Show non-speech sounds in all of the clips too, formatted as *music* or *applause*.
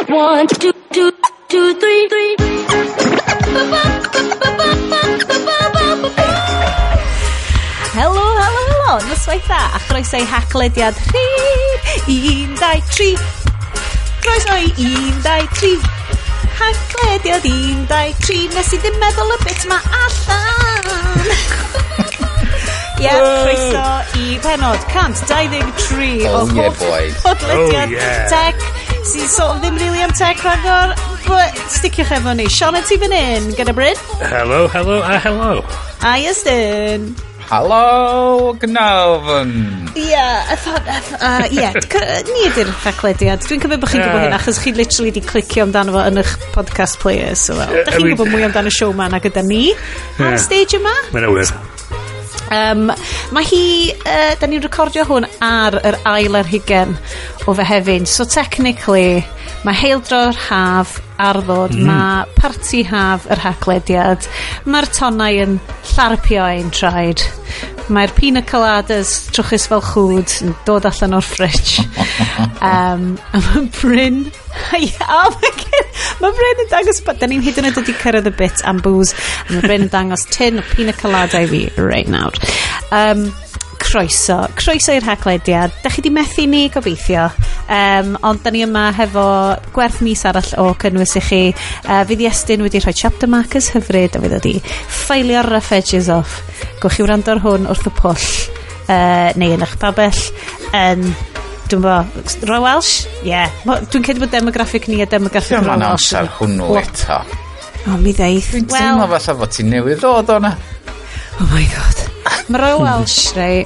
One, two, two, two, three, three. Helo, helo, helo, noswaith dda, a chroeso i haclediad rhif, un, dau, tri. Croeso i un, dau, tri. Haclediad un, dau, tri, nes i ddim meddwl y bit ma allan. Ie, yeah, croeso i penod 123 o oh, yeah, boys. podlediad oh, yeah. tech sy'n sort of ddim really am tech rhagor, but sticiwch efo ni. Sean, ti fan hyn, gyda Bryn? Hello, hello, a hello. A Iestyn. Helo, gnafn. Ie, yeah, uh, yeah, ni ydy'r rhaglediad. Dwi'n cymryd bod chi'n yeah. gwybod hyn, achos chi literally di clicio amdano fo yn eich podcast player. So, well, da chi'n gwybod mwy amdano y show ma na gyda ni ar y stage yma. Mae'n awyr. Um, mae hi, uh, da ni'n recordio hwn ar yr ail ar hugen o Fehefin. So technically, mae heildro'r haf ar ddod, mm. mae parti haf yr haglediad, mae'r tonnau yn llarpio ein traed, mae'r pina coladas trwchus fel chwd yn dod allan o'r fridge. *laughs* um, a mae Bryn... oh my god! Mae Bryn yn dangos... Da ni'n hyd yn oed wedi cyrraedd y bit am booze. Mae Bryn yn dangos tin o pina colada i fi right nawr. Um, croeso. Croeso i'r haglediad. Da chi di methu ni gobeithio. Um, ond da ni yma hefo gwerth mis arall o cynnwys i chi. Uh, fydd Iestyn wedi rhoi chapter markers hyfryd a fydd wedi ffeilio'r rough edges off. Gwch chi wrando'r hwn wrth y pwll. Uh, neu yn eich babell. Um, dwi'n bo, Roy Welsh? Ie. Yeah. Dwi'n cedi bod demograffic ni a demograffic Roy Welsh. Dwi'n amser hwnnw eto. O, mi ddeith. Dwi'n teimlo fatha fod ti'n newydd ddod o'na. Oh my god. Mara Welsh rei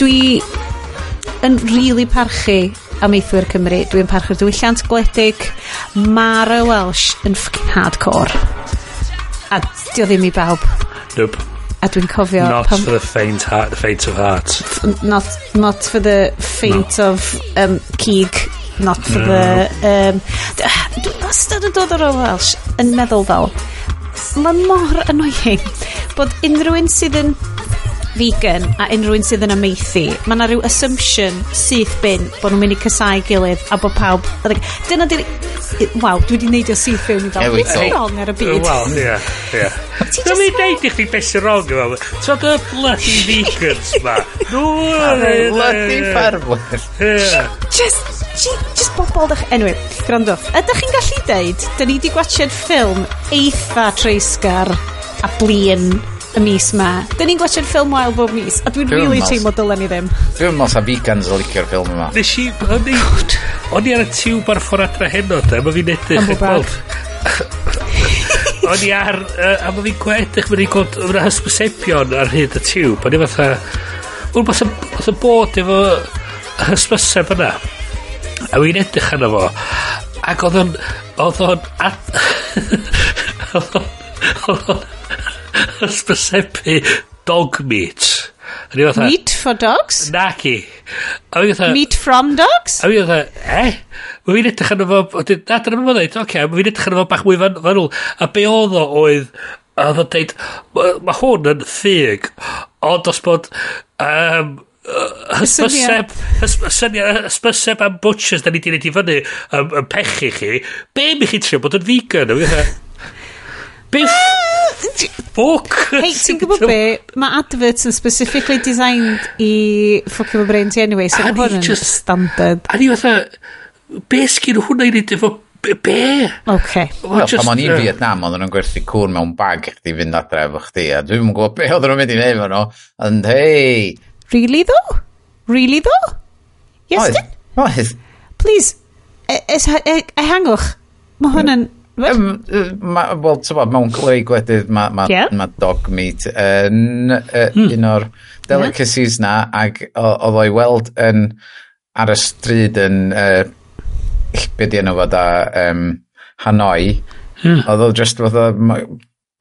dwi yn rili really parchu am eithwyr Cymru dwi'n parchu'r diwylliant gwledig. Mara Welsh yn ffocin hardcore. A dio ddim i bawb. Nope. A dwi'n cofio not pam, for the faint heart the faint of heart. Not, not for the faint no. of um, cig not for no. the um, ah, dwi'n wastad yn dod ar ôl Welsh yn meddwl fel mae mor annoying bod unrhyw un sydd yn vegan a unrhyw'n sydd yn ameithi, mae yna rhyw assumption syth bin bod nhw'n mynd i cysau gilydd a bod pawb... Dyna di'r... Waw, dwi wedi neidio syth fewn i fel. Beth sy'n wrong ar y byd? Wel, ie, ie. Dwi'n mynd neud i chdi beth sy'n wrong efo. So dy bloody vegans ma. Nw... Bloody ffarmwyr. Just... Just bobl dych... Anyway, grandwch. Ydych chi'n gallu deud, da ni wedi gwachod ffilm eitha treisgar a blin y mis ma. Dyn ni'n gwachio'r ffilm wael bob mis, a dwi'n Dwi'n really meddwl- teimlo dylen ni ddim. Dwi'n meddwl sa vegans o licio'r ffilm yma. Nes i, o'n i, o'n i ar y tiwb ar ffordd adra heno, da, mae fi'n edrych Am yn gweld. *laughs* O'n i ar, uh, a mae fi'n gwedrych, mae'n gweld, mae'n hysbysebion ar hyd y tiwb, o'n i fatha, o'n i fatha bod efo hysbyseb yna. A fi'n edrych arno fo, ac oedd o'n, oedd o'n, ad- *laughs* oedd o'n, oedd o'n, hysbysebu dog meat. Fatha, meat for dogs? Naci. Fatha, meat from dogs? A fi fatha, eh? Mae fi'n edrych arno fo, na dyna mae'n dweud, oce, okay, mae fi'n edrych arno fo bach mwy fan, fanwl. A be oedd o oedd, a oedd o'n dweud, mae hwn yn ffug, ond os bod, um, hysbyseb, hysbyseb am butchers da ni di wneud i fyny yn um, pechu chi, be mi chi trio bod yn vegan? Biff! Ffwc! Hei, *laughs* ti'n gwybod be? Mae adverts yn specifically designed i ffocio fy brain ti anyway, so mae hwn yn standard. A ni fatha, be sgyn hwnna i ni efo Be? Okay. Wel, just, pan o'n i'n Vietnam, oedden nhw'n gwerthu cŵr mewn bag i chdi fynd adre efo chdi, a dwi'n yn gwybod be oedden nhw'n mynd i neud efo nhw, and hey... Really though? Really though? Yes, Oedd. Oedd. Please, ehangwch. E, e, mae hwn hmm. yn Wel, tybod, mewn gwleid gwedydd mae ma, yeah. ma dog meat yn uh, hmm. un o'r delicacies na ac oedd o'i weld yn ar y stryd yn uh, beth di enw fod a um, Hanoi hmm. oedd o just fod o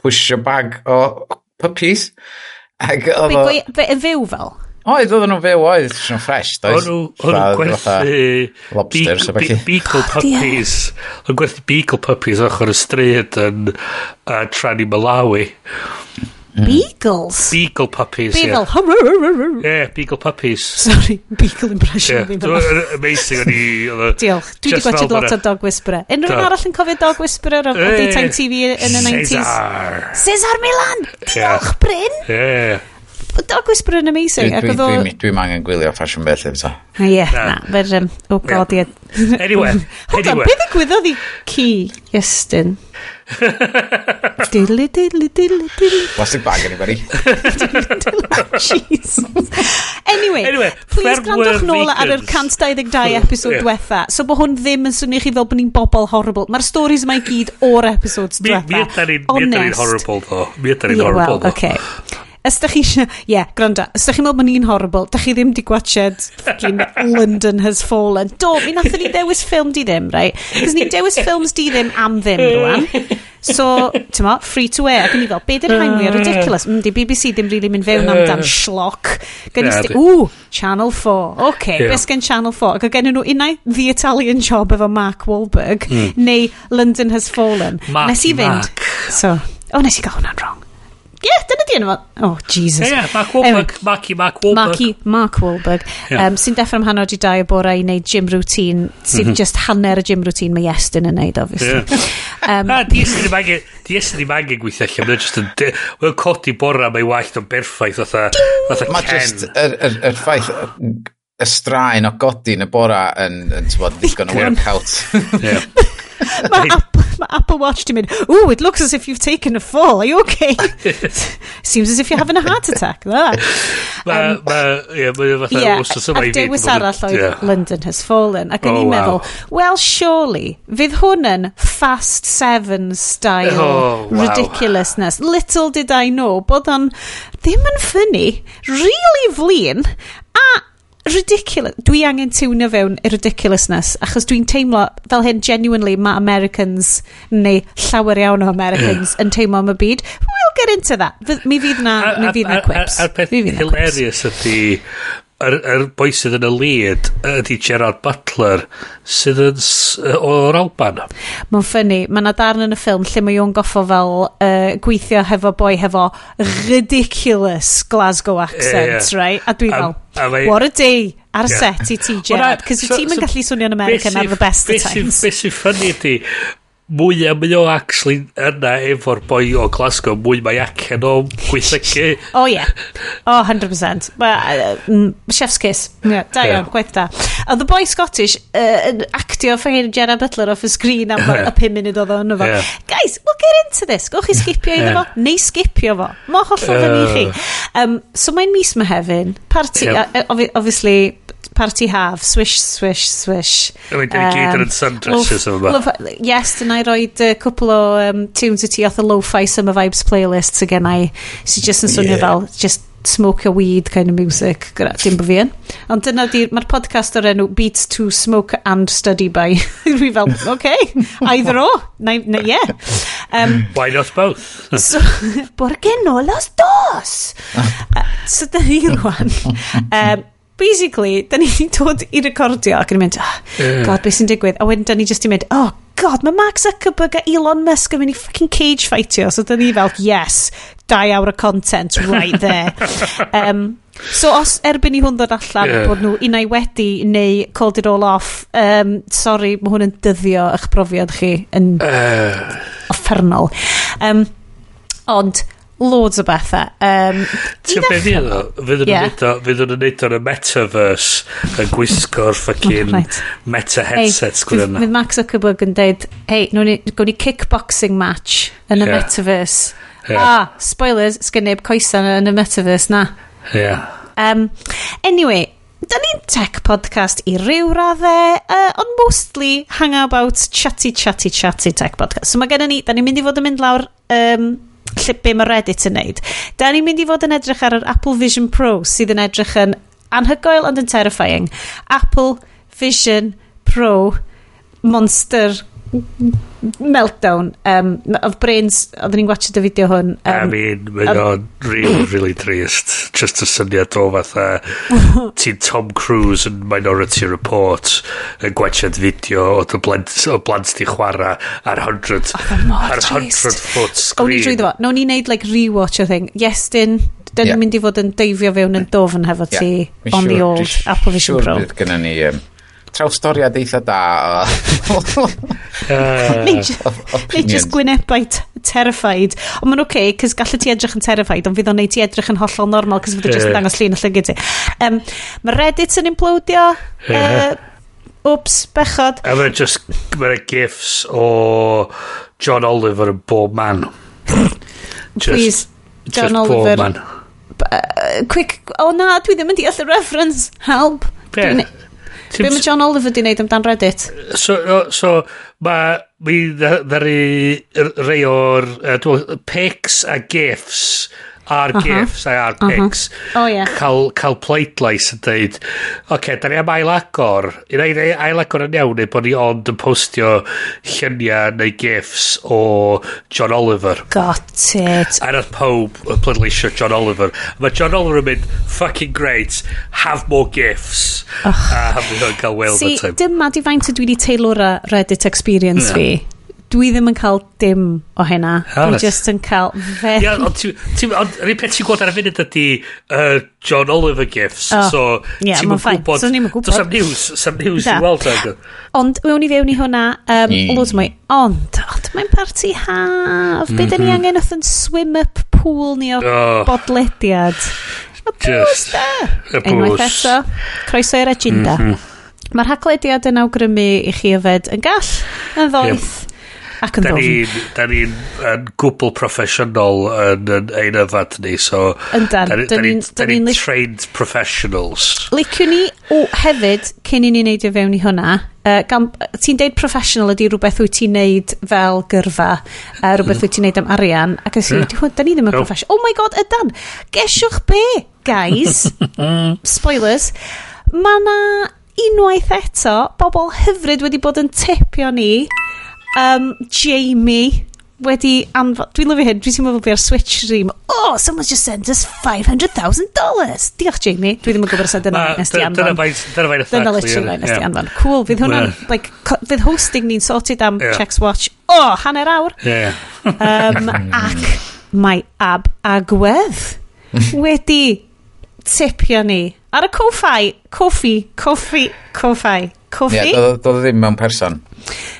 push a bag o puppies ac oedd o... Yn fyw fel? Oedd, oedden nhw'n fyw oedd, nhw'n ffres, doedd? O'n nhw'n gwerthu lobsters a bechi. Beagle *laughs* puppies. O'n gwerthu beagle puppies ochr y stryd yn uh, Trani Malawi. Beagles? Beagle puppies, Beagle. Yeah. yeah, beagle puppies. Sorry, beagle impression. Yeah. Amazing o'n i... Diolch. Dwi wedi gwachod lot o Dog Whisperer. Unrhyw un arall yn cofio Dog Whisperer o daytime TV yn y 90s? Cesar! Cesar Milan! Diolch, Bryn! Yeah dog Whisperer yn amazing. Dwi'n dwi, dwi, dwi, dwi angen gwylio fashion beth eto. So. Ie, na. na but, um, oh god, ie. Yeah. Anyway. *laughs* Hold anyway. on, beth ddigwyddodd i ci Iestyn? *laughs* diddly, diddly, diddly, diddly. Plastic bag, anybody? *laughs* Jesus. Anyway, anyway please grandwch nôl ar yr 122 episod yeah. diwetha. So bod hwn ddim yn swnio chi fel bod ni'n bobl horrible. Mae'r stories mae gyd o'r episodes diwetha. Mi ydyn ni'n horrible, ddo. Mi ydyn ni'n horrible, ddo. Okay. Os da chi eisiau... Ie, yeah, gwranda. Os da chi'n meddwl bod ni'n horrible, da chi ddim di gwachod London Has Fallen. Do, mi nathon ni dewis ffilm di ddim, right? Cos ni'n dewis ffilms di ddim am ddim rwan. So, ti'n mo, free to air. Ac yn i fel, be dyn rhaid mwy ridiculous? Mm, di BBC ddim really mynd fewn amdan schlock. Gen i sti, ww, Channel 4. Okay, yeah. beth gen Channel 4? Ac gen nhw unai The Italian Job efo Mark Wahlberg, mm. neu London Has Fallen. Mark, nes i fynd. Mark. So, o, oh, nes i gael hwnna'n wrong. Ie, yeah, dyna di enw fo. Oh, Jesus. Ie, yeah, Mark Wahlberg. Anyway, Marky, Mark Wahlberg. Marky, Mark Wahlberg. Yeah. Um, sy'n deffro am hanner di dau o bore i wneud gym routine, sy'n mhm. just hanner y gym routine mae Iestyn yn wneud, obviously. Yeah. um, a, di Iestyn ddim angen gweithio allan, mae'n just yn... Mae'n codi bore mae'n wallt o'n berffaith, fatha Ken. Mae just, yr er, er, er ffaith, y straen o godi yn y bore yn, yn, yn, yn, yn, yn, yn, yn, yn, *laughs* Mae Apple, ma Apple Watch di mynd, ooh, it looks as if you've taken a fall, are you okay? *laughs* Seems as if you're having a heart attack. *laughs* Um, mae, um, ie, fatha yeah, wrth yma i fi. Ac dewis arall oedd yeah. London has fallen. Ac yn oh, i'n meddwl, well, surely, fydd hwn yn fast seven style oh, wow. ridiculousness. Little did I know bod o'n ddim yn ffynnu, really flin, a ridiculous. Dwi angen tiwnio fewn i ridiculousness, achos dwi'n teimlo fel hyn genuinely mae Americans neu llawer iawn o Americans yn teimlo am y byd. We'll get into that. Mi fydd na, mi fydd na quips. A'r peth hilarious ydy, yr, yr boi sydd yn y lead ydy Gerard Butler sydd yn o'r Alban. Mae'n ffynnu, mae yna darn yn y ffilm lle mae yw'n goffo fel uh, gweithio hefo boi hefo ridiculous Glasgow accent, yeah, yeah. right? A dwi fel, mae... what a day ar y yeah. set i ti, Gerard, cos so, ti'n so, y so, gallu swnio'n American ar the best of times. Beth sy'n ffynnu ydy, mwy a mwy o actually yna efo'r boi o Glasgow, mwy mae acen o gweithygu. o oh, ie. Yeah. O, oh, 100%. Well, uh, chef's kiss. Yeah, da iawn, yeah. gwaith da. A the boi Scottish uh, yn actio ffyrin Jenna Butler off y sgrin am y 5 munud oedd o'n efo. Yeah. Guys, we'll get into this. Gwch chi skipio iddo yeah. fo, neu skipio fo. Mae hollol uh. fyny chi. Um, so mae'n mis Mehefin, party, yeah. uh, obviously party haf, swish, swish, swish. Wedyn um, gyd yn sundresses yma. Yes, dyna i roed uh, cwpl o um, tunes i ti off y lo-fi summer vibes playlist sy'n gen i, sy'n just yn swnio yeah. fel, just smoke a weed kind of music dim bod fi yn. Ond dyna di mae'r podcast o'r enw Beats to Smoke and Study By. *laughs* Fi fel ok either o na, na, yeah um, why not both? *laughs* so, *laughs* por qué no los dos. Uh, so dyna ni rwan um, basically, da ni dod i recordio ac yn mynd, oh, yeah. god, beth sy'n digwydd? A wedyn da ni just i mynd, oh, god, mae Mark Zuckerberg a Elon Musk yn mynd i fucking cage fightio. So da ni fel, yes, dau awr o content right there. *laughs* um, so os erbyn i hwn ddod allan yeah. bod nhw unai wedi neu called it all off, um, sorry, mae hwn yn dyddio eich profiad chi yn uh. offernol. Um, ond, loads o bethau. Um, Ti'n be fi ddo? Fyddwn nhw'n neud o'n y metaverse yn gwisgo'r fucking right. meta headsets hey, gwirionedd. Fydd Max Zuckerberg yn deud, hei, gwn ni kickboxing match yn y yeah. metaverse. Yeah. Ah, spoilers, sgyn neb coesan yn y metaverse na. Yeah. Um, anyway, Da ni'n tech podcast i ryw raddau, uh, ond mostly hangabout chatty, chatty, chatty tech podcast. So mae gennym ni, da ni'n mynd i fod yn mynd lawr um, lle be mae Reddit yn neud. Da ni'n mynd i fod yn edrych ar yr Apple Vision Pro sydd yn edrych yn anhygoel ond yn terrifying. Apple Vision Pro monster meltdown. Um, oedd Brains, oedden ni'n watch y fideo hwn. Um, I mean, mae o'n really, really trist. Just y syniad o fatha, *laughs* ti'n Tom Cruise yn Minority Report yn gwachod fideo o dy blant, o blant di chwarae ar 100, ar 100 foot screen. O'n i drwy fo No, ni'n neud like rewatch o thing. Yes, dyn dyn yeah. mynd i fod yn deifio fewn yn dofn hefo ti yeah. on sure, the old Apple Vision sure Pro. Sure bydd gynnu ni um, trawstoriad eitha da. *laughs* *laughs* Neu just gwynebau terrified. Ond ma'n oce, okay, cys gallu ti edrych yn terrified, ond fydd o'n neud ti edrych yn hollol normal, cys fydd o'n just yn dangos llun y llygyd ti. Um, mae Reddit yn implodio. Uh, Wps, bechod. A mae'n just, mae'n gifs o John Oliver yn bob man. *laughs* just, Please, John just Oliver. Bob man. Uh, quick, o oh, na, dwi ddim yn deall y reference. Help. Beth? Be mae John Oliver di wneud amdan Reddit? So, so mae mi ddari rei o'r uh, pics a gifs ar uh-huh. uh gifs a ar uh-huh. pics. Oh, uh -huh. cael, cael pleidlais yn dweud oce, okay, da ni am ail agor. I wneud ail agor yn iawn neu bod ni ond yn postio lluniau neu gifs o John Oliver. Got it. A nath pob yn pleidleisio John Oliver. Mae John Oliver yn mynd fucking great have more gifs. A hafyd o'n cael weld See, dyma di faint o dwi wedi teilwra Reddit experience yeah. fi dwi ddim yn cael dim o hynna. Ah, dwi just yn cael fe. Ia, ond rhywun peth ti'n gweld ar y funud ydy uh, John Oliver gifts. Oh, so, yeah, ti'n gwybod. So, ni'n gwybod. Does am news. Sam news i weld. ag. Ond, mewn i fewn i hwnna, um, mm. loads mwy. Ond, ond mae'n parti haf. Be da ni mhm. angen oedd yn swim-up pool ni o oh. bodlediad. Y bwys da. Y bwys. Unwaith eto, croeso i'r agenda. Mhm. Mae'r haglediad yn awgrymu i chi yfed yn gall, yn ddoeth. Yep Ac yn ddofn. Da ni'n ni gwbl proffesiynol yn ein yfad ni, so... Yndan. Da ni'n ni, ni trained professionals. Liciwn ni o, hefyd, cyn i ni wneud i fewn i hwnna, Uh, ti'n deud professional ydy rhywbeth wyt ti'n neud fel gyrfa uh, rhywbeth wyt ti'n neud am arian ac ys i, da ni ddim yn no. professional oh my god, ydan, gesiwch be guys *laughs* spoilers mae na unwaith eto bobl hyfryd wedi bod yn tipio ni um, Jamie wedi anfod... Dwi'n lyfio hyn, dwi'n teimlo fel fi ar Switch stream. Oh, someone's just sent us $500,000. Diolch, Jamie. Dwi ddim yn gwybod os dyna nes ti anfon. Dyna fain Dyna fain Dyna literally nes di anfon. Cool, fydd hwnna'n... Like, fydd hosting ni'n sorted am yeah. Checks Watch. Oh, hanner awr. Yeah. um, ac mae ab agwedd *laughs* wedi tipio ni ar y coffi, coffi, coffi, coffi, Coffi? Ie, yeah, doedd o ddim mewn person.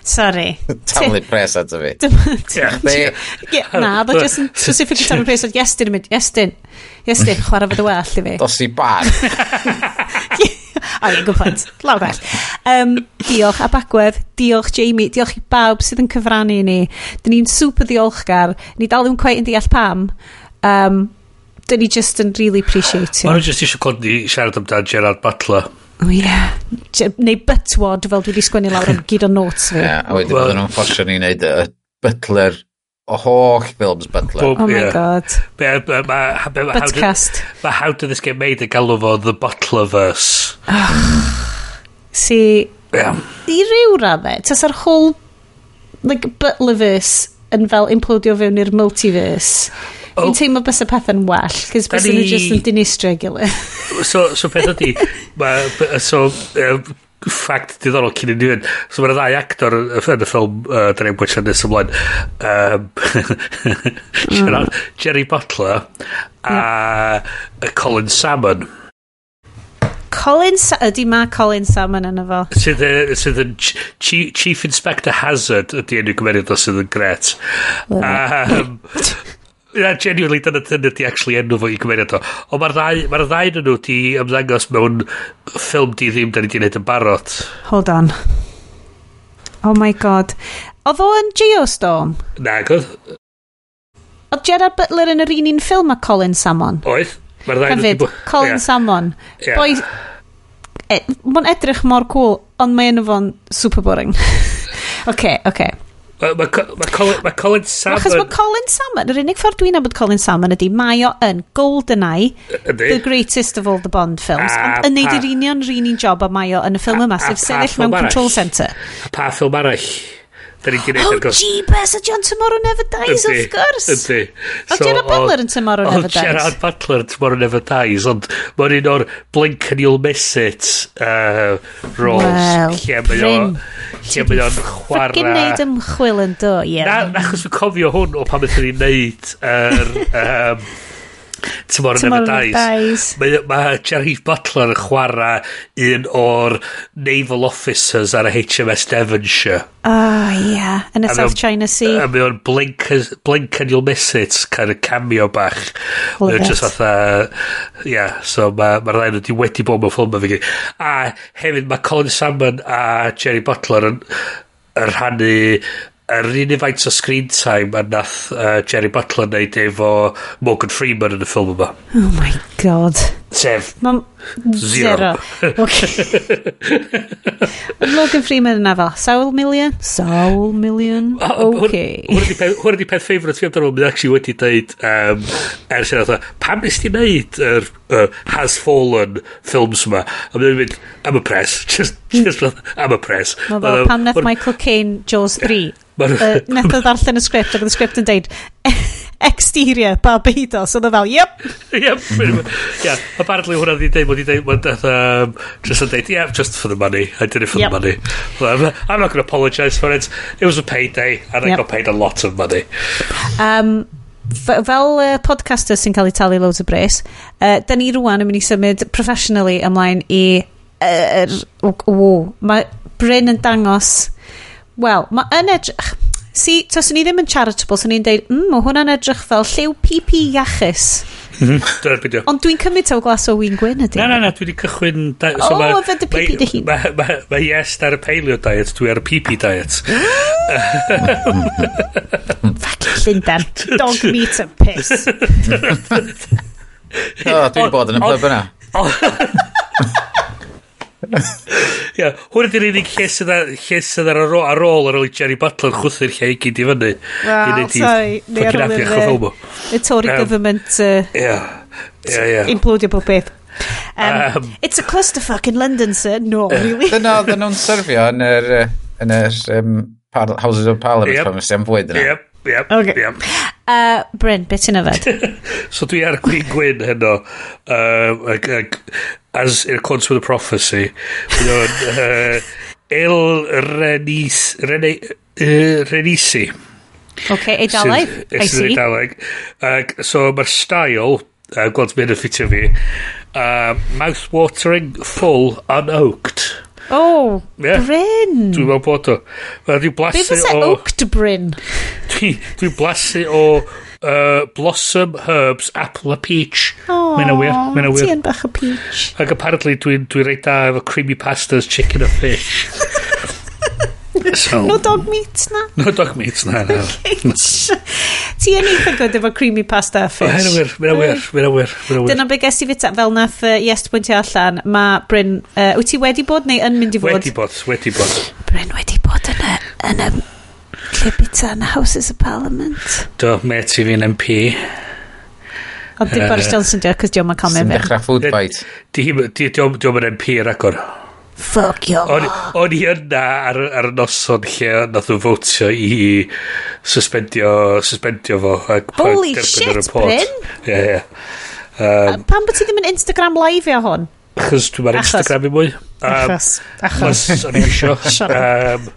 Sorry. *laughs* Talu pres at y fi. *laughs* Na, dda jyst yn *laughs* specific talu pres at Iestyn yn mynd, Iestyn, Iestyn, chwarae fod y well i fi. Dos i bar. O, ie, good point. Lawr bell. Um, diolch a bagwedd, diolch Jamie, diolch i bawb sydd yn cyfrannu i ni. Dyn ni'n super diolchgar. Ni dal ddim quite yn deall pam. Um, dyn ni just yn really appreciate you. Mae'n just eisiau clod ni siarad amdan Gerard Butler. O ie. Neu bytwod fel dwi wedi sgwennu lawr yn *laughs* gyd o notes fi. Ie, a wedyn bod nhw'n ffosio ni wneud y butler o holl films Butler. Bob, oh my yeah. god. Be, be, ma, be, ma, Butcast. Mae How Did This Get Made yn galw fo The Butlerverse. Oh, si, yeah. i ryw raddau, tas ar whole like, Butlerverse yn fel implodio fewn i'r multiverse. Fi'n teimlo bys y peth yn well, cys bys ni just yn dinistrio gilydd. *laughs* so, so peth ydi, ma, so, uh, ffact diddorol cyn i ni fynd. So mae'n ddau actor yn y ffilm uh, da ni'n gwaethe nes ymlaen. Um, *laughs* mm. Jerry Butler a yeah. uh, Colin Salmon. Colin, Sa ydy ma Colin Salmon yn efo? Sydd yn Chief Inspector Hazard ydy enw gymeriad o sydd yn gret. Um, Na, genuinely, dyna dyna di actually enw fo i gymeriad o. Ond mae'r ddau, ma ddau yn nhw di ymddangos mewn ffilm di ddim da ni di wneud yn barod. Hold on. Oh my god. Oedd o yn Geostorm? Na, godd. Oedd Gerard Butler yn yr un un ffilm a Colin Salmon? Oedd. Mae'r ddau Hefyd, Colin yeah. Salmon. Yeah. Boi... E, Mae'n edrych mor cool, ond mae enw fo'n super boring. Oce, *laughs* oce. Okay, okay. Mae ma, ma Colin, ma Colin Salmon... Achos mae Colin Salmon, yr unig ffordd dwi'n abod Colin Salmon ydy, mae o yn GoldenEye, Ydy. the greatest of all the Bond films, a, ond yn neud yr union rin job a mae o yn y ffilm yma, sef sefyll mewn control centre. Pa ffilm arall? Da ni di wneud oh, ar gos... Oh, jeebus, a John Tomorrow Never Dies, ydy, of course. Ydy. So, o Gerard Butler yn Tomorrow Never Dies? O Gerard Butler yn Tomorrow Never Dies, ond mae'n un o'r blink and you'll miss it uh, roles. Wel, lle pryn. Lle mae o'n chwarae... Ffygin neud ymchwil yn do, ie. Yeah. Na, achos fi'n cofio hwn o pan ydyn ni'n neud yr... Er, um, Tomorrow Never Dies. dies. Mae, ma Jerry Butler yn chwarae un o'r naval officers ar y HMS Devonshire. Oh, yeah. Yn y South on, China Sea. A mae o'n blink, blink and you'll miss it, kind of cameo bach. Love it. Just fatha, yeah, so mae'r ma rhaid wedi wedi bod mewn ffilm fi. A hefyd mae Colin Salmon a Jerry Butler yn, yn rhannu yr un faint o screen time a nath uh, Jerry Butler neud efo Morgan Freeman yn y ffilm yma. Oh my god. Sef. Mam... Zero. Zero. Okay. *laughs* Morgan Freeman yna fel, sawl milion? Sawl milion? Okay. Hwyr ydi peth ffeifrod fi amdano, mynd actually wedi dweud, um, ers yna, pam nes ti wneud yr er, uh, Has Fallen films yma? A mynd, I'm a press, *laughs* just Just am y pres. Mae fel pan nath Michael Caine Jaws 3. Nath o ddarllen y sgript ac oedd y sgript yn deud e-, exterior Barbados oedd So fel, yep. *laughs* Yep. yeah, apparently hwnna di deud, wedi deud, wedi deud, just yn deud, yeah, just for the money. I did it for yep. the money. Well, I'm not going to apologise for it. It was a payday and yep. I got paid a lot of money. Um, fel uh, podcaster sy'n cael ei talu loads o bres, uh, da ni rwan yn mynd i symud professionally ymlaen i er, o, o, mae Bryn yn dangos wel, mae yn edrych si, tos ni ddim yn charitable, so ni'n deud mm, mae hwnna'n edrych fel lliw pipi iachus mhm, Dyna'r fideo. Ond dwi'n cymryd taw glas o wyn gwyn ydy. Na, na, na, dwi wedi cychwyn... Da, so o, oh, fe dy pipi dy hun. Mae ma, ma, ma yes ar y paleo diet, dwi ar y pipi diet. Fucking Llundan. Dog meat and piss. *laughs* o, dwi'n bod yn y pub yna. Ia, hwn ydy'r unig lle sydd ar, lle sydd ar ar ôl ar ôl i Jerry Butler chwthu'r lle i gyd i fyny. Wow, sorry. Neu ar ôl i'r... Y Tory government... Ia, ia, ia. Implodio bob beth. Um, um, it's a clusterfuck in London, sir. No, really. *laughs* Dyna oedden nhw'n syrfio yn yr, yn yr um, Houses of Parliament yep. pan ysdi am fwyd yna. Yep, yep, okay. yep. Uh, Bryn, beth ti'n yfed? *laughs* so dwi ar Gwyn Gwyn heno. Uh, ag, ag, as in accordance with the prophecy, you know uh, il Renis, Rene, uh, Renisi. OK, Eidaleg, I see. Eidaleg. Uh, so mae'r style, uh, gweld mynd yn ffitio fi, uh, mouth-watering, full, unoaked. Oh, yeah. Bryn. Dwi'n meddwl bod o. Dwi'n blasu o... Be oaked Bryn? Dwi'n dwi blasu o uh, Blossom, Herbs, Apple a Peach. Oh, mae'n awyr. Mae'n awyr. Ti'n bach o peach. Ac apparently dwi'n dwi, dwi reit da efo creamy pastas, chicken a fish. *laughs* so, no dog meat na? No dog meat na. na. *laughs* Ti yn eitha gwyd efo creamy pasta a fish. Mae'n awyr, mae'n awyr, mae'n awyr. Dyna be ges i fita fel nath uh, yes pwyntio allan. Mae Bryn, uh, wyt ti wedi bod neu yn mynd i fod? Wedi bod, wedi bod. Bryn wedi bod yn y, yn y Lle bita yn Houses of Parliament. Do, met i fi'n MP. Ond dim Boris Johnson diolch, cos diolch ma'n cael mewn. Sy'n dechrau food fight. Diolch ma'n MP ar agor. Fuck your on, on i yna ar, ar y noson lle nath nhw fotio i suspendio, suspendio fo. Holy shit, Bryn! Ie, ie. Pam bod ti ddim yn Instagram live o hwn? Achos dwi'n ar Instagram i mwy. Achos. Achos. O'n i eisiau. *laughs* Um,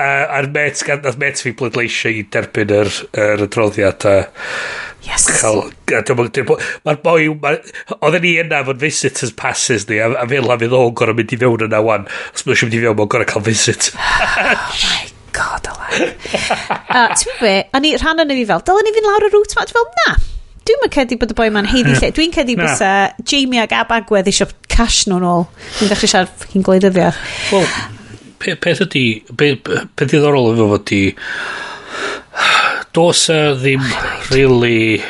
a, a'r met, nath met fi bleidleisio i derbyn yr, yr adroddiad. A, Yes. Cael, Mae'r boi, oedden ni yna fo'n visitors passes ni, a, a fel a fydd o'n gorau mynd i fewn yna wan, os mae'n mynd i fewn, mae'n gorau cael visit. oh *sighs* my god, Alan. uh, Ti'n be, a ni rhan yna fi fel, dylen ni fynd lawr y rŵt ma? Dwi'n fel, na, dwi'n mynd cedi bod y boi ma'n heiddi *laughs* lle. Dwi'n cedi bod Jamie ag Ab Agwedd eisiau cash nhw'n ôl. Dwi'n dechrau siarad ffocin gwleidyddiaeth. Wel, pe, peth ydy, pe, pe diddorol efo fod di, dos a ddim really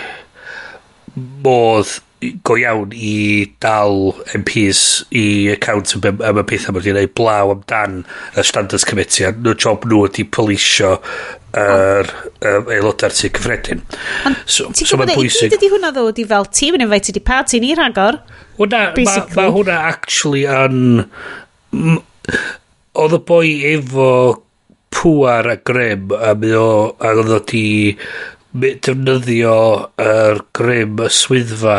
modd go iawn i dal MPs i account am, am y pethau mae wedi'i gwneud blaw amdan y standards committee a no job nhw ydi polisio yr aelodau'r tu cyffredin. So, so mae'n bwysig. Ydy hwnna ddo, di fel tîm yn invited i party ni rhagor? Hwna, mae ma hwnna actually yn... Oedd y boi efo pwar a grym a mi o a oedd wedi defnyddio yr grym y swyddfa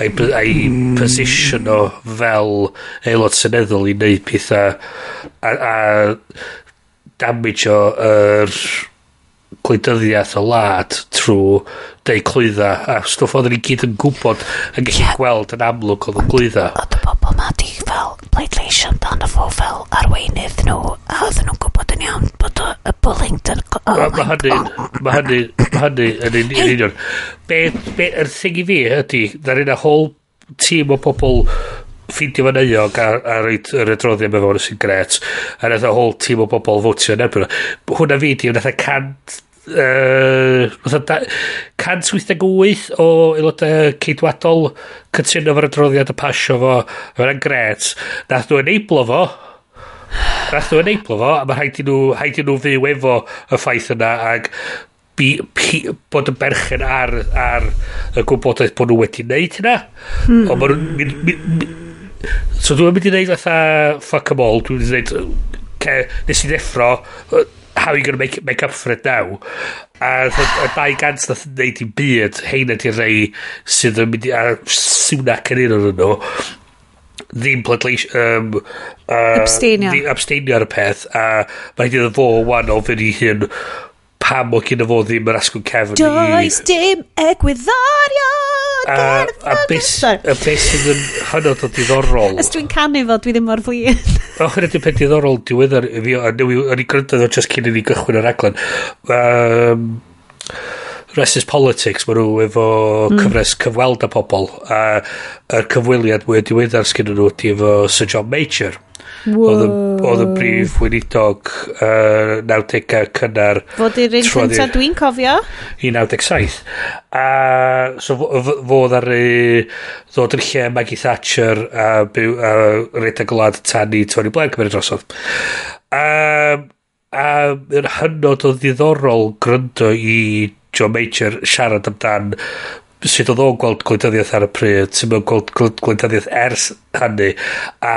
a'i, ai mm. position o fel aelod seneddol i wneud pethau a, a damage o yr er, gwleidyddiaeth o lad trwy deu clwydda a stwff oedden ni gyd yn gwybod yn gallu yeah. gweld yn amlwg oedd y glwydda oedd y bobl ma di fel pleidleisio amdano fo fel arweinydd nhw a oedden nhw'n gwybod yn iawn bod y bullying dyn mae hynny mae hynny mae hynny yn union. Be, be yr thing i fi ydy dda'r un a whole tîm o bobl ffeindio fan euog a, a roed yr adroddiad mewn fawr sy'n gret a nath y whole tîm o bobl fwtio yn ebryd hwnna fi di nath y cant uh, 188 o aelodau ceidwadol cytuno fo'r adroddiad y pasio fo mae'n gret. Nath nhw enablo fo. Nath nhw enablo fo a mae rhaid i nhw, rhaid i nhw fyw efo y ffaith yna ac bi, bi, bod yn berchen ar, ar y gwybodaeth bod nhw wedi wneud hynna. Hmm. ond mae nhw'n so dwi'n mynd i wneud fatha fuck em all dwi'n mynd i wneud nes i ddeffro how are you going to make, make up for it now? A y dau gant nath wneud i byd, heina di rei sydd yn mynd i, a siwnac yn un o'n nhw, ddim pleidleis... Um, uh, abstainio. Ddim abstainio ar y peth, a mae hynny fo wan o fynd i hyn pam o gyda fo ddim yr asgwn cefn i... Does dim egwyddorion! a, a beth a beth sydd yn hynod o diddorol. Os dwi'n canu fo dwi ddim mor flin. O hynny dwi'n peth diddorol diweddar o'n i gryndo ddo just cyn i ni gychwyn yr aglen um, Resist Politics mae nhw efo mm. cyfres cyfweld a pobl a yr cyfweliad mwy diweddar sgyn nhw ydy efo Sir John Major. Oedd y brif weinidog uh, 90au cynnar... Fod i'r un cynta dwi'n cofio? I 97. A so, fodd ar y... Ddod yn lle Maggie Thatcher a, byw, a redag gwlad tan i Tony Blair cymryd drosodd. Um, a yn hynod o ddiddorol gryndo i John Major siarad amdan sut oedd o'n gweld gwleidyddiaeth ar y pryd, sy'n mynd gweld gwleidyddiaeth ers hynny, a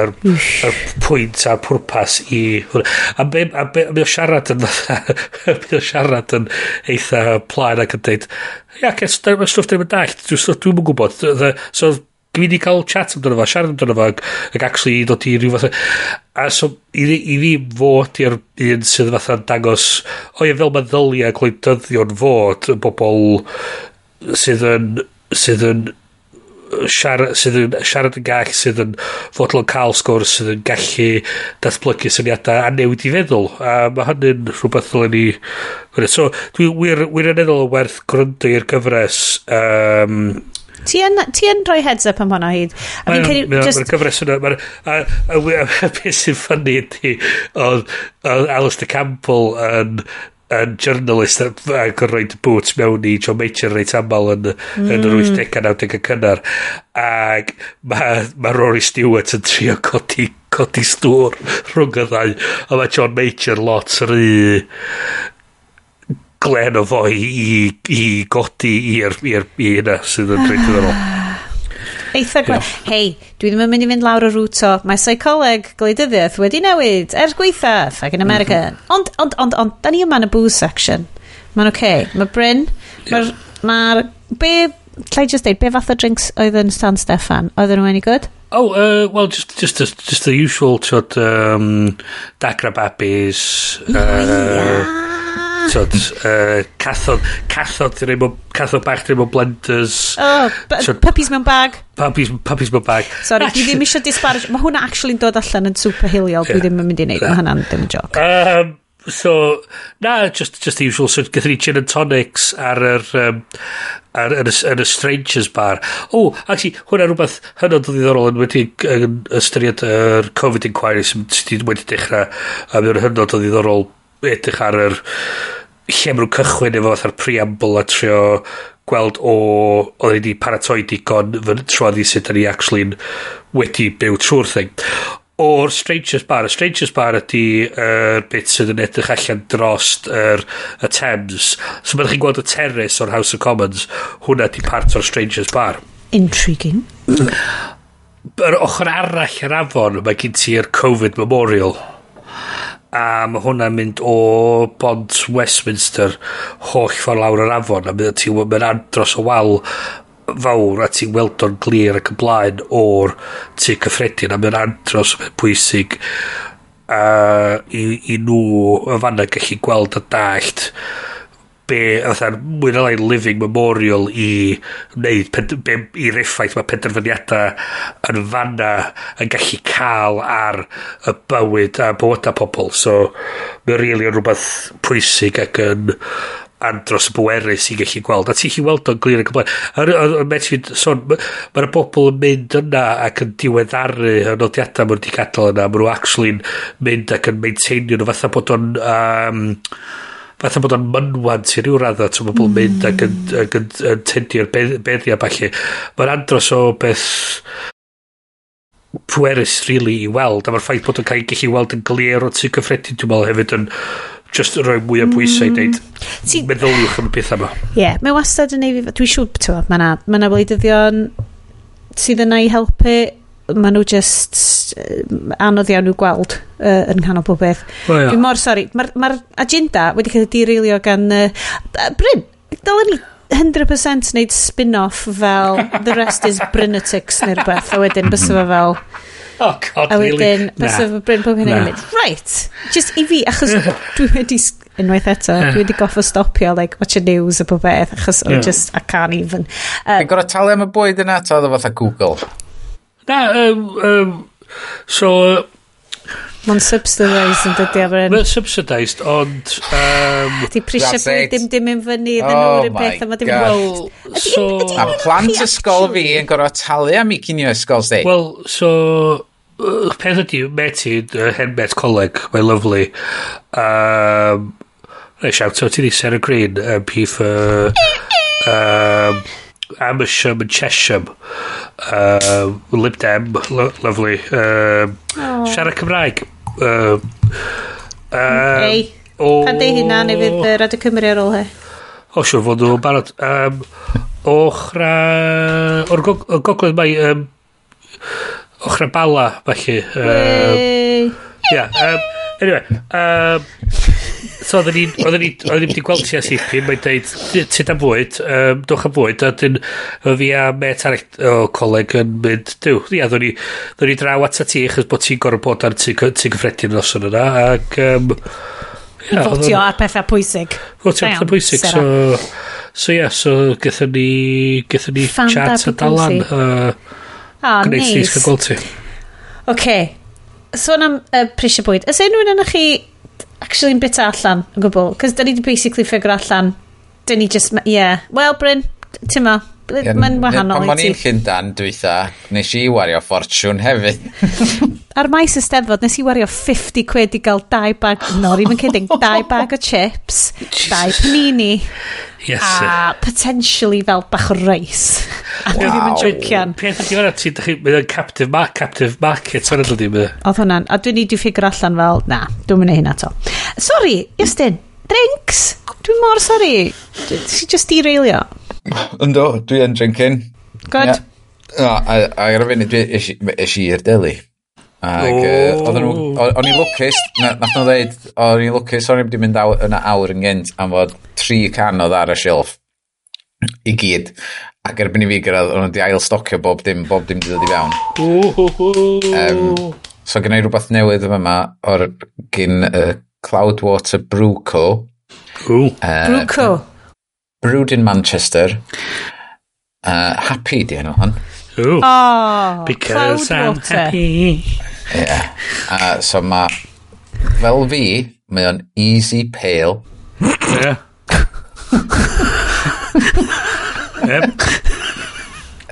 yr, yr pwynt a'r pwrpas i... A be, a be, mi o siarad yn... *laughs* mi o siarad yn eitha plaen ac yn dweud, ia, ces, mae stwff ddim yn dallt, dwi'n yn gwybod. The, So, dwi wedi cael chat amdano fo, siarad amdano fo, ac actually dod i ryw fath... A so, i, i fi fod i'r un sydd fatha'n dangos, o ie, fel mae ddyliau gwleidyddion fod, bobl sydd yn sydd yn siarad, sydd yn siarad yn gall sydd yn fodlon cael sgwrs sydd yn gallu datblygu syniadau a newid i feddwl a mae hynny'n rhywbeth ddylen ni so dwi wir, wir yn meddwl werth gwrando i'r gyfres um, Ti yn, ti yn rhoi heads up am hwnna hyd. Mae'r ma, just... gyfres hwnna, mae'r... A, a, a, a beth sy'n ffynnu ydy, oedd Alistair Campbell yn yn journalist ac yn rhoi'n boots mewn i John Major reit aml yn, mm. yn yr mm. 80au 90 cynnar ac mae ma Rory Stewart yn trio codi, codi stwr rhwng y ddau a mae John Major lot rhy glen o fo i, i, i godi i'r hynna sydd yn rhaid iddyn nhw Eitha gwa... Hei, dwi ddim yn mynd i fynd lawr y rŵt o. Mae psycholeg gwleidyddiaeth wedi newid ers gweitha, ffag yn mhm. America. Mm -hmm. Ond, ond, ond, ond, da ni yma yn y booze section. Mae'n oce. Okay. Mae Bryn, mae'r... Ma be, llai just deud, be fath o drinks oedd yn Stan Steffan? Oedden nhw any good? Oh, uh, well, just, just, just, just the usual, tyd, um, Dagra Babis. Uh, yeah. Tod, uh, cathod, cathod, Raymond, cathod bach Raymond Blenders. Oh, tod, puppies mewn bag. Puppies, puppies mewn bag. Sorry, dwi ddim eisiau disparage. Mae hwnna actually'n dod allan yn super hiliol. Dwi ddim yn mynd i wneud. Mae hwnna'n ddim yn joc. Um, so, na, just, just the usual. So, gyda ni gin and tonics ar yr... Um, ar, yn, y, yn y Strangers Bar. O, oh, actually, hwnna rhywbeth hynod o ddiddorol yn wedi yn ystyried yr Covid Inquiry sydd wedi dechrau a mae'n hynod o ddiddorol edrych ar yr lle maen nhw'n cychwyn efo fatha'r preamble a trio gweld o oedd wedi paratoi digon fy troeddi sut da ni actually wedi byw trwy'r thing o'r Strangers Bar. Y Strangers Bar ydy er, bit sydd yn edrych allan drost yr er, y Thames. So byddwch chi'n gweld y terrace o'r House of Commons, hwnna ydy part o'r Strangers Bar. Intriguing. Yr ochr arall yr afon, mae gen ti'r Covid Memorial a mae hwnna'n mynd o bont Westminster holl ffordd lawr yr afon a mynd ti'n mynd andros o wal fawr a ti'n weld o'n glir ac ymlaen o'r tu cyffredin a mynd andros pwysig uh, i, i nhw y fanna gallu gweld a dallt be, fatha, mwy na lai living memorial i wneud, ped, be, i'r effaith mae penderfyniadau yn fanna yn gallu cael ar y bywyd a bywyda pobl. So, mae'n rili really yn rhywbeth pwysig ac yn andros y bwerus i gallu gweld. A ti'n chi weld o'n glir yn gymlaen. Yn metfyd, son, mae'r bobl yn mynd yna ac yn diweddaru y nodiadau maen di gadael yna. Mae nhw actually'n mynd ac yn maintainio nhw fatha bod o'n... Um, fatha bod o'n mynwant i ryw radda, ti'n bobl mm. mynd ac yn, ac yn, yn tendio'r beddi a falle. Mae'n andros o beth pwerus, really, i weld, a mae'r ffaith bod o'n cael ei gallu weld yn glir o tu cyffredin, dwi'n meddwl, hefyd yn just rhoi mwy o bwysau i mm. wneud meddyliwch am y pethau yma. Ie, yeah, mae wastad yn ei... Dwi'n siŵr, ti'n meddwl, mae yna ma na wleidyddion sydd yna i helpu maen nhw just anodd iawn nhw gweld uh, yn canol pob beth. Well, yeah. Dwi'n mor sori, mae'r ma, agenda wedi cael ei dirilio gan... Uh, Bryn, dylen ni 100% wneud spin-off fel The Rest is Brynatics neu rhywbeth, a wedyn bys fe fel... Oh god, a wedyn, bys bysa fe Bryn pob hyn yn Right, just i fi, achos *laughs* dwi wedi unwaith eto, dwi wedi goffo stopio, like, watch y news a pob beth, achos yeah. just, I can't even... Um, Dwi'n gorau talu am y bwyd yna, ta oedd o fatha Google? Na, um, um, so... Mae'n subsidised yn dydi Efren. Mae'n subsidised, ond... Um, Di prisio bwyd dim dim yn fyny, ddyn nhw'r oh un peth, yma dim roll. So, a plant ysgol fi yn gorau talu am i cynio ysgol sti. Wel, so... Uh, peth ydi, meti, uh, hen met coleg, mae'n lovely. Um, Rhaid shout out i ni, Sarah Green, MP for... Um, Amersham and Chesham. Uh, Lib Dem, lo lovely. Uh. Siarad Cymraeg. Um, uh, uh, Ei, o... pan di hynna, neu fydd uh, Radio Cymru ar ôl he. O, siwr fod nhw'n barod. Um, ochra... O'r gogledd mae... Um, ochra bala, falle. Um, yeah, um, anyway. Um, So oedden ni'n oedden ni, oedden ni wedi gweld ti a sipin mae'n deud, sydd am fwyd, um, dwch am fwyd, a dyn fi a met arall o coleg yn mynd, diw, ia, ddwn ni, ddwn ni draw at ti, achos bod ti'n gorau bod ar ti'n gyffredin os yn yna, ac... Um, ia, Fotio ar pethau pwysig. Fotio ar pethau pwysig, so... So ia, yeah, so gyda ni, gyda ni chat a dalan. Uh, oh, nice. Gwneud gweld ti. Oce. Okay. Sôn so, am uh, prisio bwyd. Ys unrhyw un chi actually'n bita allan yn gwbl. Cos da ni di basically ffigur allan, da ni just, yeah, well Bryn, ti'n ma, mae'n wahanol i ti. Pan i'n Llundan, dwytha, nes i wario ffortiwn hefyd. *laughs* Ar maes ysteddfod, nes i wario 50 quid i gael dau bag, *laughs* no, rhywun kidding, dau bag o chips, dau panini, yes, a potentially fel bach o reis. A wow. ddim yn jwcian. Peth ydi hwnna, ti, mae'n yn captive, ma, captive market, hwnna dod i'n Oedd hwnna'n, a dwi'n i di ffigur allan fel, na, dwi'n mynd i hynna to. Sorry, Justin, drinks? dwi'n mor sori. Ti just derailio. Ynddo, dwi yn drinking. Good. Yeah. No, a ar y funud, dwi eisi i'r deli. Ac oh. o'n i'n lwcus, nath nhw ddeud, o'n i'n lwcus, o'n i'n wedi mynd yn awr yn gynt am fod tri can oedd ar y shelf i gyd. Ac erbyn i fi gyrraedd, o'n wedi ail stocio bob dim, bob dim wedi dod i fewn. Um, so gynnau rhywbeth newydd yma o'r gyn uh, Cloudwater Brew Co. Ooh. Uh, Brwco. Brewed in Manchester. Uh, happy di enw hon. Ooh. Oh, Because I'm water. happy. Yeah. Uh, so mae, fel fi, mae o'n easy pale. Yeah. yep.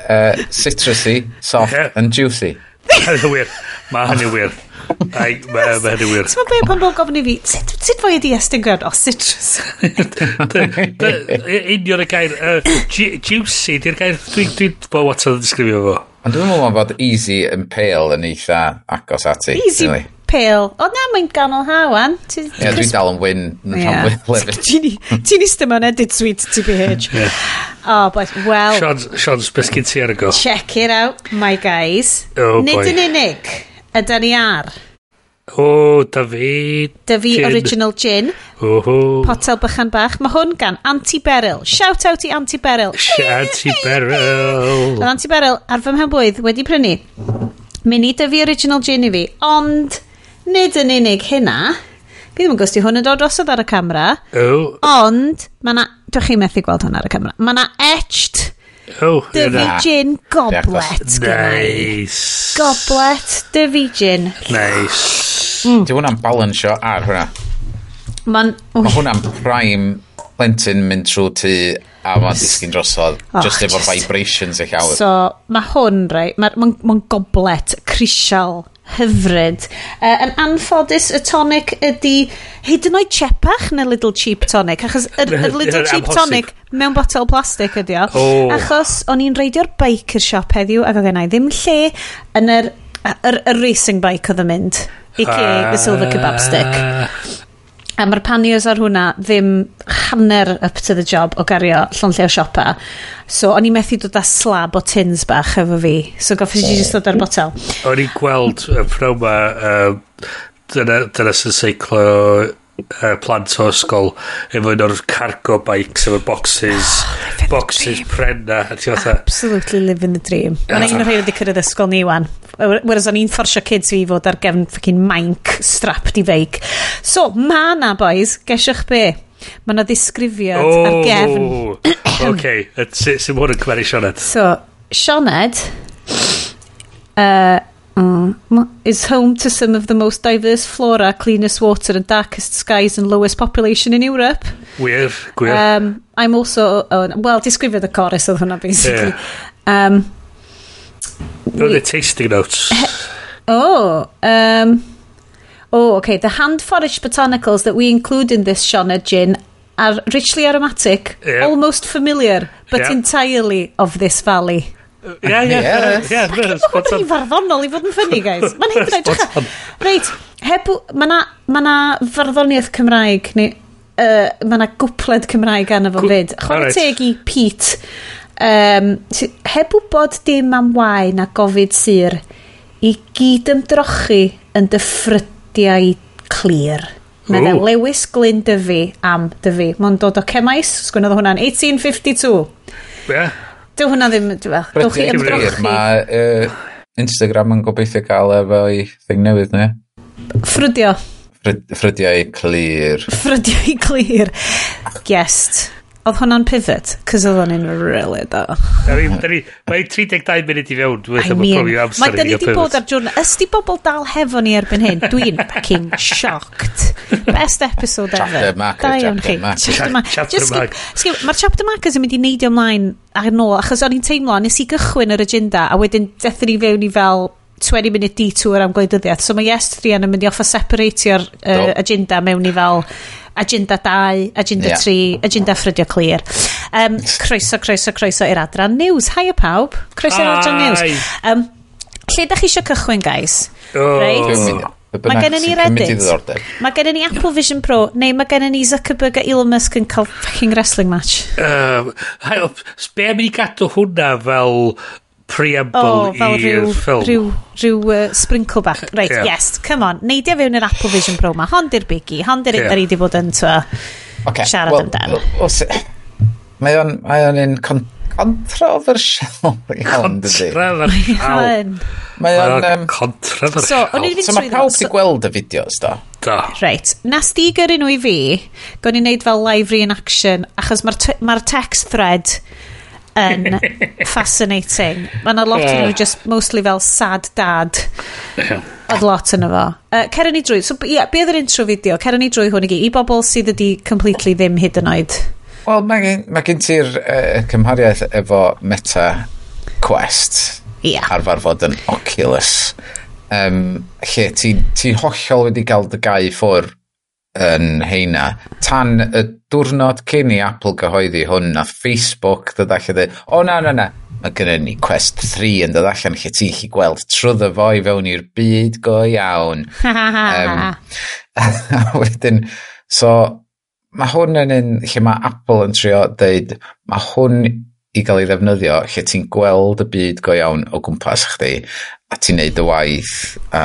Uh, citrusy, soft yeah. and juicy. Hynny'n wir. Mae hynny'n wir. Ai, mae ma hynny wir. Ti'n meddwl pan bod gofyn i fi, sut, sut fwy ydi estyn gwrdd? O, citrus. Union y gair, juicy, di'r gair, dwi'n dwi, bod Watson yn disgrifio fo. Ond dwi'n meddwl bod easy and pale yn eitha agos ati. Easy really. pale. O na, mae'n ganol hawan. Ie, yeah, dwi'n dal yn wyn. yn yeah. rhan win *laughs* Ti'n eistedd mewn edit suite TBH. yeah. Oh, but, well... Sean's, Sean's biscuit ti ar y go. Check it out, my guys. Oh, Nid yn unig Ydy ni ar... O, David. fi... Fi gin. original gin. Oho. Potel bychan bach. Mae hwn gan Anti Beryl. Shout out i Anti Beryl. Anti Beryl. Oedd Anti Beryl ar fy mhenbwydd wedi prynu. Mini da fi original gin i fi. Ond, nid yn unig hynna. Fi ddim yn gwesti hwn yn dod drosodd ar y camera. O. Ond, mae na... Dwi'ch chi methu gweld hwn ar y camera. Mae na etched Oh, dyfu na. gin goblet. Nice. Goblet, dyfu gin. Nice. Mm. Di hwnna'n balansio ar hwnna. Mae'n... Mae hwnna'n prime plentyn mynd trwy tŷ a mae'n disgyn drosodd oh, just efo just... vibrations eich awr. So, mae hwn, rei, mae'n ma, ma goblet crisial hyfryd. Uh, yn anffodus, y tonic ydy hyd yn oed chepach na Little Cheap Tonic, achos y Little Cheap Tonic mewn botel plastic ydy o. Oh. Achos o'n i'n reidio'r bike i'r siop heddiw, ac oedd yna ddim lle yn yr, yr, yr racing bike oedd yn mynd, i uh, y silver kebab stick. A mae'r panniers ar hwnna ddim hanner up to the job o gario llonlleo siopa. So, o'n i methu dod â slab o tins bach efo fi. So, goffes i just dod ar botel. O'n i'n gweld y pnawn ma, um, dyna, dyna sy'n seiclo uh, plant o ysgol efo un o'r cargo bikes efo boxes *gasps* oh, boxes prena absolutely live in the dream. Mae'n un o'r rhaid wedi cyrraedd ysgol ni wan whereas o'n i'n fforsio kids fi fod ar gefn ffocin mainc strapped i feic. So ma na boys gesiwch be? Mae na ddisgrifiad oh, ar gefn. *coughs* OK, sy'n mwyn yn cymeru Sioned. So, Sioned, uh, mm, is home to some of the most diverse flora, cleanest water and darkest skies and lowest population in Europe. Wir, gwir. Um, I'm also, oh, well, disgrifiodd y chorus oedd hwnna, basically. Yeah. Um, Roedd y tasting notes. *laughs* oh, um, oh, okay. The hand-foraged botanicals that we include in this Shoned gin are richly aromatic, Yeah. almost familiar, but Yeah. entirely of this valley. Ie, ie, ie. Mae'n rhy farddonol i fod yn ffynnu, guys. Mae'n hyn yn edrych Reit, heb... Mae na, ma na farddoniaeth Cymraeg, neu... Uh, mae na gwpled Cymraeg arno fo fyd. Chwarae right. teg i Pete. Um, heb wybod dim am wae na gofid sur, i gyd ymdrochi yn dyffrydiau clir. Meddwl Lewis Glyn Dyfu am Dyfu. Mae'n dod o Cemais, sgwynnodd hwnna'n 1852. Ie. Yeah. Dyw hwnna ddim, dwi'n fach. Dywch chi ymdrochi. Mae uh, Instagram yn gobeithio gael efo i thing newydd, ne? Ffrydio. Ffrydiau clir. Ffrydiau clir. Yes. Oedd hwnna'n pivot, cos oedd hwnna'n really da. Mae 32 munud i fewn, dwi'n meddwl bod cofio amser i gael di bod ar diwrnod, ysdi bobl dal hefo ni erbyn hyn, dwi'n fucking shocked. Best episode ever. Chapter Da iawn chi. Mae'r chapter markers yn mynd i neidio ymlaen ar nôl, achos o'n i'n teimlo, nes i gychwyn yr agenda, a wedyn dethon ni fewn i fel 20 minute detour am gwleidyddiaeth. So mae Yes 3 yn mynd i offa separatio'r uh, no. agenda mewn i fel agenda 2, agenda yeah. 3, agenda ffrydio clir. Um, croeso, croeso, croeso i'r adran news. Haia pawb. Croeso i'r adran news. Um, lle da chi eisiau cychwyn, guys? Oh. Right? Mae gennym ni Reddit. Mae gennym ni Apple Vision Pro. Neu mae gennym ni Zuckerberg a Elon Musk yn cael fucking wrestling match. Um, Be am i ni gadw hwnna fel preamble oh, fel i'r ffilm. Rhyw, rhyw uh, sprinkle bach. Right, yeah. yes, come on. Neidio fewn i'r Apple Vision Pro ma. Hon di'r biggie. Hon di'r yeah. un di bod yn twa okay. siarad well, amdan. Mae o'n, mae o'n un con, controversial *laughs* iawn, dydy. Controversial. Mae o'n... Controversial. So, o'n i'n So, mae pawb di gweld y fideos, do? Da. Reit. Nas di gyrru nhw i fi, go'n i'n neud fel live reenaction, achos mae'r ma text thread yn fascinating. Mae yna lot yn nhw just mostly fel sad dad. Oedd lot yn efo. Uh, Cera ni drwy, so yeah, be oedd yr intro fideo? Cera ni drwy hwn i gyd, i bobl sydd ydi completely ddim hyd yn oed. Wel, mae ma gen ti'r uh, cymhariaeth efo Meta Quest. Yeah. Arfer fod yn Oculus. Um, lle ti'n ti hollol wedi cael dy gau ffwr yn heina. Tan y diwrnod cyn i Apple gyhoeddi hwn, a Facebook ddod allan dweud, o na, na, na, mae gennym ni Quest 3 yn dod allan lle ti'n chi gweld trwyddo fo i fewn i'r byd go iawn. *laughs* um, *laughs* wedyn, so, mae hwn yn un lle mae Apple yn trio dweud, mae hwn i gael ei ddefnyddio lle ti'n gweld y byd go iawn o gwmpas chdi a ti'n neud y waith a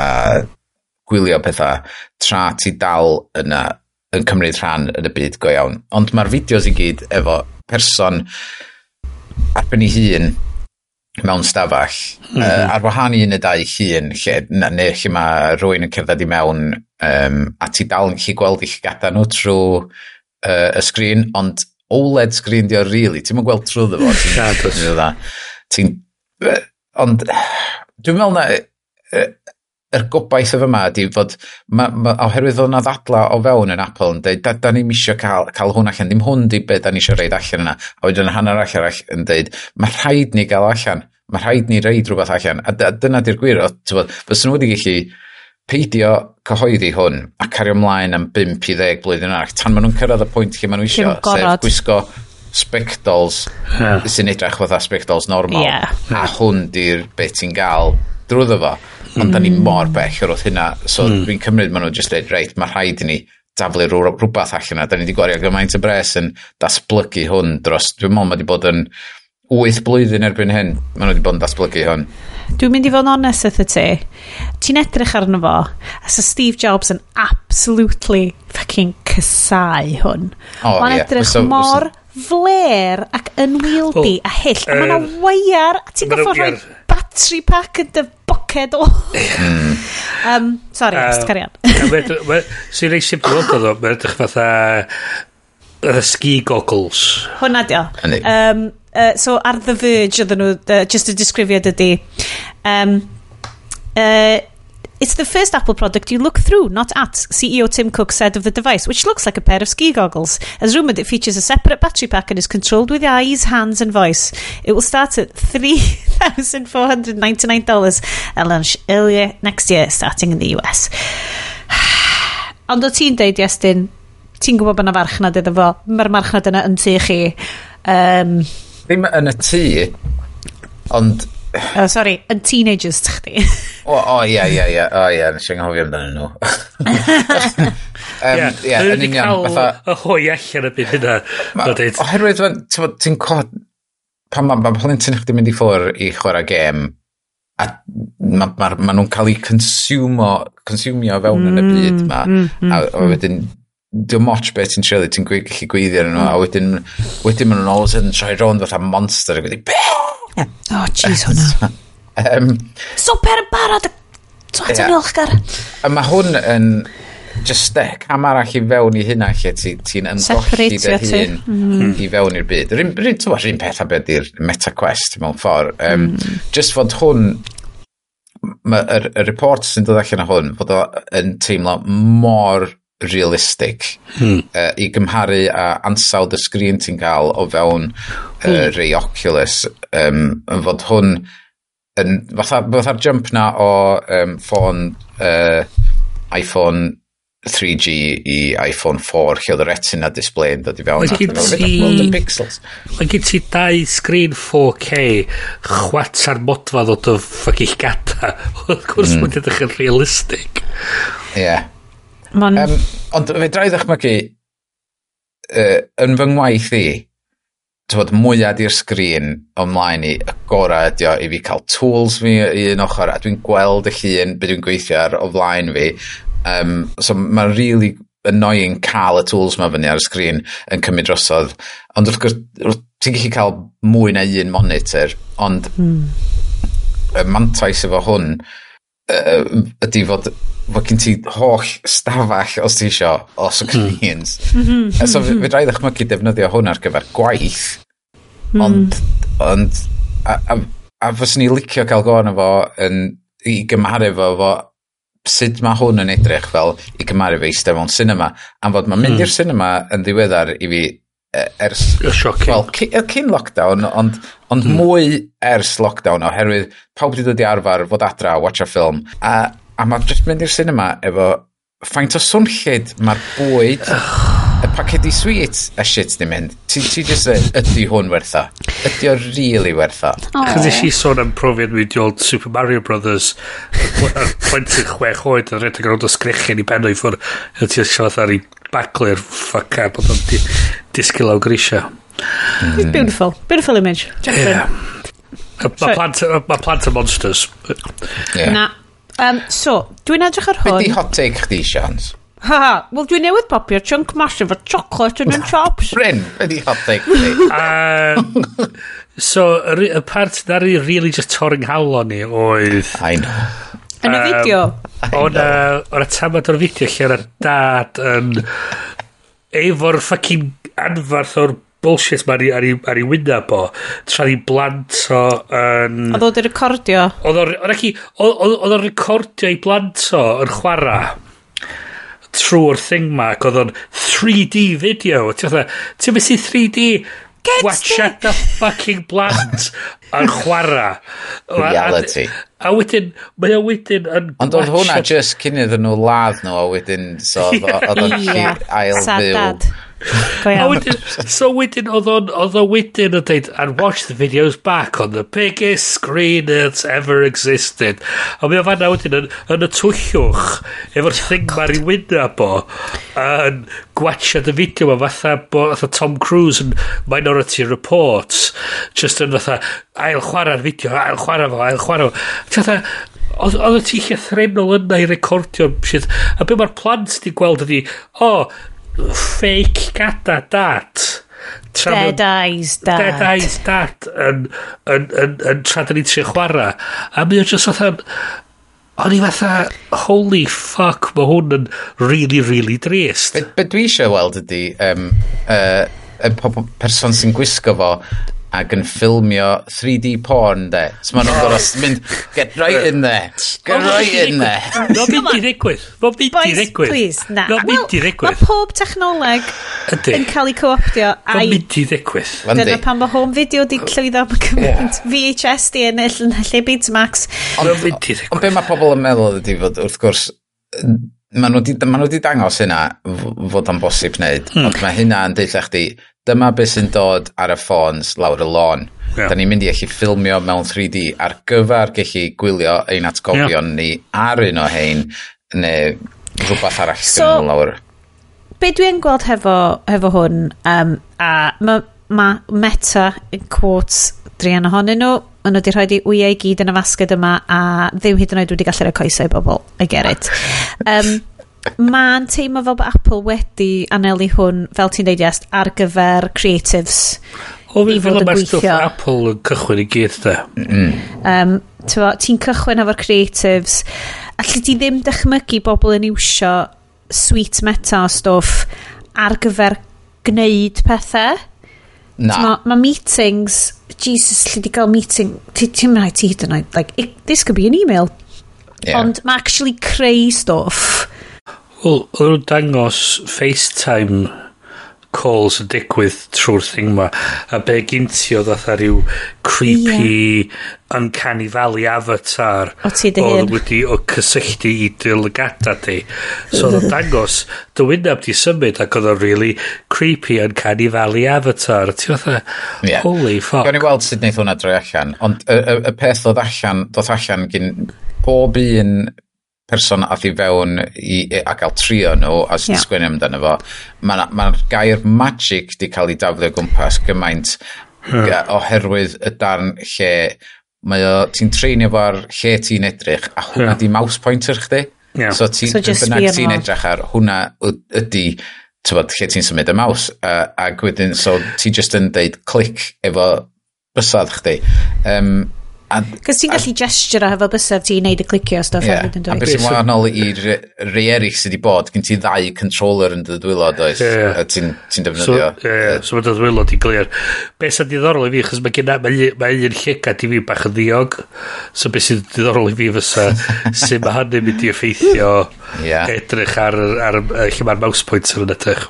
gwylio pethau tra ti dal yna yn cymryd rhan yn y byd go iawn. Ond mae'r fideos i gyd efo person arben ei hun mewn stafell mm -hmm. uh, ar wahân i un y dau hun lle, na, neu lle mae rhywun yn cerdded i mewn um, a ti dal yn gallu gweld eich gada nhw trwy uh, y sgrin ond OLED sgrin di o really ti'n gweld trwy ddefo ti'n ti'n ond dwi'n meddwl na uh, yr gobaith y fyma ydy fod ma, ma, oherwydd o'n yna ddadla o fewn yn Apple yn dweud da, da ni'n misio cael, cael hwn allan dim hwn di beth da ni eisiau reid allan yna. A wedyn hanner allan yn dweud mae rhaid ni gael allan mae rhaid ni reid rhywbeth allan. A, a dyna di'r gwir fes nhw wedi gallu peidio cyhoeddi hwn a cario ymlaen am 5 i 10 blwyddyn arall tan maen nhw'n cyrraedd y pwynt lle maen nhw eisiau sef gwisgo spectols yeah. sy'n edrych fatha spectols normal. Yeah. a hwn di'r beth ti'n gael drwyddo fo ond da ni mm. mor bell o'r wrth hynna. So mm. dwi'n cymryd maen nhw just dweud, reit, mae rhaid i ni daflu rhywbeth allan na. Da ni wedi gwario gymaint y bres yn datblygu hwn dros, dwi'n meddwl mae wedi bod yn 8 blwyddyn erbyn hyn. Maen nhw wedi bod yn datblygu hwn. Dwi'n mynd i fod yn onest wrth y ti. Ti'n edrych arno fo, a so Steve Jobs yn absolutely fucking cysau hwn. Oh, Mae'n yeah. edrych so, mor so. fler ac unwieldy oh, a hyll. Uh, a mae yna waiar, a ti'n goffod rhoi battery pack yn dy boced o. um, sorry, uh, carian. Sy'n rei simple weld o mae'n edrych fatha uh, ski goggles. Hwna di o. Um, uh, so ar The Verge oedden nhw, uh, just a disgrifiad ydy, um, uh, It's the first Apple product you look through, not at, CEO Tim Cook said of the device, which looks like a pair of ski goggles. As rumoured, it features a separate battery pack and is controlled with eyes, hands and voice. It will start at $3,499 and launch earlier next year, starting in the US. *sighs* Ond o ti'n deud, Iestyn, ti'n gwybod bod yna farchnad iddo fo, mae'r marchnad yna yn tu chi. Um, Ddim yn y tŷ, ond Oh, sorry, yn teenagers ty chdi. O, o, ia, ia, ia, o, ia, nes i anghofio amdano nhw. Ia, yn union, fatha... Y hoi allan y byd hynna. Oherwydd, ti'n cod... Pan mae ma plentyn chdi mynd i ffwr i chwarae gêm, a mae ma, ma nhw'n cael eu consumio, consumio fewn yn y mm, byd yma, mm, mm, a, a wedyn dwi'n moch beth ti'n siarad, ti'n gallu gweithio nhw, a wedyn, wedyn maen nhw'n always yn troi rownd fatha monster, a gwedi! O, oh, jeez hwnna. um, Super yn barod! Twat yn ilchgar. A mae hwn yn just e, cam arall i fewn i hynna lle ti'n ti ymgolli dy hun mm. i fewn i'r byd. Rwy'n rwy peth a beth i'r MetaQuest mewn ffordd. Um, mm. Just fod hwn, y, y report sy'n dod allan o hwn, fod o'n teimlo mor realistig hmm. uh, i gymharu a ansawdd y sgrin ti'n cael o fewn hmm. uh, rei Oculus um, yn fod hwn yn, fatha, fatha'r jump na o um, ffôn uh, iPhone 3G i iPhone 4 lle oedd y retina display yn dod i fewn mae gen ti dau sgrin 4K chwatar modfa ddod o ffagich gata *laughs* wrth gwrs mm. mae'n edrych yn realistig ie yeah. Man... Um, ond fe drai ddechmygu, uh, yn fy ngwaith i, tywod, mwyad i'r sgrin ymlaen i, y gorau ydi o, i fi cael tools fi i un ochr, a dwi'n gweld y llun beth dwi'n gweithio ar o flaen fi. Um, so mae'n really annoying cael y tools yma fyny ar y sgrin yn cymryd drosodd. Ond wrth gwrs, ti'n gallu cael mwy na un monitor, ond mm. y mantais efo hwn, uh, ydy fod fod gen ti holl stafell os ti isio o screens. Mm. so fe, fe drai ddechmygu defnyddio hwn ar gyfer gwaith. Mm. Ond, ond a, a, a fyswn ni licio cael gôn efo yn, i gymharu fo efo sut mae hwn yn edrych fel i gymharu fe eistedd mewn cinema. Am fod mae'n mynd mm. i'r cinema yn ddiweddar i fi E, ers... Y cyn. Wel, cyn, lockdown, ond, ond mm. mwy ers lockdown, oherwydd pawb wedi dod i arfer fod adra, watch a film. A, a mae jyst mynd i'r cinema efo faint o swnllid mae'r bwyd, y pacedi sweet a shit ni'n mynd. Ti, ti jyst ydy hwn wertha. Ydy o really wertha. Chos eisiau i sôn am profiad mi di old Super Mario Brothers, plentyn chwech oed, yn redeg ar ond o sgrechen i benno i ffwrdd, a ti eisiau fatha ar ei baglu'r ffacad, bod o'n disgyl o grisia. Mm. Beautiful. Beautiful image. Yeah. Mae plant, ma plant yn monsters. Yeah. Na. Um, so, dwi'n edrych ar hwn... Beth di hot take chdi, Sians? Ha ha, wel dwi'n newydd popio'r chunk mash efo chocolate yn yn chops. Bryn, be di hot take chdi? uh, so, y part na ni really just torring halon ni oedd... I know. Yn y fideo? O'n y tamad o'r fideo lle oedd dad yn... Efo'r fucking anfarth o'r bullshit ma ar ei, ar ei wynaf o. Tra ni blant o yn... Um, oedd o'n recordio? Oedd o'n recordio i blant o yn chwarae trwy'r thing ma ac oedd o'n 3D video. Ti'n mynd 3D Get watch at the fucking blant *laughs* yn chwarae reality. A wedyn mae o wedyn yn ond oedd hwnna just cyn iddyn nhw ladd nhw a wedyn so oedd o'n ail fyw. A wedyn, so wedyn, oedd o wedyn yn dweud, and watch the videos back on the biggest screen that's ever existed. A mi o fanna wedyn yn, yn y twyllwch efo'r thing ma'r i wyna bo, yn gwachad y fideo ma, fatha, bo, fatha Tom Cruise yn Minority Reports, just yn fatha, ail chwarae'r fideo, ail chwarae fo, ail chwarae fo. Fatha, oedd y ti eich threnol yna i recordio shit. A be mae'r plant di gweld ydi, o, oh, fake gada dat Dead Eyes Dad. Dead Eyes Dad yn, yn, yn, yn tra da ni'n trio chwarae. A mi o'n just fatha... O'n i fatha, holy fuck, mae hwn yn really, really drist. Be, be dwi eisiau weld ydy, um, uh, y person sy'n gwisgo fo ac yn ffilmio 3D porn de. So maen nhw'n gorau mynd, get right in there. Get right in there. No byd i ddigwydd. No byd i ddigwydd. please, na. No byd i ddigwydd. Mae pob technoleg yn cael ei co-optio. No byd i ddigwydd. Dyna pan mae home video di llwyddo am gymaint. VHS di yn ennill yn lle Betamax. No byd i ddigwydd. Ond be mae pobl yn meddwl ydy fod, wrth gwrs, maen nhw wedi ma dangos hynna fod o'n bosib wneud. Mm. Ond mae hynna yn deitha chdi, dyma beth sy'n dod ar y ffôns lawr y lôn. Yeah. Da ni'n mynd i allu ffilmio mewn 3D ar gyfer gallu gwylio ein atgofion yeah. ni ar un o hein neu rhywbeth arall so, lawr. Be dwi'n gweld hefo, hefo hwn, um, a mae ma meta, yn quotes, drian ohonyn nhw, maen nhw wedi rhoi di wyau i gyd yn y fasged yma a ddim hyd yn oed wedi gallu rhoi coesau i bobl. I get it. *laughs* Um, Mae'n teimlo fel bod Apple wedi anelu hwn, fel ti'n deud, yes, ar gyfer creatives. O, i fod yn gweithio. Stwff Apple yn cychwyn i gyd, da. Mm. Um, ti'n cychwyn efo'r creatives. Alli ti ddim dychmygu bobl yn iwsio sweet meta o stwff ar gyfer gwneud pethau. Na. Mae ma meetings, Jesus, lle di gael meeting, ti'n rhaid ti hyd yn oed, like, it, this could be an email. Yeah. Ond mae actually creu stwff Wel, oedd nhw'n dangos FaceTime calls yn digwydd trwy'r thing ma a be gynti oedd atha rhyw creepy yeah. uncanny valley avatar o ti dy hun wedi o cysylltu i dylgada di. so oedd o'n *laughs* dangos dy wyneb di symud ac oedd o'n really creepy uncanny valley avatar ti fatha yeah. holy fuck gawn i weld sut wneud hwnna droi allan ond y, y, y peth oedd allan dod allan gyn bob un person ath i fewn i, i, a gael trio nhw a sy'n yeah. sgwini amdano fo mae'r ma, gair magic di cael ei daflu o gwmpas gymaint yeah. oherwydd y darn lle mae o, ti'n treinio fo'r lle ti'n edrych a hwnna yeah. di mouse pointer chdi yeah. so ti, so bynnag ti'n edrych ar hwnna ydi tybod, lle ti'n symud y maws uh, ac wedyn so ti just yn deud clic efo bysad chdi um, Cos ti'n gallu gesture hefo bysaf ti'n neud y clicio stuff yeah. hefyd yn dweud. A beth sy'n wahanol i re, rei eraill sydd wedi bod, gen ti ddau controller yn dy dwylod oes, yeah. a ti'n ti defnyddio. So, yeah, yeah. so mae dy dwylod i'n glir. Be sy'n diddorol i fi, chos mae gen mae, mae un llegad i fi bach yn ddiog, so be sy'n diddorol i fi fysa, *laughs* sy'n mae hynny'n mynd i effeithio yeah. edrych ar, ar, ar lle mae'r mouse pointer yn edrych.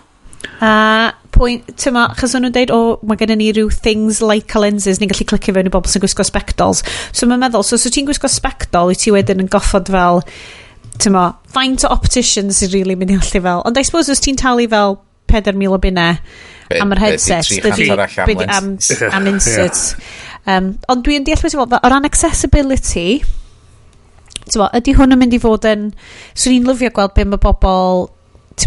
A pwynt, ti'n ma, achos o'n nhw'n deud, o, oh, mae gennym ni rhyw things like lenses, ni'n gallu clicio fewn i bobl sy'n gwisgo spectols. So mae'n meddwl, so so ti'n gwisgo spectol, i ti wedyn yn goffod fel, ti'n ma, faint o opticians sy'n really mynd i allu fel. Ond I suppose os ti'n talu fel 4,000 o bunna am yr headset, dydy, am, am *laughs* inserts. yeah. um, ond dwi'n deall beth i fod, o ran accessibility, ti'n ma, ydy hwn yn mynd i fod yn, swn i'n lyfio gweld be mae bobl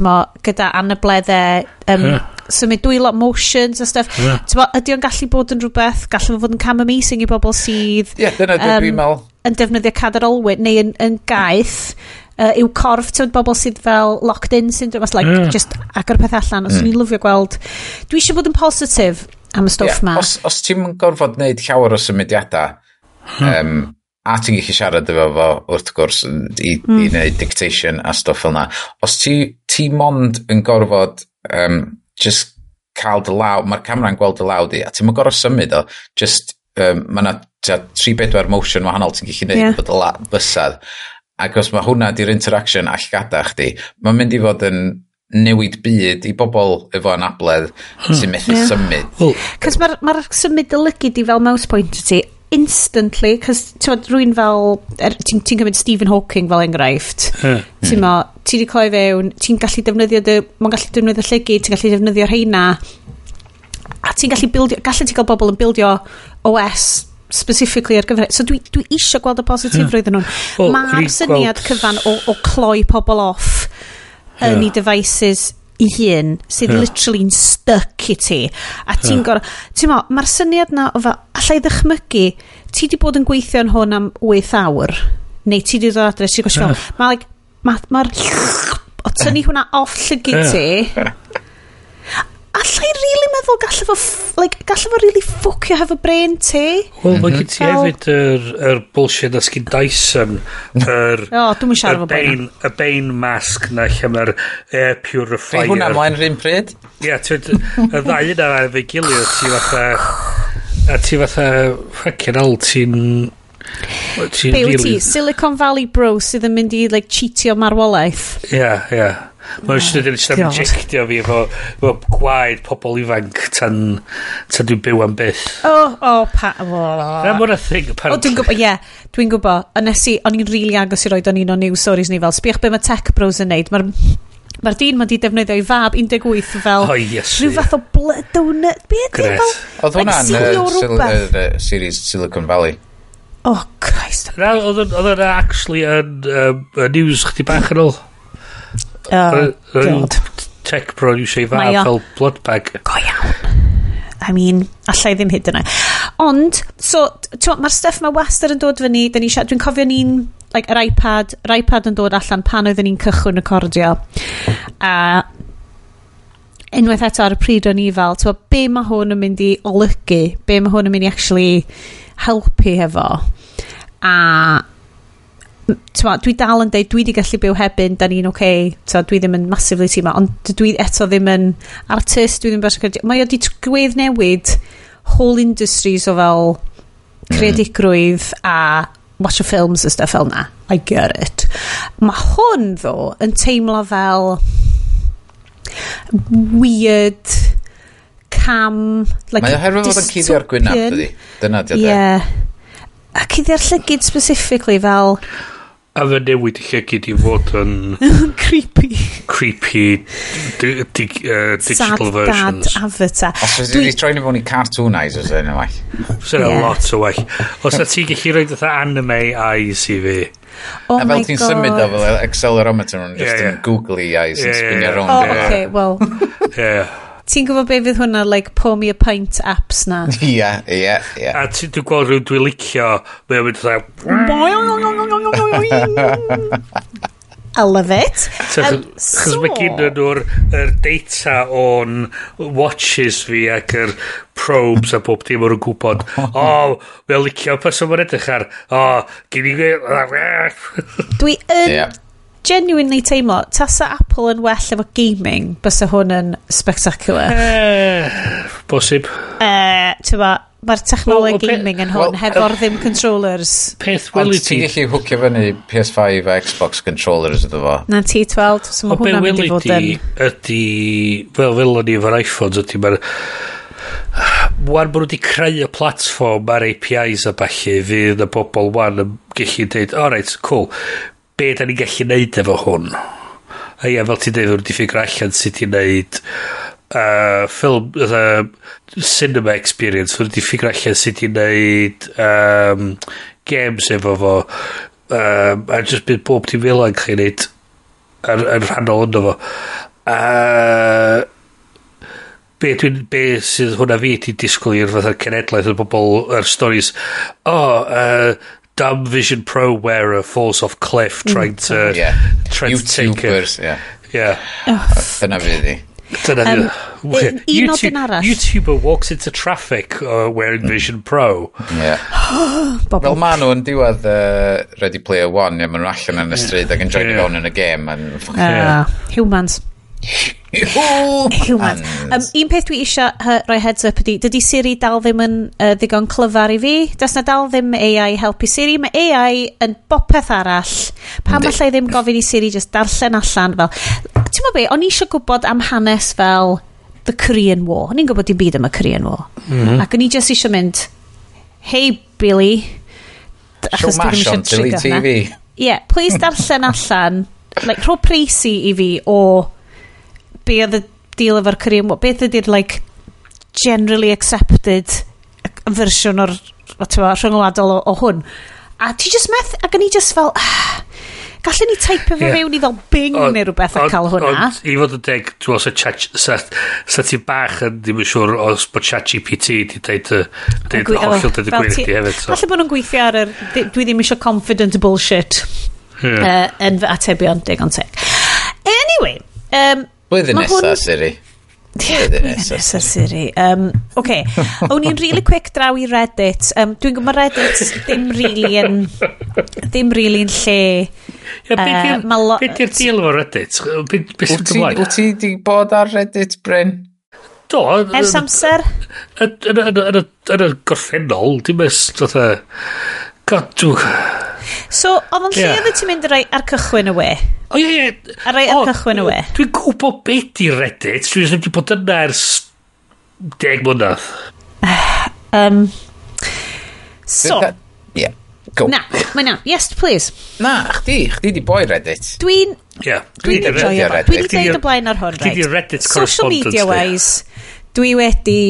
mo, gyda anableddau, um, yeah. symud dwylo motions a stuff. Yeah. Mo, ydy o'n gallu bod yn rhywbeth, gallu fod yn cam amazing i bobl sydd... Ie, yeah, dyna um, dwi'n meddwl. ...yn defnyddio cadar olwyd neu yn, yn gaeth uh, yw corff, ti'n bobl sydd fel locked in syndrome, os like, yeah. just agor peth allan, os mm. ni'n lyfio gweld, dwi eisiau bod yn positif am y stwff yeah, ma. Os, os ti'n gorfod wneud llawer o symudiadau, um, a ti'n gallu siarad efo fo wrth gwrs i, mm. i hmm. wneud dictation a stwff fel na. Os ti, ti mond yn gorfod um, just cael dy law, mae'r camera'n gweld dy law di, a ti'n mynd gorfod symud o, just, um, mae yna 3-4 motion wahanol ti'n gallu gwneud yeah. bod y la, bysad. Ac os mae hwnna di'r interaction all gada chdi, mae'n mynd i fod yn newid byd i bobl efo anabledd hmm. sy'n methu yeah. symud. Cos mae'r ma symud y lygu di fel mouse pointer ti, instantly, cos ti'n rwy'n fel, er, ti'n ti cymryd Stephen Hawking fel enghraifft, yeah. ti'n mo, ti di cloi fewn, ti'n gallu defnyddio, dy, mae'n gallu defnyddio llygyd, ti'n gallu defnyddio rheina, a ti'n gallu bildio, gallu ti gael bobl yn bildio OS specifically ar gyfer... So dwi, dwi eisiau gweld y positifrwydd yn nhw. Well, Mae'r syniad gweld... cyfan o, o cloi pobl off yn yeah. ei devices i hun sydd yeah. literally'n stuck i ti a ti'n yeah. gorau ti'n mo mae'r syniad na o fel allai ddychmygu ti di bod yn gweithio yn hwn am 8 awr neu ti di ddod adre ti'n gwybod yeah. fel mae'r like, ma, ma, o tynnu hwnna off llygu ti *laughs* allai really meddwl gallai fo, like, gallu fo really ffwcio hefo brain ti. Wel, mae gen ti hefyd yr, yr bullshit na sgyn Dyson, *laughs* yr... o, dwi'n mynd siarad fo bain. Y bain mask na lle mae'r air purifier. Hwnna moen rhywun pryd? Ie, y ddau yna ar fe gilio, ti fatha... A ti fatha, ffacin al, ti'n... Be wyt ti? Silicon Valley bro sydd yn mynd i like, cheatio marwolaeth? Ie, yeah, ie. Yeah. Mae'n sydd yn eistedd am jectio fi efo, efo gwaed pobl ifanc tan, tan dwi'n byw am byth. O, oh, o, oh, pa... Na mwyn a thing, apparently. O, oh, dwi'n gwybod, ie, yeah, dwi'n gwybod. Ond nes i, o'n i'n rili really agos i roed o'n un o news stories ni fel, sbiach be mae tech bros yn neud. Mae'r Mae'r dyn ma'n di defnyddio i fab 18 fel oh, yes, rhyw fath o blood donut. Be ydy e fel? Oedd hwnna'n series Silicon Valley. Oh, Christ. Oedd hwnna actually yn news chdi bach yn ôl. Oh, God. Tech bro eisiau i fab fel blood bag. Go iawn. I mean, allai ddim hyd yna. Ond, so, mae'r stuff mae wastad yn dod fyny, dwi'n siarad, dwi'n cofio ni'n, like, yr iPad, yr iPad yn dod allan pan oedden ni'n cychwyn recordio. A unwaith eto ar y pryd o'n i fel, ti'n be mae hwn yn mynd i olygu, be mae hwn yn mynd i actually helpu hefo. A twa, dwi dal yn deud, dwi di gallu byw hebyn, da ni'n oce, okay. dwi ddim yn massively ti ond dwi eto ddim yn artist, dwi ddim yn Mae o di gwedd newid whole industries o fel credigrwydd a watch o films a stuff fel na. I get it. Mae hwn ddo yn teimlo fel weird cam like Mae oherwydd fod yn cyddi ar gwynaf dydi. Dyna dydi. Ie. Yeah. Ac i llygyd specifically fel a fe newid i llygyd i fod yn... *laughs* creepy. Creepy di, di, uh, digital Sad versions. Sad dad avatar. Os wedi troi ni fod i cartoonisers yn y waith. Sy'n yeah. lot o well. Os na ti'n gallu rhoi dda anime eyes i fi. Oh a fel ti'n symud o fel accelerometer yn just yn googly eyes yn spinio rownd. Oh, okay, well. yeah. Ti'n gwybod be fydd hwnna, like, pour me a pint apps na? *laughs* Ie, ie, ie. A dwi'n gweld rhywun dwi'n licio, mae'n mynd fatha... I love it. So, um, Chos so... mae gyn nhw'r er data o'n watches fi ac yr er probes a bob dim o'r gwybod. O, oh, mae'n licio person mae'n edrych ar. O, oh, gyn i... Dwi yn yeah. genuinely teimlo, tasa Apple yn well efo gaming, bysa hwn yn spectacular. Eh, bosib. Eh, uh, ti'n Mae'r technoleg well, gaming well, yn hwn, well, hefo'r ddim controllers. Peth weli ti... Ti'n gallu hwcio fyny PS5 a Xbox controllers ydw fo. Na T12, so mae hwnna'n mynd i fod yn... Ydy, fel fel o'n i efo'r iPhones, ydy mae'r... Wan bod nhw wedi creu y platform ar APIs a falle, fydd y bobl wan yn gallu dweud, o oh, cool, be da ni'n gallu neud efo hwn? A ie, fel ti'n dweud, wedi ffigur allan sut i neud uh, ffilm, uh, cinema experience, fod wedi ffigur allan sut i neud um, games efo fo, um, a just bydd bob ti'n fel yn cael neud wneud yn, yn rhannol yno fo. Uh, be, dwi, be sydd hwnna fi di disgwyl i'r fatha cenedlaeth o bobl, yr stories, oh, uh, dumb vision pro wearer falls off cliff trying to mm. yeah. trying YouTubers, to take it. yeah. Yeah. Dyna fydd i. Dyna um, un YouTube, arall. YouTuber walks into traffic uh, wearing Vision Pro. Yeah. *gasps* Fel ma nhw'n diwedd uh, Ready Player One, ie, maen nhw allan yn y stryd ac yn joinio yeah. fewn yn y game. And, yeah. uh, humans. Humans. Um, un peth dwi eisiau uh, rhoi heads up ydy, dydy Siri dal ddim yn uh, ddigon clyfar i fi. Does na dal ddim AI helpu Siri. Mae AI yn bopeth arall. Pam allai ddim gofyn i Siri just darllen allan fel ti'n mo be, o'n i eisiau gwybod am hanes fel the Korean War. O'n i'n gwybod dim byd am y Korean War. Mm -hmm. Ac o'n i just eisiau mynd, hey Billy, achos dwi ddim eisiau trigger TV. Yeah, please darllen allan, like, rho preisi i fi o be oedd y deal efo'r Korean War. Beth ydy'r, like, generally accepted fersiwn o'r rhyngwladol o, o hwn. A ti just meth, ac o'n i just fel, ah, Gallen ni taipio fo yeah. mewn i ddol bing on, neu rhywbeth a cael hwnna? Ond i fod yn deg, ti'n meddwl, sa, sa, ti bach yn ddim yn siŵr os bod chat GPT di dweud y hollol dweud y gwir ti hefyd. So. Falle bod nhw'n gweithio ar yr, dwi ddim eisiau confident bullshit yeah. uh, yn fy atebion digon teg. Anyway. Um, Blwyddyn nesaf, Siri. Blwyddyn Nesa Siri. Um, OK. *laughs* O'n i'n really quick draw i Reddit. Um, Dwi'n gwybod Reddit ddim really yn... ddim really yn lle Ia, be di'r deal efo Reddit? Wyt ti di bod ar Reddit, Bryn? Do. Ers amser? Yn y gorffennol, dim ys, dotha... E- God, dwi... So, oedd yn lle oedd ti'n mynd rai ar cychwyn y we? O, ie, ie. Ar rai ar cychwyn y we? Dwi'n gwybod beth di Reddit, dwi'n wedi bod yna ers deg mlynedd. Um, *sighs* so... Go. Na, mae na. Yes, please. Na, chdi, chdi di boi Reddit. Dwi'n... Yeah. Dwi'n enjoyo Reddit. Dwi wedi deud y blaen ar hwn, right? Chdi di Reddit Social media wise, dwi wedi,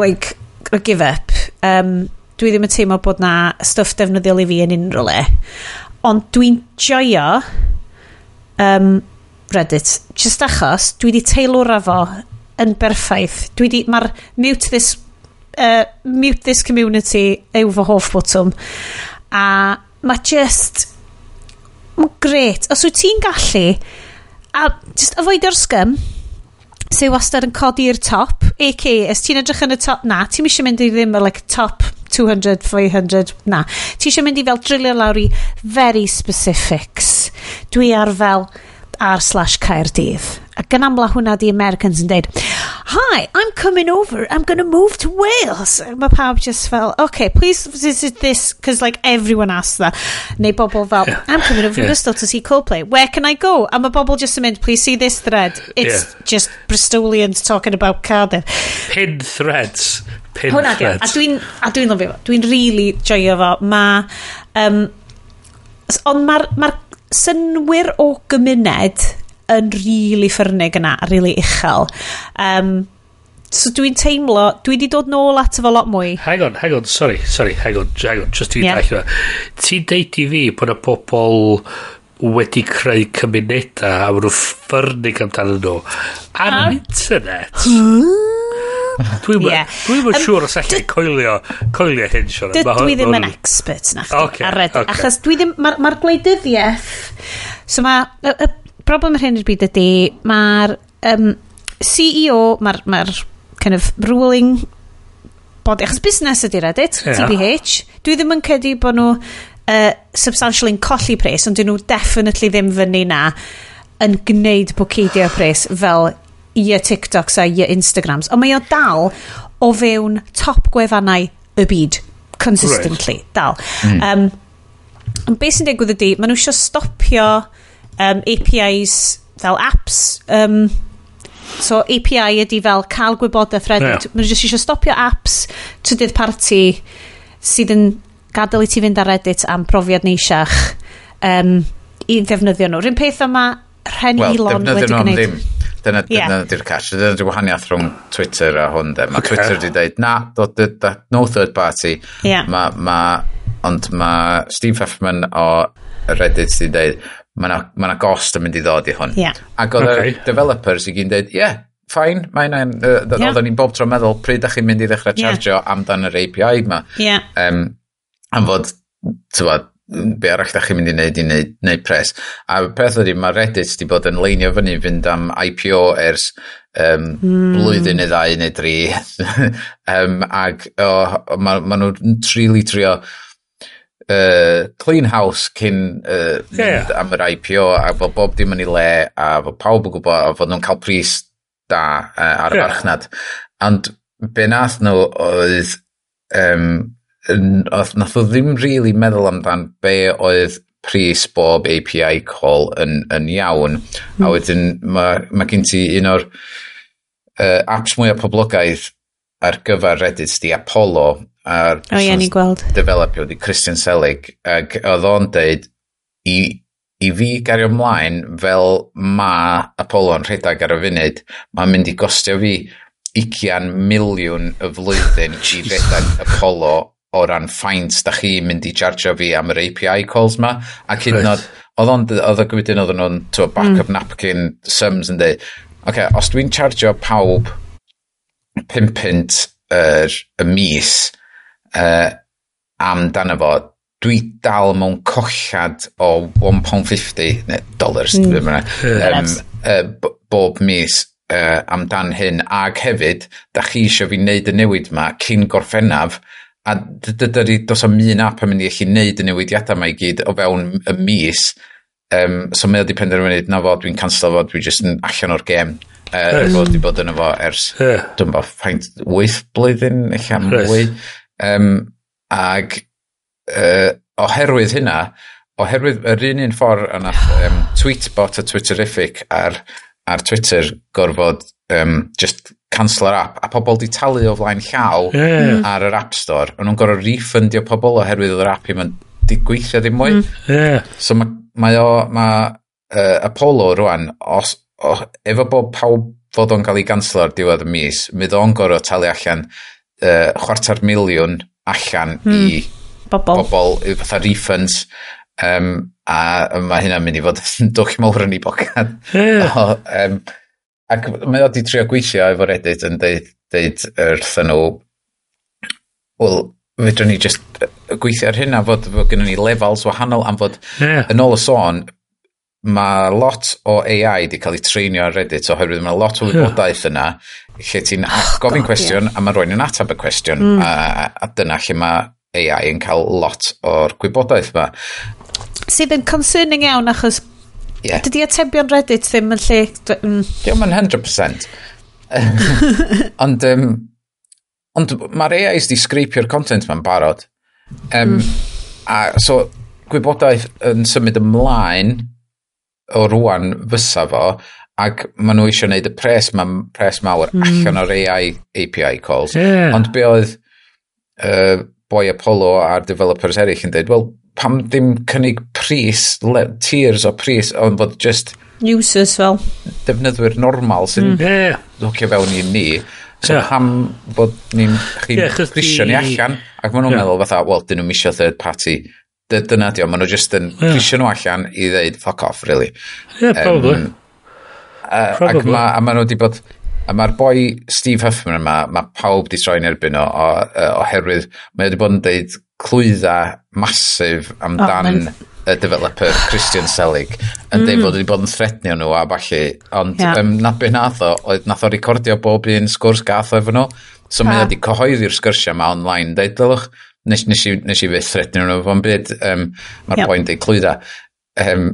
like, a give up. Um, dwi ddim yn teimlo bod na stuff defnyddiol i fi yn unrhyw le. Ond dwi'n joio um, Reddit. Just achos, dwi wedi teilwr fo yn berffaith. Dwi wedi... Mae'r mute this... Uh, mute this community yw fy hoff botwm a mae just mae'n gret os wyt ti'n gallu a just avoidio'r scum sy'n wastad yn codi i'r top ac os ti'n edrych yn y top na ti'n eisiau mynd i ddim y like, top 200, 500 na. Ti eisiau mynd i fel drilio lawr i very specifics. Dwi ar fel r slash Caerdydd. A gan amla hwnna di Americans yn deud hi, I'm coming over, I'm going to move to Wales. Mae pawb just fel, okay, please visit this, because like everyone asks that. Neu bobl fel. I'm coming over from yeah. Bristol to see Coldplay, where can I go? A mae bobl just yn mynd, please see this thread. It's yeah. just Bristolians talking about Cardiff. Pin threads. Pin Hwna threads. A dwi'n, a dwi'n lyfio fo, dwi'n really joio fo. Mae, um, ond mae'r ma synwyr o gymuned yn rili really ffyrnig yna, rili really uchel. Um, so dwi'n teimlo, dwi wedi dod nôl at efo lot mwy. Hang on, hang on, sorry, sorry, hang on, hang on, just dwi'n yeah. dall Ti'n deud i fi bod y pobl wedi creu cymunedau a maen nhw ffyrnig amdano nhw ar huh? internet. Dwi'n yeah. dwi um, siŵr os allai coelio, coelio hyn, Sian. Dwi ddim yn expert na chdi okay, ar redeg. Okay. Achos dwi ddim, mae'r ma, ma gwleidyddiaeth, so mae broblem yr hyn i'r byd ydy, mae'r um, CEO, mae'r ma kind of ruling bod achos busnes ydy Reddit, yeah. TBH. Dwi ddim yn cedi bod nhw uh, substantially yn colli pres, ond dyn nhw definitely ddim fyny na yn gwneud bwcidio pres fel i TikToks a i Instagrams. Ond mae o dal o fewn top gwefannau y byd, consistently, right. dal. Mm. Um, ond beth sy'n digwydd ydy, maen nhw eisiau stopio um, APIs fel apps um, so API ydy fel cael gwybodaeth redig yeah. maen nhw jyst eisiau stopio apps trydydd parti sydd yn gadael i ti fynd ar Reddit am profiad neisiach um, i ddefnyddio nhw rhywun peth yma Ren well, Elon wedi gwneud ddim. Dyna, yeah. dyna di'r catch. Dyna di'r gwahaniaeth rhwng Twitter a hwn. de. Mae okay. Twitter wedi dweud, na, do, do, do, no third party. Yeah. Ma, ma, ond mae Steve Huffman o Reddit wedi dweud, mae yna ma gost yn mynd i ddod i hwn. Yeah. Ac oedd okay. y developers i gyd dweud, ie, yeah, ffain, mae yna, uh, yeah. oedden ni'n bob tro meddwl, pryd ydych chi'n mynd i ddechrau chargio yeah. amdan yr API yma. Yeah. Um, am fod, tywod, be arall da chi'n mynd i wneud i wneud, wneud pres. A peth ydy, mae Reddit wedi bod yn leinio fyny fynd am IPO ers um, mm. blwyddyn neu ddau neu dri. um, ac oh, maen ma nhw'n trili trio, trio uh, clean house cyn uh, yeah. am yr IPO a fod bob dim yn ei le a fod pawb yn gwybod a fod nhw'n cael pris da uh, ar y yeah. farchnad. Ond be nath nhw oedd um, oedd nath nhw ddim really meddwl amdan be oedd pris bob API call yn, yn iawn. Mm. A wedyn mae ma gen ti un o'r uh, apps mwyaf poblogaidd ar gyfer Reddit di Apollo a'r o, ie, ni gweld. developio di Christian Selig ac oedd o'n deud i, i fi gario ymlaen fel ma Apollo yn rhedeg ar y funud mae'n mynd i gostio fi 20 miliwn y flwyddyn *laughs* i redag Apollo o ran ffaint da chi mynd i chargio fi am yr API calls ma ac hyd yn oed oedd o'n oedd o'n gwybod oedd nhw'n back mm. of napkin sums yn dweud oce okay, os dwi'n chargio pawb pum pint yr, y mis uh, amdano fo, dwi dal mewn collad o 1.50 neu dollars mm. dwi'n um, uh, bob mis uh, amdan hyn. Ag hefyd da chi eisiau fi wneud y newid ma cyn gorffennaf a dydy dos am un app yn mynd i allu wneud y newidiadau mae i gyd o fewn y mis. Um, so mae o di penderfynu na fo dwi'n cancel fo. Dwi just yn allan o'r gem Er yes. bod wedi bod yn efo ers, yeah. dwi'n bo, ffaint, wyth blwyddyn, eich am fwy. Um, ag uh, oherwydd hynna, oherwydd yr un un ffordd yna um, tweetbot a twitterific ar, ar Twitter gorfod um, just cancel yr app a pobl di talu o flaen llaw yeah. ar yr App Store a nhw'n gorfod refundio pobl oherwydd oedd yr app i di gweithio ddim mwy mm. yeah. so mae mae o mae uh, Apollo rwan os, oh, efo bod pawb fod o'n cael ei ganslo ar diwedd y mis, mi o'n gorau talu allan uh, chwarter miliwn allan mm. i bobl, bobl i fatha refunds um, a mae hynna'n mynd i fod yn *laughs* dwch i mawr yn ei bocad. Yeah. o, um, ac mae o di trio gweithio efo Reddit yn deud, deud wrthyn nhw, wel, fedrwn ni just gweithio ar hynna fod, fod gennym ni levels wahanol am fod yeah. yn ôl y sôn mae lot o AI di cael ei treinio ar Reddit oherwydd mae lot o wybodaeth yna lle ti'n oh, gofyn God, cwestiwn yeah. a mae rwy'n yn atab y cwestiwn mm. a, a dyna lle mae AI yn cael lot o'r gwybodaeth yma. Sydd yn concerning iawn achos yeah. dydy atebion Reddit ddim yn lle... Mm. Diolch yn 100%. *laughs* ond um, ond mae'r AIs di sgripio'r content ma'n barod. Um, mm. A so gwybodaeth yn symud ymlaen o rwan fysa fo, ac maen nhw eisiau gwneud y pres, ma pres mawr mm. allan o'r AI API calls. Yeah. Ond be oedd uh, boi Apollo a'r developers eraill yn dweud, wel, pam ddim cynnig pris, le, tiers o pris, ond fod just... Users fel. Defnyddwyr normal sy'n mm. yeah. lwcio fewn i ni. So yeah. pam bod ni'n chi'n yeah, prisio ni allan, ac maen nhw'n yeah. meddwl fatha, wel, dyn nhw'n misio third party dyna di o, maen nhw just yn yeah. prisio nhw allan i ddeud fuck off, really. Yeah, probably. Um, a, probably. Ac ma, a maen nhw wedi bod... A mae'r boi Steve Huffman yma, mae pawb di troi'n erbyn o, o, o oherwydd mae wedi bod yn deud clwydda masif amdan oh, y developer Christian Selig yn mm. deud bod wedi bod yn threadnio nhw a falle ond yeah. um, na be nath o oedd nath o recordio bob un sgwrs gath o efo nhw so ah. mae wedi cyhoeddi'r sgyrsiau yma online deud dylwch nes, nes, i, nes i fyth threadnio nhw, fo'n byd, um, mae'r yep. pwynt ei clwydda. Um,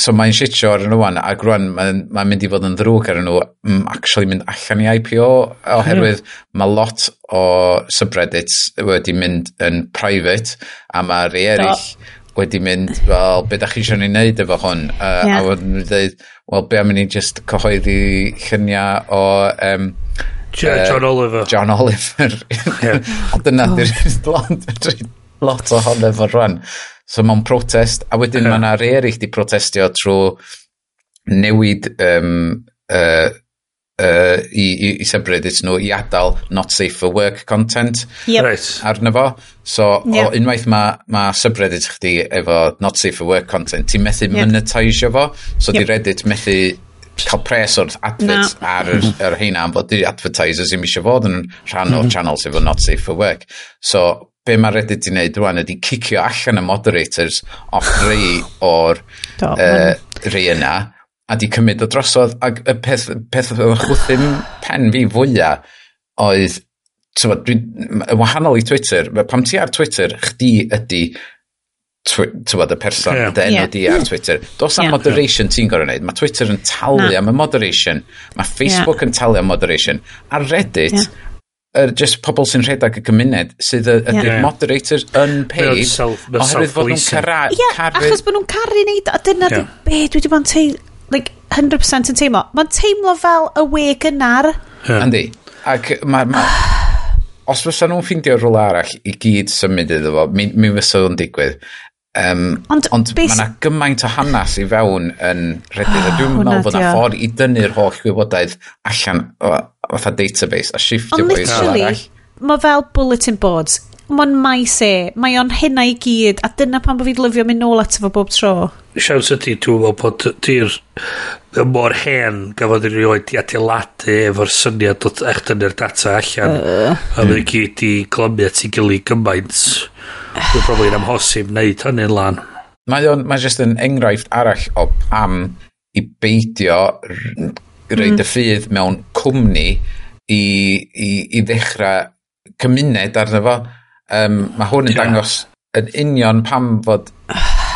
so mae'n sitio ar nhw wan, ac rwan mae'n mae mynd i fod yn ddrwg ar nhw, m, actually mynd allan i IPO, oherwydd mm. mae lot o subreddits wedi mynd yn private, a mae rei eraill wedi mynd, fel, be da chi eisiau ni wneud efo hwn? Uh, yeah. A wedyn nhw'n dweud, wel, be am i ni just cyhoeddi lluniau o um, John Oliver. John Oliver. *laughs* Dyna di'r oh. *laughs* lot o hon efo rwan. So mae'n protest, a wedyn yeah. mae yna rei eraill di protestio trwy newid um, uh, uh, i, i, i separate nhw i adael not safe for work content yep. right. arno fo. So yep. o, unwaith mae ma subreddit chdi efo not safe for work content, ti'n methu yep. monetisio fo, so yep. di Reddit methu cael pres wrth adfert ar yr, yr heina am bod y advertisers ddim eisiau fod yn rhan o'r channel sef o Not Safe for Work. So, be mae Reddit wedi wneud rwan ydy cicio allan y moderators off rei o'r *laughs* uh, rei yna a di cymryd o drosodd ac y peth, peth oedd chwthyn pen fi fwyaf oedd tywed, dwi, wahanol i Twitter, pam ti ar Twitter, chdi ydy tywod y person yeah. dy enw di ar Twitter dos am yeah. moderation ti'n gorau wneud mae Twitter yn talu am y moderation mae Facebook yeah. yn talu am moderation a Reddit yeah. er, just pobl sy'n rhedeg y cymuned sydd ydy'r yeah. moderators yn paid oherwydd fod nhw'n cara yeah, caru... achos bod nhw'n caru neud a dyna yeah. be dwi wedi bod yn teimlo like 100% yn teimlo mae'n teimlo fel y we gynnar yeah. Andy ac mae ma, os fysa nhw'n ffeindio rhywle arall i gyd symud iddo fo, mi, mi fysa nhw'n digwydd. Um, ond ond bes... mae yna gymaint o hanas i fewn yn Reddit, a dwi'n ah, meddwl bod yna ffordd i dynnu'r holl gwybodaeth allan o, fatha database a shiftio bwys arall. Mae fel bulletin boards, mae'n maes e, mae o'n hynna i gyd, a dyna pan bod fi'n lyfio mynd nôl ato fo bob tro. Siawns ydy, dwi'n meddwl bod ti'r mor hen gafodd i'r rhoi di adeiladu efo'r syniad o eich dynnu'r data allan, uh. a i gyd i glymu at ei gilydd gymaint. Uh Dwi'n probably yn amhosib wneud hynny'n lan. Mae o'n, mae jyst yn enghraifft arall o am i beidio reid mm. y ffydd mewn cwmni i, i, i ddechrau cymuned arno fo. Um, mae hwn yn yeah. dangos yn union pam fod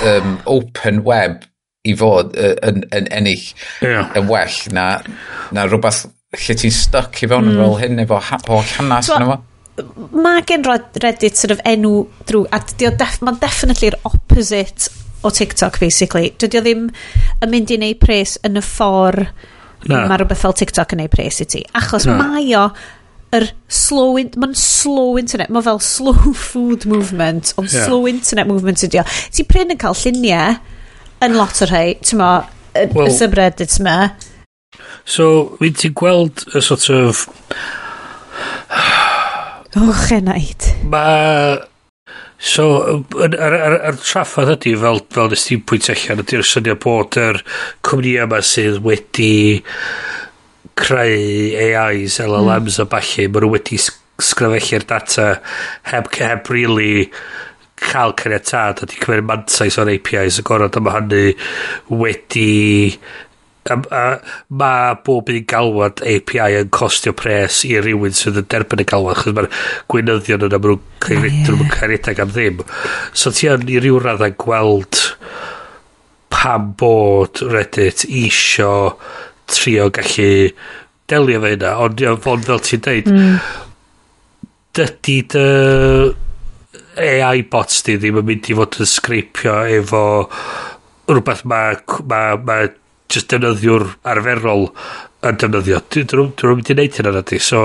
um, open web i fod yn, yn ennill yeah. yn well na, na rhywbeth lle ti'n stuck i fewn mm. fel hyn efo holl So- yna fo mae gen Reddit sort of enw drwy, a def, mae'n definitely'r opposite o TikTok, basically. Dydy o ddim yn mynd i wneud pres yn y ffordd mae rhywbeth fel TikTok yn wneud pres i ti. Achos no. mae o, yr slow, mae'n slow internet, mae fel slow *laughs* food movement, ond yeah. slow internet movement ydi o. Ti pryn yn cael lluniau yn lot o rhai, ti'n mo, y, well, y subreddits yma. So, fi'n ti'n gweld y sort of Och, enaid. Mae... So, yr, yr, yr, yr traffodd ydy, fel, fel nes ti'n pwynt allan, ydy'r syniad bod yr cwmni yma sydd wedi creu AIs, LLMs mm. a balli, maen nhw wedi sgrifellu'r data heb, heb really cael caniatad a di cymryd mantais o'r APIs y gorau dyma hynny wedi a, a ma bob un galwad API yn costio pres i rywun sydd yn derbyn y galwad chos mae'r gweinyddion yna maen nhw'n caeredeg am ddim so ti yn i ryw radd yn gweld pam bod Reddit isio trio gallu delio fe yna ond ia, ond fel ti'n deud mm. dydy dy AI bots di ddim yn mynd i fod yn sgripio efo rhywbeth mae ma, ma, ma just defnyddiwr arferol yn defnyddio. Dwi'n dwi mynd i wneud hynna na. So,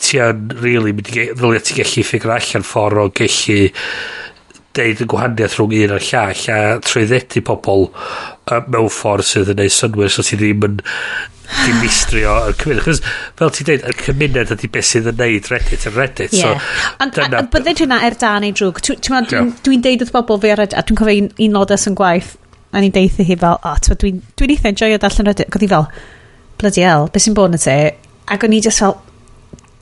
ti yn really mynd i ddylia ti gallu ffigur allan ffordd o gallu deud y gwahaniaeth rhwng un a'r llall a trwyddedu pobl uh, mewn ffordd sydd yn neud synwyr so ti ddim yn dimistrio y cymuned. Chos fel ti'n dweud, y cymuned ydy beth sydd yn neud Reddit yn Reddit. Yeah. So, and, dyna... Bydde hwnna er da neu drwg. Ti'n dwi'n deud wrth bobl fi ar Reddit, a dwi'n cofio un, un lodas yn gwaith a ni'n deithi hi fel, o, oh, dwi'n dwi eitha enjoyo darllen Reddit. oedd hi fel, bloody hell, beth sy'n bod yn te? Ac o'n i just fel,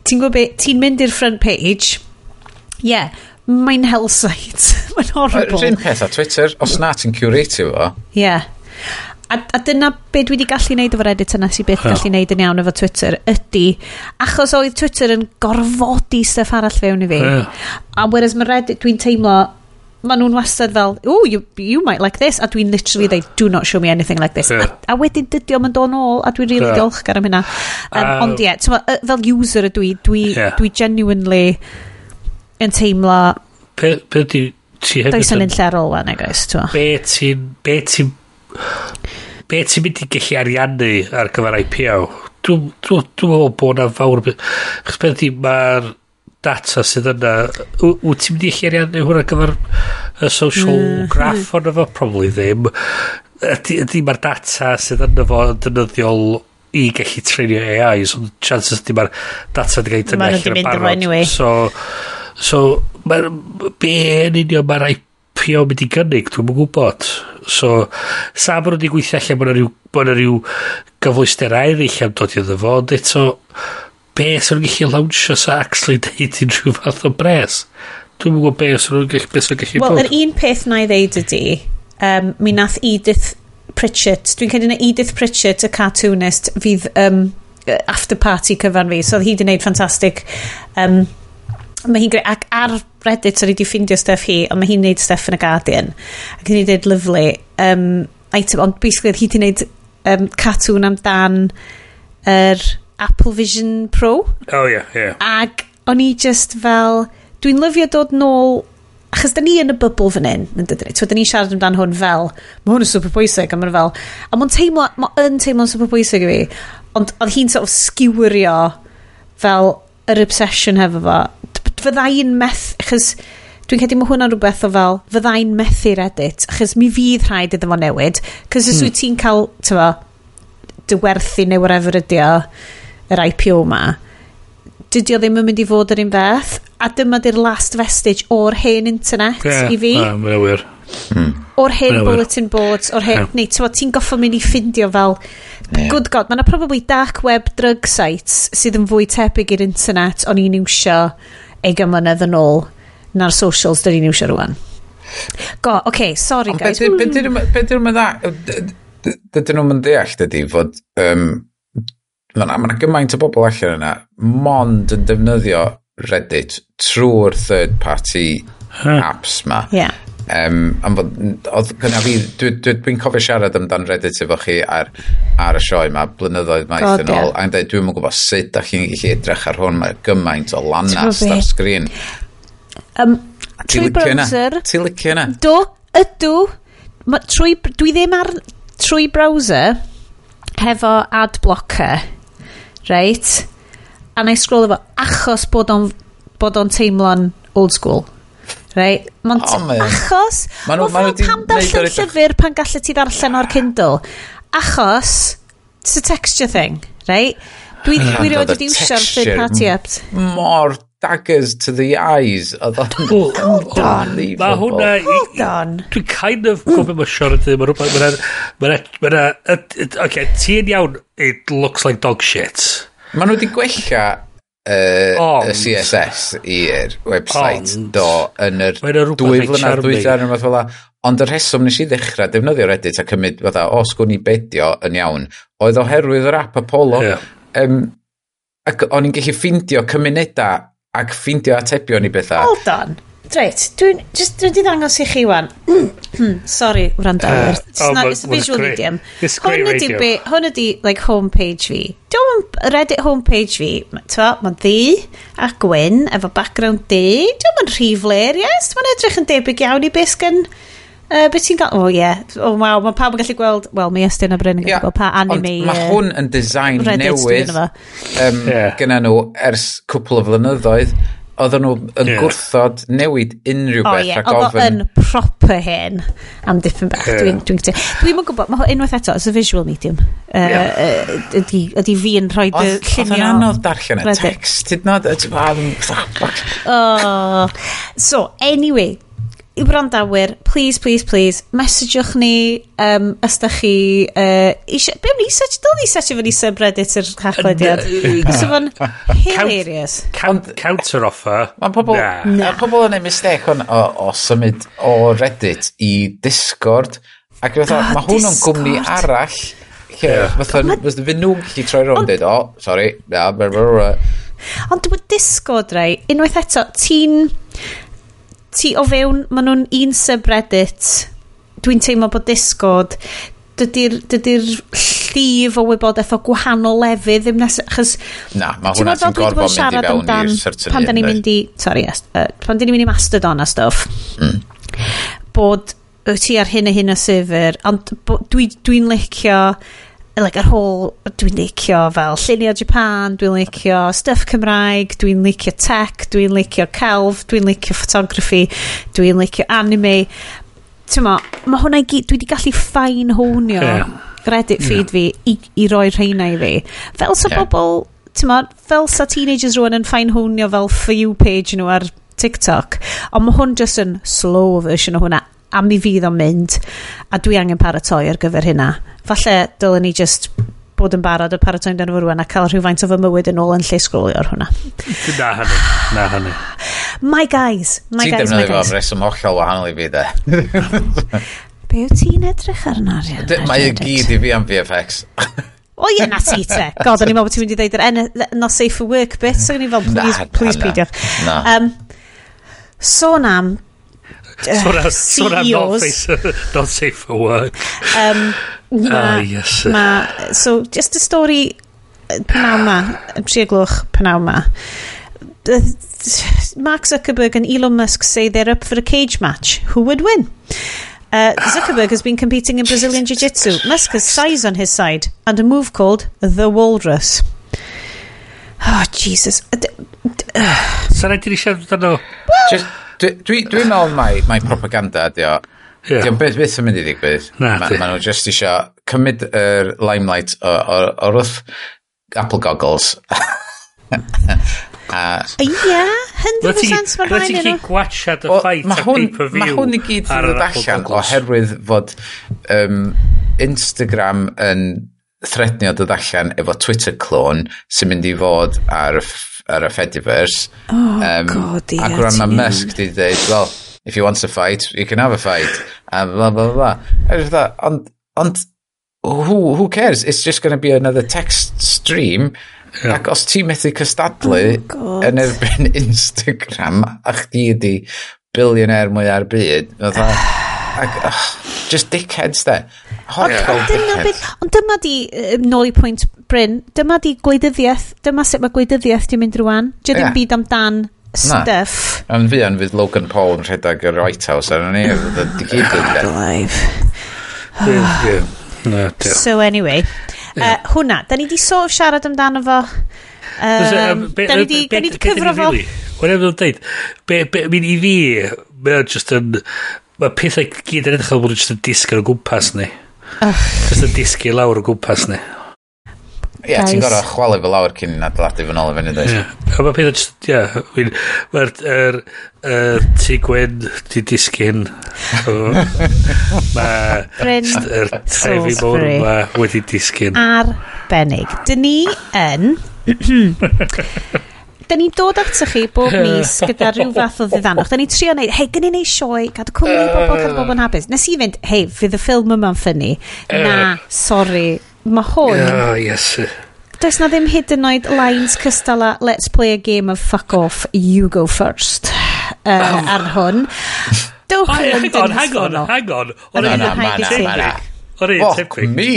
ti'n gwybod beth, ti'n mynd i'r front page, yeah, mae'n hell site, *laughs* mae'n horrible. Rhyn peth a Twitter, os na ti'n curatio fo. Yeah. A, a dyna be dwi wedi gallu neud efo Reddit yna sy'n beth gallu neud yn iawn efo Twitter ydy achos oedd Twitter yn gorfodi stuff arall fewn i fi yeah. a whereas mae Reddit dwi'n teimlo maen nhw'n wastad fel, oh, you, you might like this, a dwi'n literally dweud, do not show me anything like this. Yeah. A, a wedyn dydio mae'n dod nôl, a dwi'n really yeah. diolchgar am hynna. Um, uh, ond ie, yeah, fel user ydw i, dwi, yeah. dwi genuinely yn teimlo... Pe, pe di, ti hefyd... Does yn un llerol fan, egos, ti'n Be ti'n... Be ti'n... Be ti'n mynd i gallu ariannu ar gyfer IPO? Dwi'n meddwl bod na fawr... Chos beth di, mae'r data sydd yna wyt ti'n mynd i lleiriannu hwnna gyfer y social mm. graph ond efo probably ddim. Ydy, ydy mae'r data sydd yna fo yn dynyddiol i gallu treinio AI so chances ydy mae'r data wedi cael ei tynnu allan yn barod. anyway. so, so mae'r be yn union mae'r IPO mynd i gynnig dwi'n mwyn gwybod so sa bod nhw wedi gweithio allan bod yna rhyw, bod yna rhyw gyflwyster eraill am dod i ddefo ond eto be sy'n gallu lawnsio sa actually deud unrhyw fath o bres? Dwi'n gwybod be sy'n gallu beth sy'n gallu well, bod. yr un peth na i ddeud ydi um, mi nath Edith Pritchett dwi'n credu na Edith Pritchett y cartoonist fydd um, after party cyfan fi so oedd hi wedi gwneud ffantastig um, mae hi'n greu ac ar Reddit o'n i wedi ffindio stuff hi ond mae hi'n gwneud stuff yn y Guardian ac hi'n gwneud lyflu um, item ond basically hi wedi gwneud um, cartoon amdan yr er, Apple Vision Pro. Oh, ie, yeah, ie. Yeah. Ac o'n i just fel... Dwi'n lyfio dod nôl... Achos da ni yn y bybl fan hyn, yn dydyn ni. Twa, da ni siarad amdan hwn fel... Mae hwn yn super bwysig, a mae'n fel... A mae'n teimlo... Mae yn teimlo'n super bwysig i fi. Ond oedd hi'n sort of sgiwirio fel yr obsession hefo fo. Fydda i'n meth... Achos dwi'n credu mae hwnna'n rhywbeth o fel, fyddai'n methu'r edit, achos mi fydd rhaid iddo fo newid, cos os hmm. wyt ti'n cael, tyfo, dy werthu neu whatever ydi o, yr IPO ma, dydy o ddim yn mynd i fod yr un beth, a dyma di'r last vestige o'r hen internet yeah, i fi. Yeah, mae'n wir. Hmm. O'r hen bulletin boards, o'r hen... Yeah. Neu, ti'n goffo mynd i ffindio fel... Yeah. Good God, mae'na probably dark web drug sites sydd yn fwy tebyg i'r internet o'n i'n iwsio ega mlynedd yn ôl na'r socials dyn ni'n iwsio rwan. Go, oce, okay, sorry guys. Ond beth dyn mynd dda... Dydyn nhw'n deall, dydy, fod... Um, Mae yna gymaint o bobl allan yna, mond yn defnyddio Reddit trwy'r third party apps ma. Yeah. Um, am fod, oedd gyna fi, dwi'n dwi, dwi cofio siarad amdan Reddit efo chi ar, ar y sioe ma, blynyddoedd maith God, yn ôl, yeah. a'n dweud, dwi'n mwyn gwybod sut da chi'n gallu edrych ar hwn, mae gymaint o lanas ar sgrin. Um, trwy browser. Ti'n licio yna? Do, ydw. Ma, trwy, dwi ddim ar, trwy browser hefo ad blocker reit, a na i scroll efo achos bod o'n bod o'n teimlo'n old school. Reit? Mae'n oh, achos... Mae'n ma fel ma pam darllen llyfr pan gallu ti ddarllen o'r Kindle. Achos, it's a texture thing, reit? Dwi, dwi rioed wedi iwsio'r third party apps. Mor daggers to the eyes. Oedd *laughs* *laughs* o'n... Hold on. Mae hwnna... Hold on. Dwi'n kind of gofio mae Sean yn dweud, mae'n rhywbeth... Mae'n... Mae'n... Oce, ti'n iawn, it looks like dog shit. Maen nhw wedi gwella uh, ond, y CSS i'r website ond, do yn yr dwy flynedd dwytha yn ymwneud fel Ond y rheswm nes i ddechrau defnyddio Reddit a cymryd fatha, o sgwn i bedio yn iawn, oedd oherwydd yr app Apollo. Yeah. Um, ac o'n i'n gallu ffeindio cymunedau ac ffeindio atebion i bethau. Hold on. Reit, dwi'n dwi di ddangos i chi wan. Hmm, sorry, wrando. Uh, it's, oh, not, it's a visual great. medium. It's great Hwn ydi, be, hwn ydi like, homepage fi. Dwi'n Reddit homepage fi. Mae'n ddi a gwyn efo background di. Dwi'n rhy fler, yes. Mae'n edrych yn debyg iawn i beth gan Uh, beth ti'n gael? O oh, ie. Yeah. O oh, waw, mae pawb yn gallu gweld... Wel, mae Estyn a Bryn yn gallu yeah. gweld pa anime... Ond mae hwn yn design Reddit newydd um, yeah. gyda nhw ers cwpl o flynyddoedd. Oedden nhw yn yeah. gwrthod newid unrhyw beth oh, yeah. ac ofyn... Yn proper hyn am dipyn bach. Yeah. Dwi'n dwi, dwi, dwi gwybod, mae unwaith eto, it's a visual medium. Uh, yeah. ydy, ydy fi yn rhoi dy llunio... Oedden anodd darllen y text. Did not... Oh. So, anyway, i wrandawyr, please, please, please, mesajwch ni um, os da chi... Uh, isio, be am ni search? Dyl ni search efo ni subreddit yr hachlediad. so fo'n *laughs* hilarious. Counter offer. Mae pobl, nah. pobl yn ei mistake on, o, o symud o Reddit i Discord. Ac oh, mae hwn yn gwmni arall. Lle, yeah. fatha, fydd nhw'n gallu troi rownd dweud, o, sorry, sori, na, Ond dwi'n Discord, rai, unwaith eto, ti'n ti o fewn, maen nhw'n un subreddit, dwi'n teimlo bod Discord, dydy'r dydy llif o wybodaeth o gwahanol lefydd ddim nes... Achos, Na, mae hwnna ti'n gorfod mynd i fewn i'r certain Pan da ni'n mynd i... Sorry, uh, pan da ni'n mynd i Mastodon a stuff. Mm. Bod wyt ti ar hyn a hyn o syfr, ond dwi'n dwi, dwi licio like, yr whole, dwi'n licio fel llunio Japan, dwi'n licio stuff Cymraeg, dwi'n licio tech, dwi'n licio celf, dwi'n licio photography, dwi'n licio anime. Ti'n ma, ma hwnna i gyd, dwi wedi gallu ffain honio yeah. credit feed yeah. fi i, i roi rheina i fi. Fel sa yeah. bobl, ti'n ma, fel sa teenagers rwan yn ffain honio fel for you page nhw ar TikTok, ond mae hwn just yn slow version o hwnna a mi fydd o'n mynd a dwi angen paratoi ar gyfer hynna. Falle dylen ni just bod yn barod y paratoi amdano fo rwan a cael rhywfaint o fy mywyd yn ôl yn lle sgrolio ar hwnna na hynny na hynny. My guys my guys my guys. ti'n reswm hollol wahanol i fi de. *laughs* Be yw ti'n edrych arno mae y gyd i fi am VFX *laughs* O ie, na ti te. God, o'n i'n meddwl bod ti'n mynd i ddeud yr not safe for work bit. So, o'n i'n fel, please, please, peidiwch. Um, sôn am uh, Sôn am- sôn am not face- *laughs* Not safe for work. Um, Ah, ma, yes. ma, so, just a story uh, pnaw ma, y tri o gloch pnaw ma. Uh, Mark Zuckerberg and Elon Musk say they're up for a cage match. Who would win? Uh, Zuckerberg has been competing in Brazilian Jiu Jitsu. Musk has size on his side and a move called the Walrus. Oh, Jesus. Uh, Sa'n rhaid i ni siarad amdano? Just- Dwi'n dwi, dwi meddwl mai, mai propaganda ydi o. Yeah. Diolch beth beth yn mynd i ddigwydd. Na, ma, di. Maen nhw just isio cymryd yr er limelight o'r wrth Apple goggles. *laughs* A... Ia, 100% mae'n rhaid i nhw. gwachad y ffait ar pay-per-view. Mae hwn i gyd yn dod allan oherwydd fod um, Instagram yn threadnio dod allan efo Twitter clone sy'n mynd i fod ar ar y Fediverse. Oh, um, god, ie. Ac rwan mae Musk di dweud, well, if you want to fight, you can have a fight. A bla, bla, bla. Ond, ond, who, who cares? It's just going to be another text stream. Yeah. Ac os ti methu cystadlu oh, yn erbyn *laughs* Instagram a chdi ydi billionaire mwy ar byd, fatha, *sighs* ac, oh, just dickheads de. Hot yeah. Ond dyma di, nôl i pwynt Bryn, dyma di gwleidyddiaeth, dyma sut mae gwleidyddiaeth di mynd rwan. Dio ddim yeah. byd amdan stuff. Na. Yn fi yn fydd Logan Paul yn rhedeg yr White House ar ni. Di gyd yn Na, so anyway, uh, hwnna, da ni di sort of siarad amdano fo. Um, da ni di, da ni di cyfro fo. Wna'n meddwl dweud, mi'n i fi, mae'n just yn, mae pethau gyd yn edrych fel bod yn just yn disgyn o gwmpas ni. Just yn disgyn lawr o gwmpas ni. Ie, ti'n gorau chwalu fel lawr cyn adeiladu fy nôl i fyny, dweud. Ie, mae pethau just, ie, yeah, mae'r er, er, tu gwen di disgyn. Mae'r trefi mawr yma wedi disgyn. Arbennig. Dyn ni yn... *clears throat* Dyn ni'n dod ato chi bob mis gyda rhyw fath o ddiddanwch. Dyn ni'n trio neud, hei, gynnu neud sioe, cadw cwmni i bobl, cadw bobl yn hapus. Nes i fynd, hei, fydd y ffilm yma'n ffynnu. Na, sori, mae hwn... Oh, yes. Does na ddim hyd yn oed lines cystal a let's play a game of fuck off, you go first uh, oh. ar hwn. Dowch yn dynnu Hang on, hang on, hang on. O'r un tepig. O'r un tepig. me.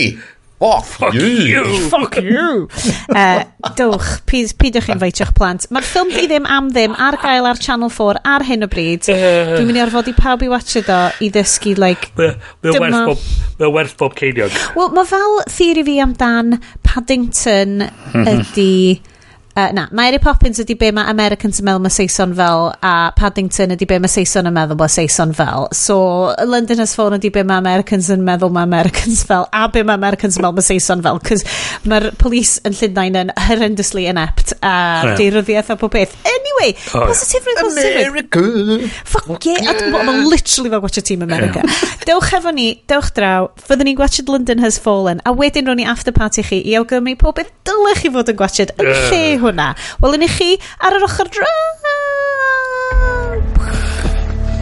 Oh, fuck you. you. Fuck you. *laughs* uh, dwch, pyd, pydwch chi'n feitio'ch plant. Mae'r ffilm di ddim am ddim ar gael ar Channel 4 ar hyn o bryd. Uh, Dwi'n mynd i orfod i pawb i watcha do i ddysgu, like... Mae'n werth, bob, mae werth bob ceiniog. Wel, mae fel theori fi amdan Paddington mhm. ydy... Uh, na, Mary Poppins ydy be mae Americans yn meddwl mae Saeson fel, a Paddington ydy be mae Saeson yn meddwl mae Saeson fel. So, London has Fallen ydy be mae Americans yn meddwl mae Americans fel, a be mae Americans yn meddwl mae Saeson fel, cos mae'r police yn Llundain yn horrendously inept, a oh, yeah. deiryddiaeth a pob beth. Anyway, oh, positive yeah. America! Fuck yeah! yeah. Mae'n literally fel watch Team America. Yeah. *laughs* dewch efo ni, dewch draw, fyddwn ni'n gwachod London has Fallen, a wedyn ro'n ni after party chi i awgrymu pob beth dylech chi fod yn gwachod, yn lle hwnna. Wel, yn i chi ar yr ochr draw.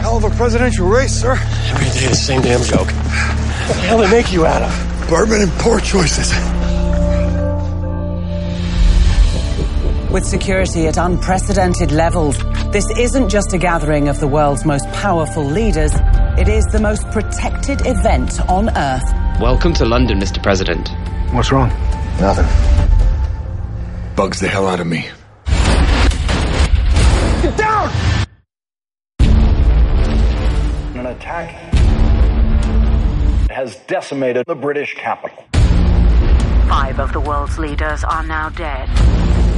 Hell of a presidential race, sir. Every day the same damn joke. What the hell they make you out of? Bourbon and poor choices. With security at unprecedented levels, this isn't just a gathering of the world's most powerful leaders, it is the most protected event on Earth. Welcome to London, Mr. President. What's wrong? Nothing. Bugs the hell out of me. Get down! An attack has decimated the British capital. Five of the world's leaders are now dead.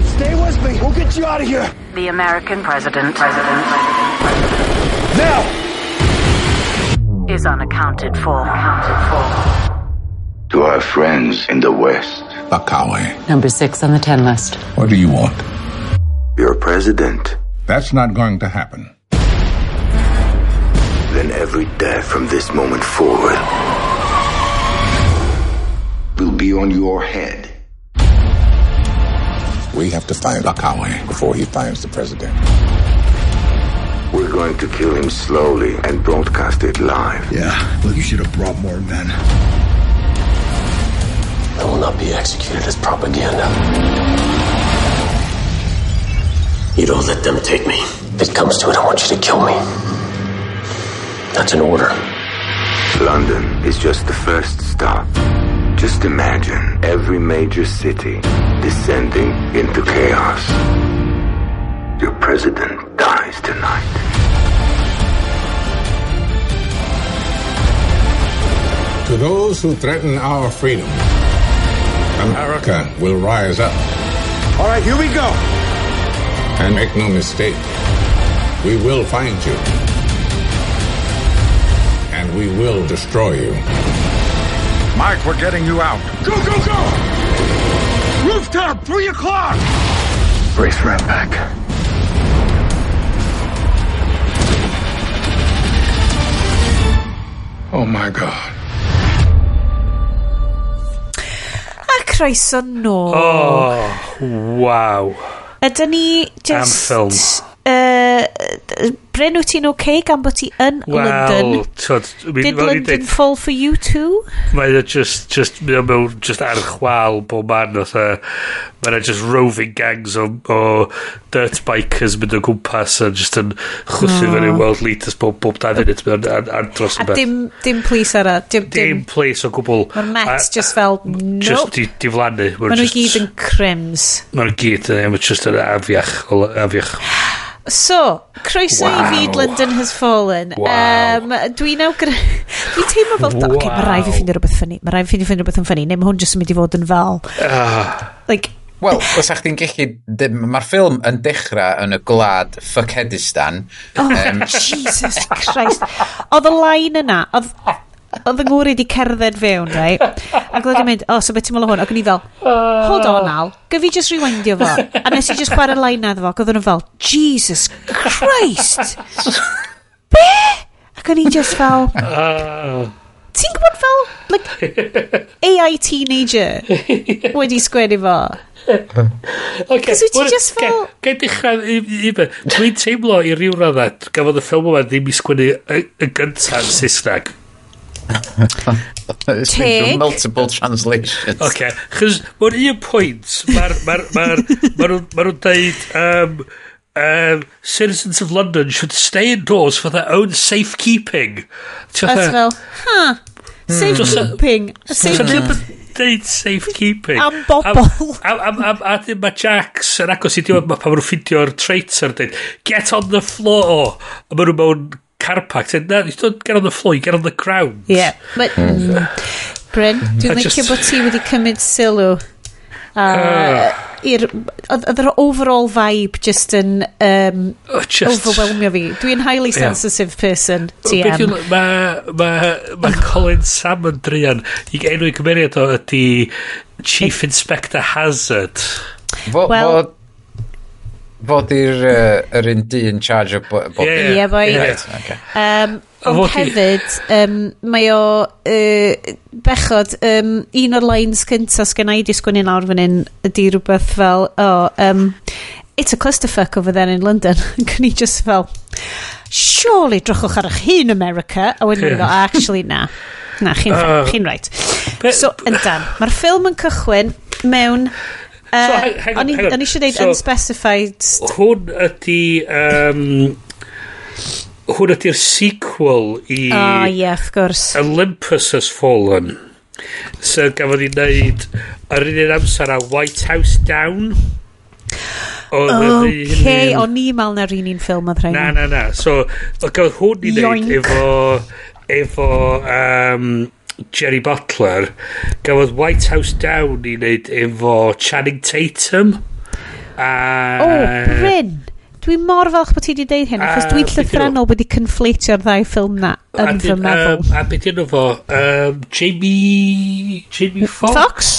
Stay with me. We'll get you out of here. The American president, president, president, Now! is unaccounted for. Accounted for. to our friends in the West. Akawe, Number six on the 10 list. what do you want? Your president. That's not going to happen. then every death from this moment forward will be on your head. We have to find Lakawe before he finds the president. We're going to kill him slowly and broadcast it live. Yeah, look, you should have brought more men. I will not be executed as propaganda. You don't let them take me. If it comes to it, I want you to kill me. That's an order. London is just the first stop. Just imagine every major city descending into chaos. Your president dies tonight. To those who threaten our freedom, America will rise up. All right, here we go. And make no mistake, we will find you. And we will destroy you. Mike, we're getting you out. Go, go, go! Rooftop, three o'clock! Brace for impact. Oh my God. croeso nôl. Oh, waw. Ydyn ni just... Am ffilm. Uh, Bryn, wyt ti'n oce okay gan bod ti yn well, London? Tod, mi, Did London dweud, fall for you too? Mae e o just, just, mae mewn just archwal bob man o the, mae e yna just roving gangs o, o dirt bikers mynd o gwmpas a just yn chwthu oh. Hmm. fyny world leaders bob, bob da funud ar, ar dros A dim, dim plis ara. Dim, dim, dim plis o gwbl. Mae'r Mets just fel, nope. Just di, di flannu. mae'n nhw gyd yn crims. mae'n nhw gyd yn, mae just yn afiach. afiach. So, croeso wow. i fyd London Has Fallen. Wow. Um, Dwi'n awgry... *laughs* Dwi'n teimlo fel... Wow. Okay, mae rai fi ffeindio rhywbeth ffynnu. Mae rai fi ffeindio rhywbeth yn ffynnu. Neu mae hwn jyst yn mynd i fod yn fel... Uh. Like, Wel, os a'ch chi'n gallu... Mae'r ffilm yn dechrau yn y gwlad Fuckheadistan. Oh, um, Jesus Christ. Oedd y line yna... Oedd Oedd yng Ngwri di cerdded fewn, rei. Ac oedd i'n mynd, o, oh, so beth ti'n meddwl hwn? Ac o'n i fel, hold on al, gyfi just rewindio fo. A nes i just chwarae line na fo, ac oedd yn fel, Jesus Christ! Be? Ac o'n i just fel... Ti'n gwybod fel, like, AI teenager wedi sgwennu fo? okay, Cos wyt just fel... Gai dechrau i be. Dwi'n teimlo i ryw raddau gafodd y ffilm yma ddim i sgwennu y gyntaf yn Saesneg. Teg. multiple translations. Okay. chys mae'n un pwynt, mae'r ma ma ma ma nhw'n deud um, um, citizens of London should stay indoors for their own safekeeping. That's fel, huh, hmm. safekeeping. Safekeeping deud safekeeping. Am bobl. Am, am, am, a dim mae Jax yn agos i diwedd, mae pan maen nhw'n traitor, dweud, get on the floor. A maen nhw mewn car park. Said, no, you don't get on the floor, you get on the ground. Yeah, but... Mm, *sighs* Bryn, dwi'n licio bod ti wedi cymryd sylw Uh, ah. oedd yr overall vibe just yn um, just, overwhelmio fi. Dwi'n highly sensitive yeah. person, oh, TM. Mae ma, ma oh. Colin Salmon drian i enw i gymeriad o ydy Chief Inspector Hazard. Fo, well, fod i'r uh, yr un di dyn charge o bo, bob bo yeah, yeah, boi. Yeah. Right, okay. um, ond hefyd, um, mae o uh, bechod, um, un o'r lines cynta sgen i di sgwini lawr fan hyn ydy rhywbeth fel, oh, um, it's a clusterfuck over there in London. *laughs* Can i just fel, surely drwchwch ar eich hun America, a wedyn yeah. go, actually na. Na, chi'n *laughs* uh, chi'n right. So, yndan, mae'r ffilm yn cychwyn mewn Uh, o'n i eisiau dweud unspecified... Hwn ydy... Um, hwn ydy'r sequel i... O, oh, yeah, of course. Olympus Has Fallen. So gafodd i wneud ar un un amser a White House Down. Oce, okay, o'n i mal na'r un un ffilm oedd rhaid. Na, na, na. So, gafodd hwn i wneud efo... efo um, Jerry Butler gafodd White House Down i wneud efo Channing Tatum a... O, oh, Bryn! Dwi mor falch bod ti wedi deud hyn, achos dwi'n llythrenol wedi conflatio'r ddau ffilm na yn fy meddwl. Um, a beth yna fo? Um, Jamie... Jamie Fox? Fox?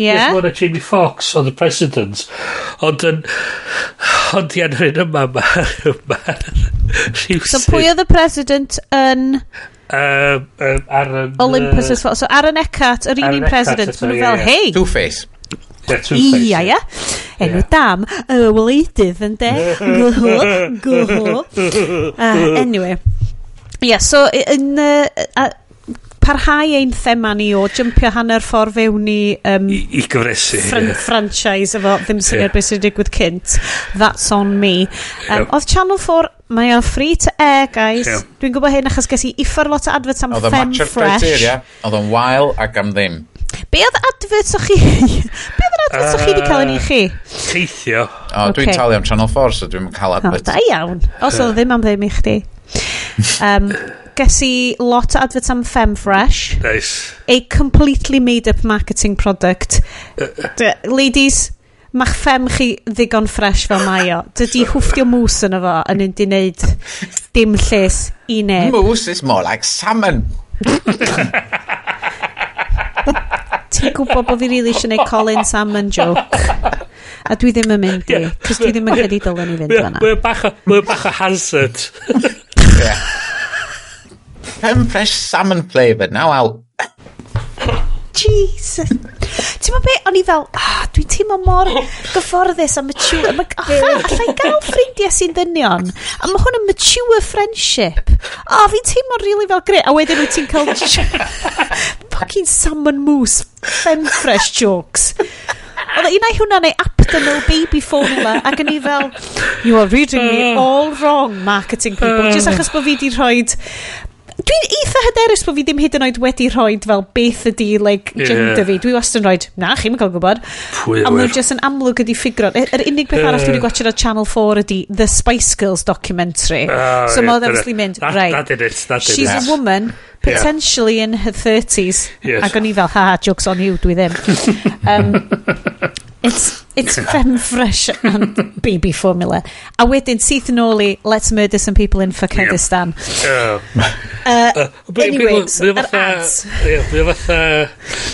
Yeah. Yes, Jamie Fox oedd the president. Ond yn... Ond i anhyrn yma, mae'r... Ma, *laughs* ma, so pwy oedd y president yn... Uh, um, ar yn... Olympus uh, as well. So ar yn Ecat, yr un un president, maen nhw fel, hei... Two-Face. Ia, ia. Enw dam, y wleidydd, *laughs* yn de. Gwyho, gwyho. Anyway. Ia, so yn... Uh, uh, parhau ein thema ni o jympio hanner ffordd fewn i... Um, I, I gyfresu. Fran yeah. Franchise efo ddim syniad yeah. beth sy'n digwydd cynt. That's on me. Um, yeah. Oedd Channel 4 Mae o'n free to air, guys. Dwi'n gwybod hyn achos ges i iffar lot o adverts am Femme Oedd o'n matcher criteria, oedd o'n wael ac am ddim. Be oedd adverts o'ch chi... *laughs* Be oedd adverts o'ch chi wedi cael yn uh, i chi? Teithio. O, dwi'n talu am Channel 4, so dwi'n cael adverts. Da iawn. Os oedd ddim am ddim i chdi. Um, ges i lot o adverts am Femme Fresh. Nice. A completely made up marketing product. Uh, uh. ladies, ma'ch ffem chi ddigon ffres fel mae o. Dydy hwfftio mws yn efo yn mynd i wneud dim lles i neb. Mws is more like salmon. Ti'n gwybod bod fi rili really eisiau gwneud Colin Salmon joke. A dwi ddim yn mynd i, cos dwi ddim yn credu dylen i fynd fanna. Mae'n bach, bach o hazard. yeah. Pen fresh salmon flavour, now out. Jesus. Ti'n meddwl be, o'n i fel, ah, dwi'n teimlo mor gyfforddus a mature. Ma, *laughs* Mae allai gael ffrindiau sy'n dynion. A mae hwn yn mature friendship. O, oh, fi'n teimlo rili really fel gre. A wedyn wyt ti'n cael *laughs* fucking salmon mousse fem fresh jokes. Oedd e- un ai hwnna neu Aptamil baby formula ac yn i fel, you are reading me mm. all wrong marketing people. Just achos bod fi di rhoi Dwi'n eitha hyderus bod fi ddim hyd yn oed wedi rhoi fel beth ydi like, gender yeah. fi. Dwi wastad yn rhoi, na, chi'n cael gwybod. Pwy A mae'n e? just yn amlwg ydi ffigro. Yr er, unig beth arall dwi wedi gwachio ar Channel 4 ydi The Spice Girls documentary. Uh, so yeah, mae obviously mynd, that, right, that it, that she's it. a woman potentially yeah. in her 30s. Yes. Ac o'n i fel, ha, jokes on you, dwi ddim. *laughs* um, it's, it's fem fresh and baby formula. A wedyn, syth yn ôl i, let's murder some people in Fakadistan. Yep. Uh, uh, uh anyways, yr ads. Ie, fatha,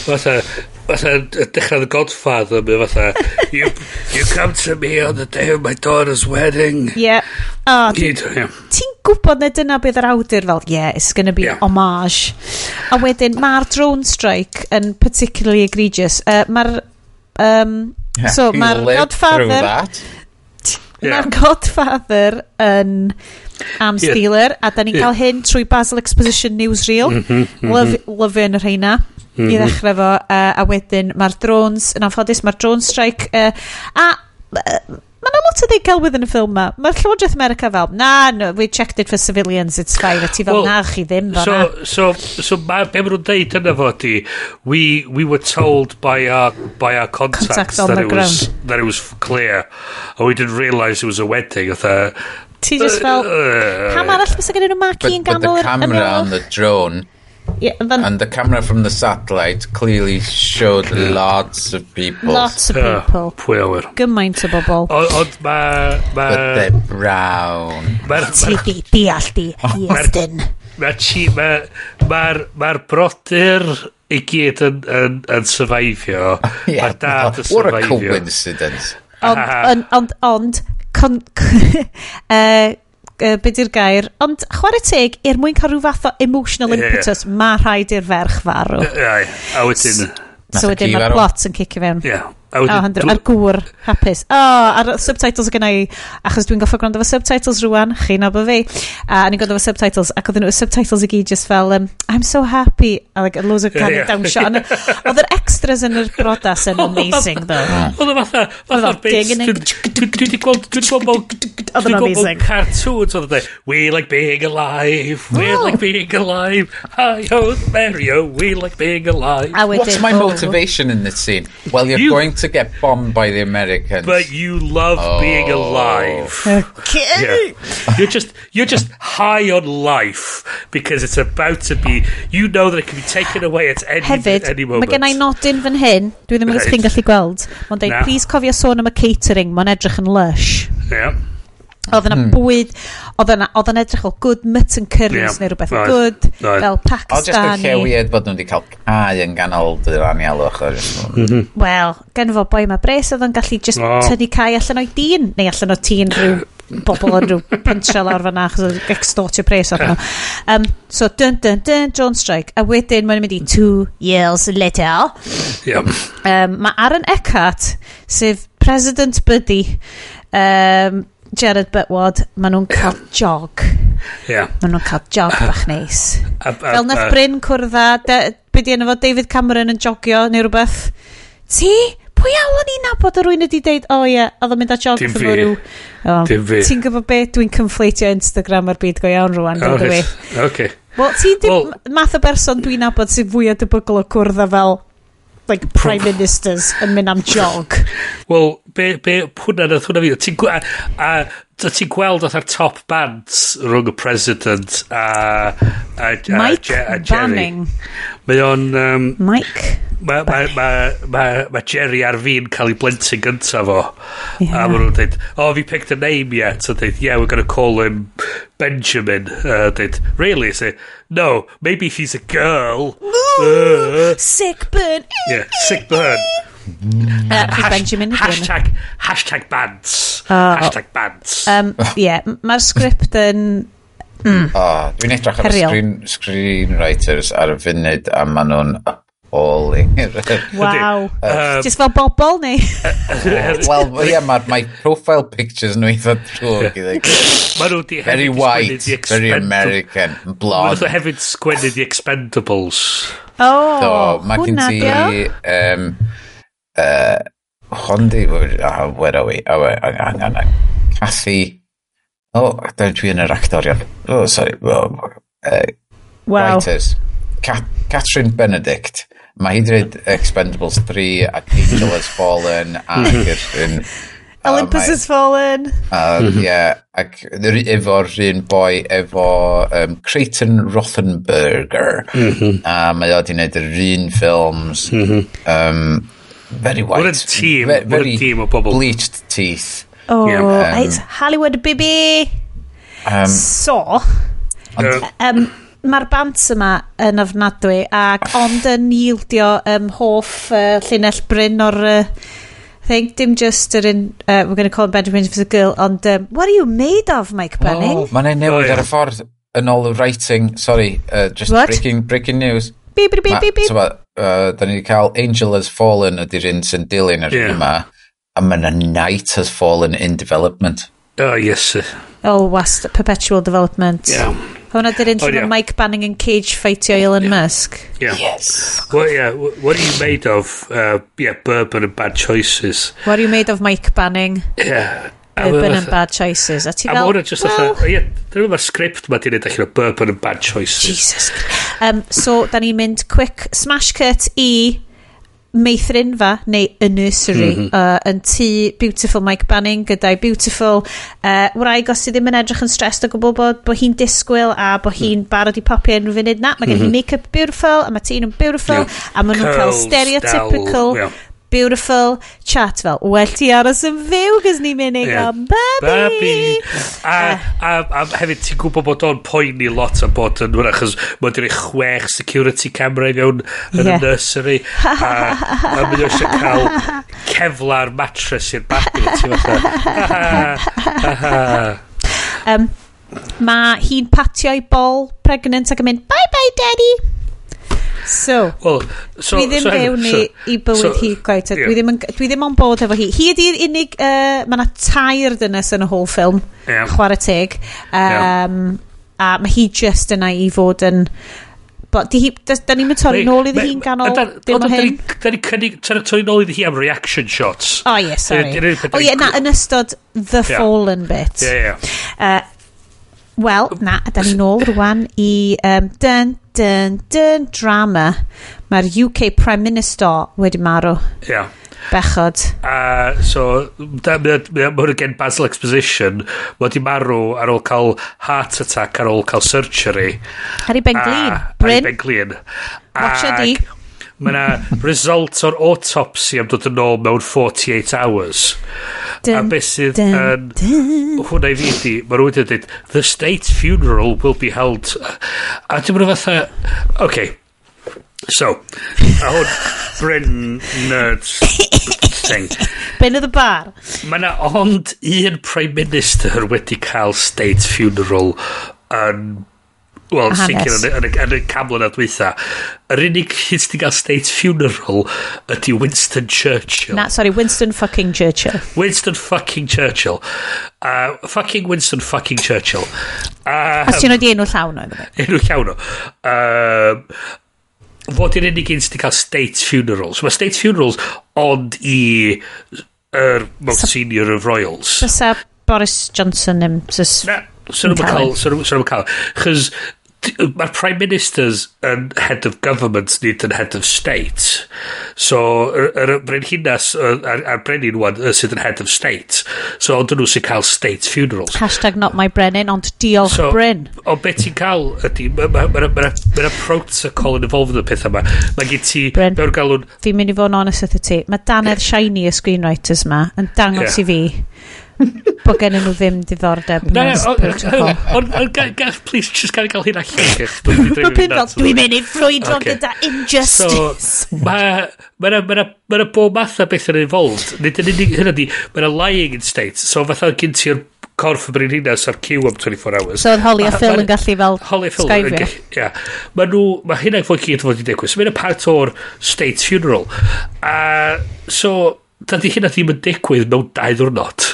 fatha, fatha dechrau The Godfather mae fatha you, you come to me on the day of my daughter's wedding yeah oh, yeah. ti gwybod na dyna bydd yr awdur fel, yeah, it's gonna be yeah. homage. A wedyn, mae'r drone strike yn particularly egregious. Uh, mae'r... Um, yeah, so, mae'r Godfather... *laughs* Yeah. Mae'r Godfather yn am stealer, yeah. a da ni'n yeah. cael hyn trwy Basel Exposition Newsreel. Mm -hmm, yn yr heina. Mm -hmm. i ddechrau fo, uh, a wedyn mae'r drones, yn anffodus, mae'r drone strike, uh, a uh, Mae yna lot o ddigelwydd yn y ffilm ma. Mae'r Llywodraeth America fel, na, no, we checked it for civilians, it's fine. A ti fel, well, na, chi ddim fel so, na. So, so, so ma, be maen nhw'n deud yna fo di, we, we were told by our, by our contacts Contact that, it ground. was, that it was clear. And we didn't realise it was a wedding. Oedd e, Ti just uh, fel, uh, pam arall fysa gen nhw maki yn ganol? But the camera on the drone Yeah, then, and the camera from the satellite clearly showed yeah. lots of people. Lots of people. Uh, pwy awyr. Gymaint o bobl. Ond ma... Ma, But they're brown. Ti deall di, oh. Iestyn. Mae'r ma, ma brodyr i gyd yn, yn, yn survivio. yeah, *laughs* Mae'r dad yn survivio. What a coincidence. Ond, ond, ond, con, *laughs* uh, uh, be di'r gair, ond chwarae teg, er mwyn cael rhyw fath o emotional yeah. impetus, yeah. mae rhaid i'r ferch farw. Ie, yeah, a wedyn... So wedyn mae'r plot yn cicio fewn. Yeah. A wedyn, oh, hundred, ar gŵr, hapus. O, oh, ar subtitles gyda i, achos dwi'n goffa gwrando fo subtitles rwan, chi'n abo fi. A ni'n gwrando fo subtitles, ac oedden nhw subtitles i gyd just fel, um, I'm so happy, a like, loads of canu yeah, shot. Oedd yr extras yn yr brodas yn amazing, ddo. Oedd y fatha, fatha bass. Dwi wedi gweld, dwi wedi gweld, oedd yn amazing. Cartoons, oedd yn we like being alive, we like being alive, hi ho, Mario, we like being alive. What's my motivation in this scene? Well, you're going able to get bombed by the Americans. But you love oh. being alive. *laughs* Okay. Yeah. You're just you're just high on life because it's about to be. You know that it can be taken away at any, Hefyd, any moment. Mae gen i nodyn fan hyn. Dwi ddim yn right. gallu gweld. Mae'n dweud, no. please cofio sôn am y catering. Mae'n edrych yn lush. Yeah. Oedd yna hmm. bwyd, oedd yna, oedd yna edrych o good mutton curries yeah, neu rhywbeth right, good, right. fel Pakistani. Oedd jyst yn llewied bod nhw wedi cael cau yn ganol dy'r anialwch. Mm -hmm. Wel, gen fo boi ma bres oedd yn gallu just oh. tynnu cau allan o'i dyn, neu allan o tîn rhyw bobl yn rhyw pentre lawr fanna achos oedd extortio pres oedd nhw. Um, so, dun dun dun, John strike. A wedyn mae'n mynd i two years later. Yep. Um, mae Aaron Eckhart, sef President Buddy, um, Gerard Butwad, maen nhw'n cael jog. Yeah. Maen nhw'n cael jog *laughs* bach neis. A, a, Fel nath Bryn cwrdd a, be di enw fo, David Cameron yn jogio neu rhywbeth. Ti? Pwy awn ni'n nabod o rwy'n ydi deud, o oh, ie, yeah, oedd o'n mynd a jog efo rhyw. Dim fi. Ti'n gwybod beth, dwi'n conflatio Instagram ar byd go iawn rwan, oh, right. Oce. Wel, ti'n dim well, math o berson dwi'n nabod sy'n fwy o debygol o cwrdd a fel like, prime ministers yn mynd am jog. Wel, be, be, hwnna nath hwnna fi. Ti'n gwa... A, Da ti'n gweld oedd ar top bands rhwng y president a, a, a, Mike a, a Jerry. Banning. Mae o'n... Um, Mike. Mae ma, ma, ma, ma Jerry ar fi'n cael ei blentyn gyntaf fo. Yeah. A maen nhw'n dweud, oh, have you picked a name yet? A dweud, yeah, we're going to call him Benjamin. A dweud, really? Say, no, maybe he's a girl. Ooh, uh, sick burn. Yeah, sick burn uh, Benjamin hashtag, hashtag bands. Oh, hashtag bands. Um, yeah, mae'r sgript yn... Mm, oh, Dwi'n edrych ar y screen, screenwriters ar y funud a maen nhw'n appalling. Wow. um, Just fel bobl neu? Wel, ie, mae'r my profile pictures nhw eitha drwg i ddweud. *laughs* Maen nhw di Very white, very American, blond. Maen nhw hefyd sgwennu The Expendables. Oh, so, hwnna, di. Um, uh, Hondi, uh, where are we? Oh, uh, hang on, hang on. Cathy, oh, dwi yn yr actorion. Oh, sorry. Oh, uh, wow. Writers. Ca Catherine Benedict. Mae hi dweud Expendables 3 ac Angel *laughs* Has Fallen ac *laughs* yn... Olympus Has Fallen. Uh, yeah, ac efo'r un boi efo um, Creighton Rothenberger. Mhm. a mae o wedi gwneud yr un ffilms. um, mhm. Very white. What a team. Very, very team o bobl. Bleached teeth. Oh, yeah. um, it's Hollywood, baby. Um, so, uh, um, mae'r bant yma yn ofnadwy ac ond yn yieldio um, hoff uh, llinell bryn o'r uh, thing dim just yr un uh, we're going to call him Benjamin for the girl ond um, what are you made of Mike Benning? Oh, mae'n ei newid oh, yeah. ar y ffordd yn ôl y writing sorry uh, just What? breaking, breaking news Bip, bip, bip, bip, bip. Da ni wedi cael Angel Has Fallen ydy'r un sy'n dilyn yr yeah. yma. A mae Night Has Fallen in Development. Oh, yes. sir. Oh, wast, Perpetual Development. Yeah. Hwna dyr un oh, yeah. Mike Banning yn cage fightio Elon yeah. Musk. Yeah. Yes. Well, yeah, what are you made of? Uh, yeah, bourbon and bad choices. What are you made of, Mike Banning? Yeah. Urban and bad choices. A ti fel... A mae just well... atha... Ie, dyn mae'r script ma di wneud allan o bourbon and bad choices. Jesus. Um, so, da ni'n mynd quick smash cut i meithrinfa neu y nursery mm -hmm. uh, yn tŷ beautiful Mike Banning gyda'i beautiful uh, wraig os ti ddim yn edrych yn stressed o gwbl bod bo hi'n disgwyl a bod hi'n barod i popio yn funud na mae gen mm -hmm. hi make-up beautiful a mae tŷ nhw'n beautiful yeah. a maen nhw'n cael stereotypical down, yeah beautiful chat fel, well ti aros yn fyw gys ni'n mynd yeah. gael babi. Babi. A, eh. a, a hefyd ti'n gwybod bod o'n poeni lot am bod yn hwnna, achos mae wedi rhoi chwech security camera i fewn yn yeah. y nursery. A mae mynd eisiau cael cefla'r mattress i'r babi. Ti'n fatha. um, mae hi'n patio i bol pregnant ac yn mynd, bye bye daddy. So, well, so dwi ddim so, fewn so, i bywyd so, hi gwaith. Yeah. Dwi, ddim yn, dwi ddim on bod efo hi. Hi ydy'r unig, uh, mae yna tair dynes yn y whole ffilm. yeah. chwarae teg. Um, yeah. A mae hi just yna i fod yn... But di hi, da, da ni'n mynd torri nôl iddi hi'n ganol dim o hyn. Da ni'n cynnig torri nôl iddi hi am reaction shots. O oh, ie, yeah, sorry. O ie, na, yn ystod The yeah. Fallen bit. Ie, ie. Uh, Wel, na, da ni nôl rwan i um, dun, dyn, dyn drama. Mae'r UK Prime Minister wedi marw. Ia. Yeah. Bechod. A uh, so, mae hwn gen Basil Exposition, mae wedi marw ar ôl cael heart attack ar ôl cael surgery. Harry Ben Glyn. Bryn. Harry Ben Glyn. Watcha di. Mae yna result o'r autopsy am dod yn ôl mewn 48 hours. Dun, a beth sydd yn... Hwna i fi ydi, mae rhywun wedi dweud, the state funeral will be held... A dim ond fatha... OK. So, a hwn, Bryn Nerds thing. Ben of the bar. Mae yna ond un Prime Minister wedi cael state funeral yn Wel, sicr yn, yn, yn y camlan a dweitha. Yr unig hyn sydd gael state funeral ydy Winston Churchill. Na, sorry, Winston fucking Churchill. Winston fucking Churchill. Uh, fucking Winston fucking Churchill. Uh, Os ti'n oed i enw llawn o. Enw llawn o. Uh, fod i'r unig un sy'n cael state funerals. Mae state funerals ond i yr er, most senior of royals. Fysa Boris Johnson yn... Na, sy'n nhw'n cael, Sy'n nhw'n cael. Chos mae'r prime ministers yn head of government nid yn head of state so yr, yr brenhinas a'r, ar brenin wan sydd yn head of state so ond nhw sy'n cael state funerals hashtag not my brenin ond diolch so, Bryn o beth ti'n cael ydy mae'r ma, ma, ma, ma, ma protocol yn y pethau yma mae gen ti Bryn mewn galwn fi'n mynd i fod yn honest ydy ti mae Danedd. Shiny y screenwriters ma yn dangos yeah. i fi bod gen nhw ddim diddordeb na, na, ond gall please just gael gael hyn allan dwi'n mynd i ffrwydro gyda injustice mae yna bob math o beth yn involved nid yn unig hynny di mae yna lying in state so fatha gyn ti'r corff y Brynhinas ar cyw am 24 hours. So oedd Holly a Phil yn gallu fel Holly skyfio. Ia. Mae nhw, mae hynna'n fwy gyd fod i ddegwys. Mae'n part o'r state funeral. A so, dydy hynna ddim yn digwydd mewn dau ddwrnod.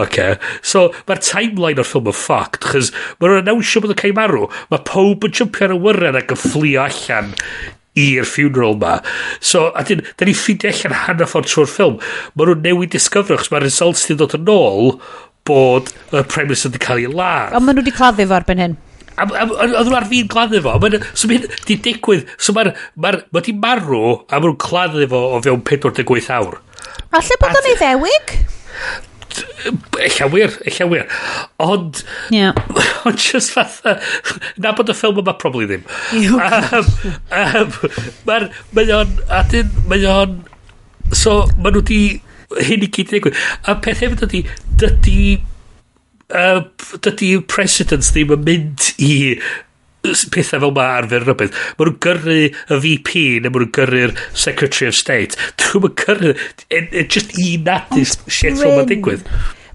Okay. So, mae'r timeline o'r ffilm yn ffact, chys mae nhw'n bod yn cael marw, mae pob yn jumpio ar y wyren ac yn fflio allan i'r funeral ma. So, a dyn, da ni ffeindio allan hanner ffordd trwy'r ffilm. Mae nhw'n newid disgyfro, chos mae'r results di dod yn ôl bod y Prime Minister wedi cael ei ladd. Ond maen nhw wedi claddu fo erbyn hyn. Oedd nhw ar fi'n gladdu fo. Mae'n so mae'n di digwydd. So mae'r... Mae di marw a maen nhw'n claddu fo o fewn 48 awr. A bod o'n ei ddewig? Ella wir, ella wir. Ond... Yeah. Ond just fatha... Na bod y ffilm yma probably ddim. um, um, Mae'r... Mae o'n... Adyn... Mae o'n... So, mae nhw di... Hyn i gyd i ddigwydd. A peth hefyd ydy, Dydy... Uh, dydy precedence ddim yn mynd i pethau fel ma arfer rybydd. Mae nhw'n gyrru y VP neu mae nhw'n gyrru'r Secretary of State. Dwi'n mynd gyrru... E, Just i nadus shit fel mae'n digwydd.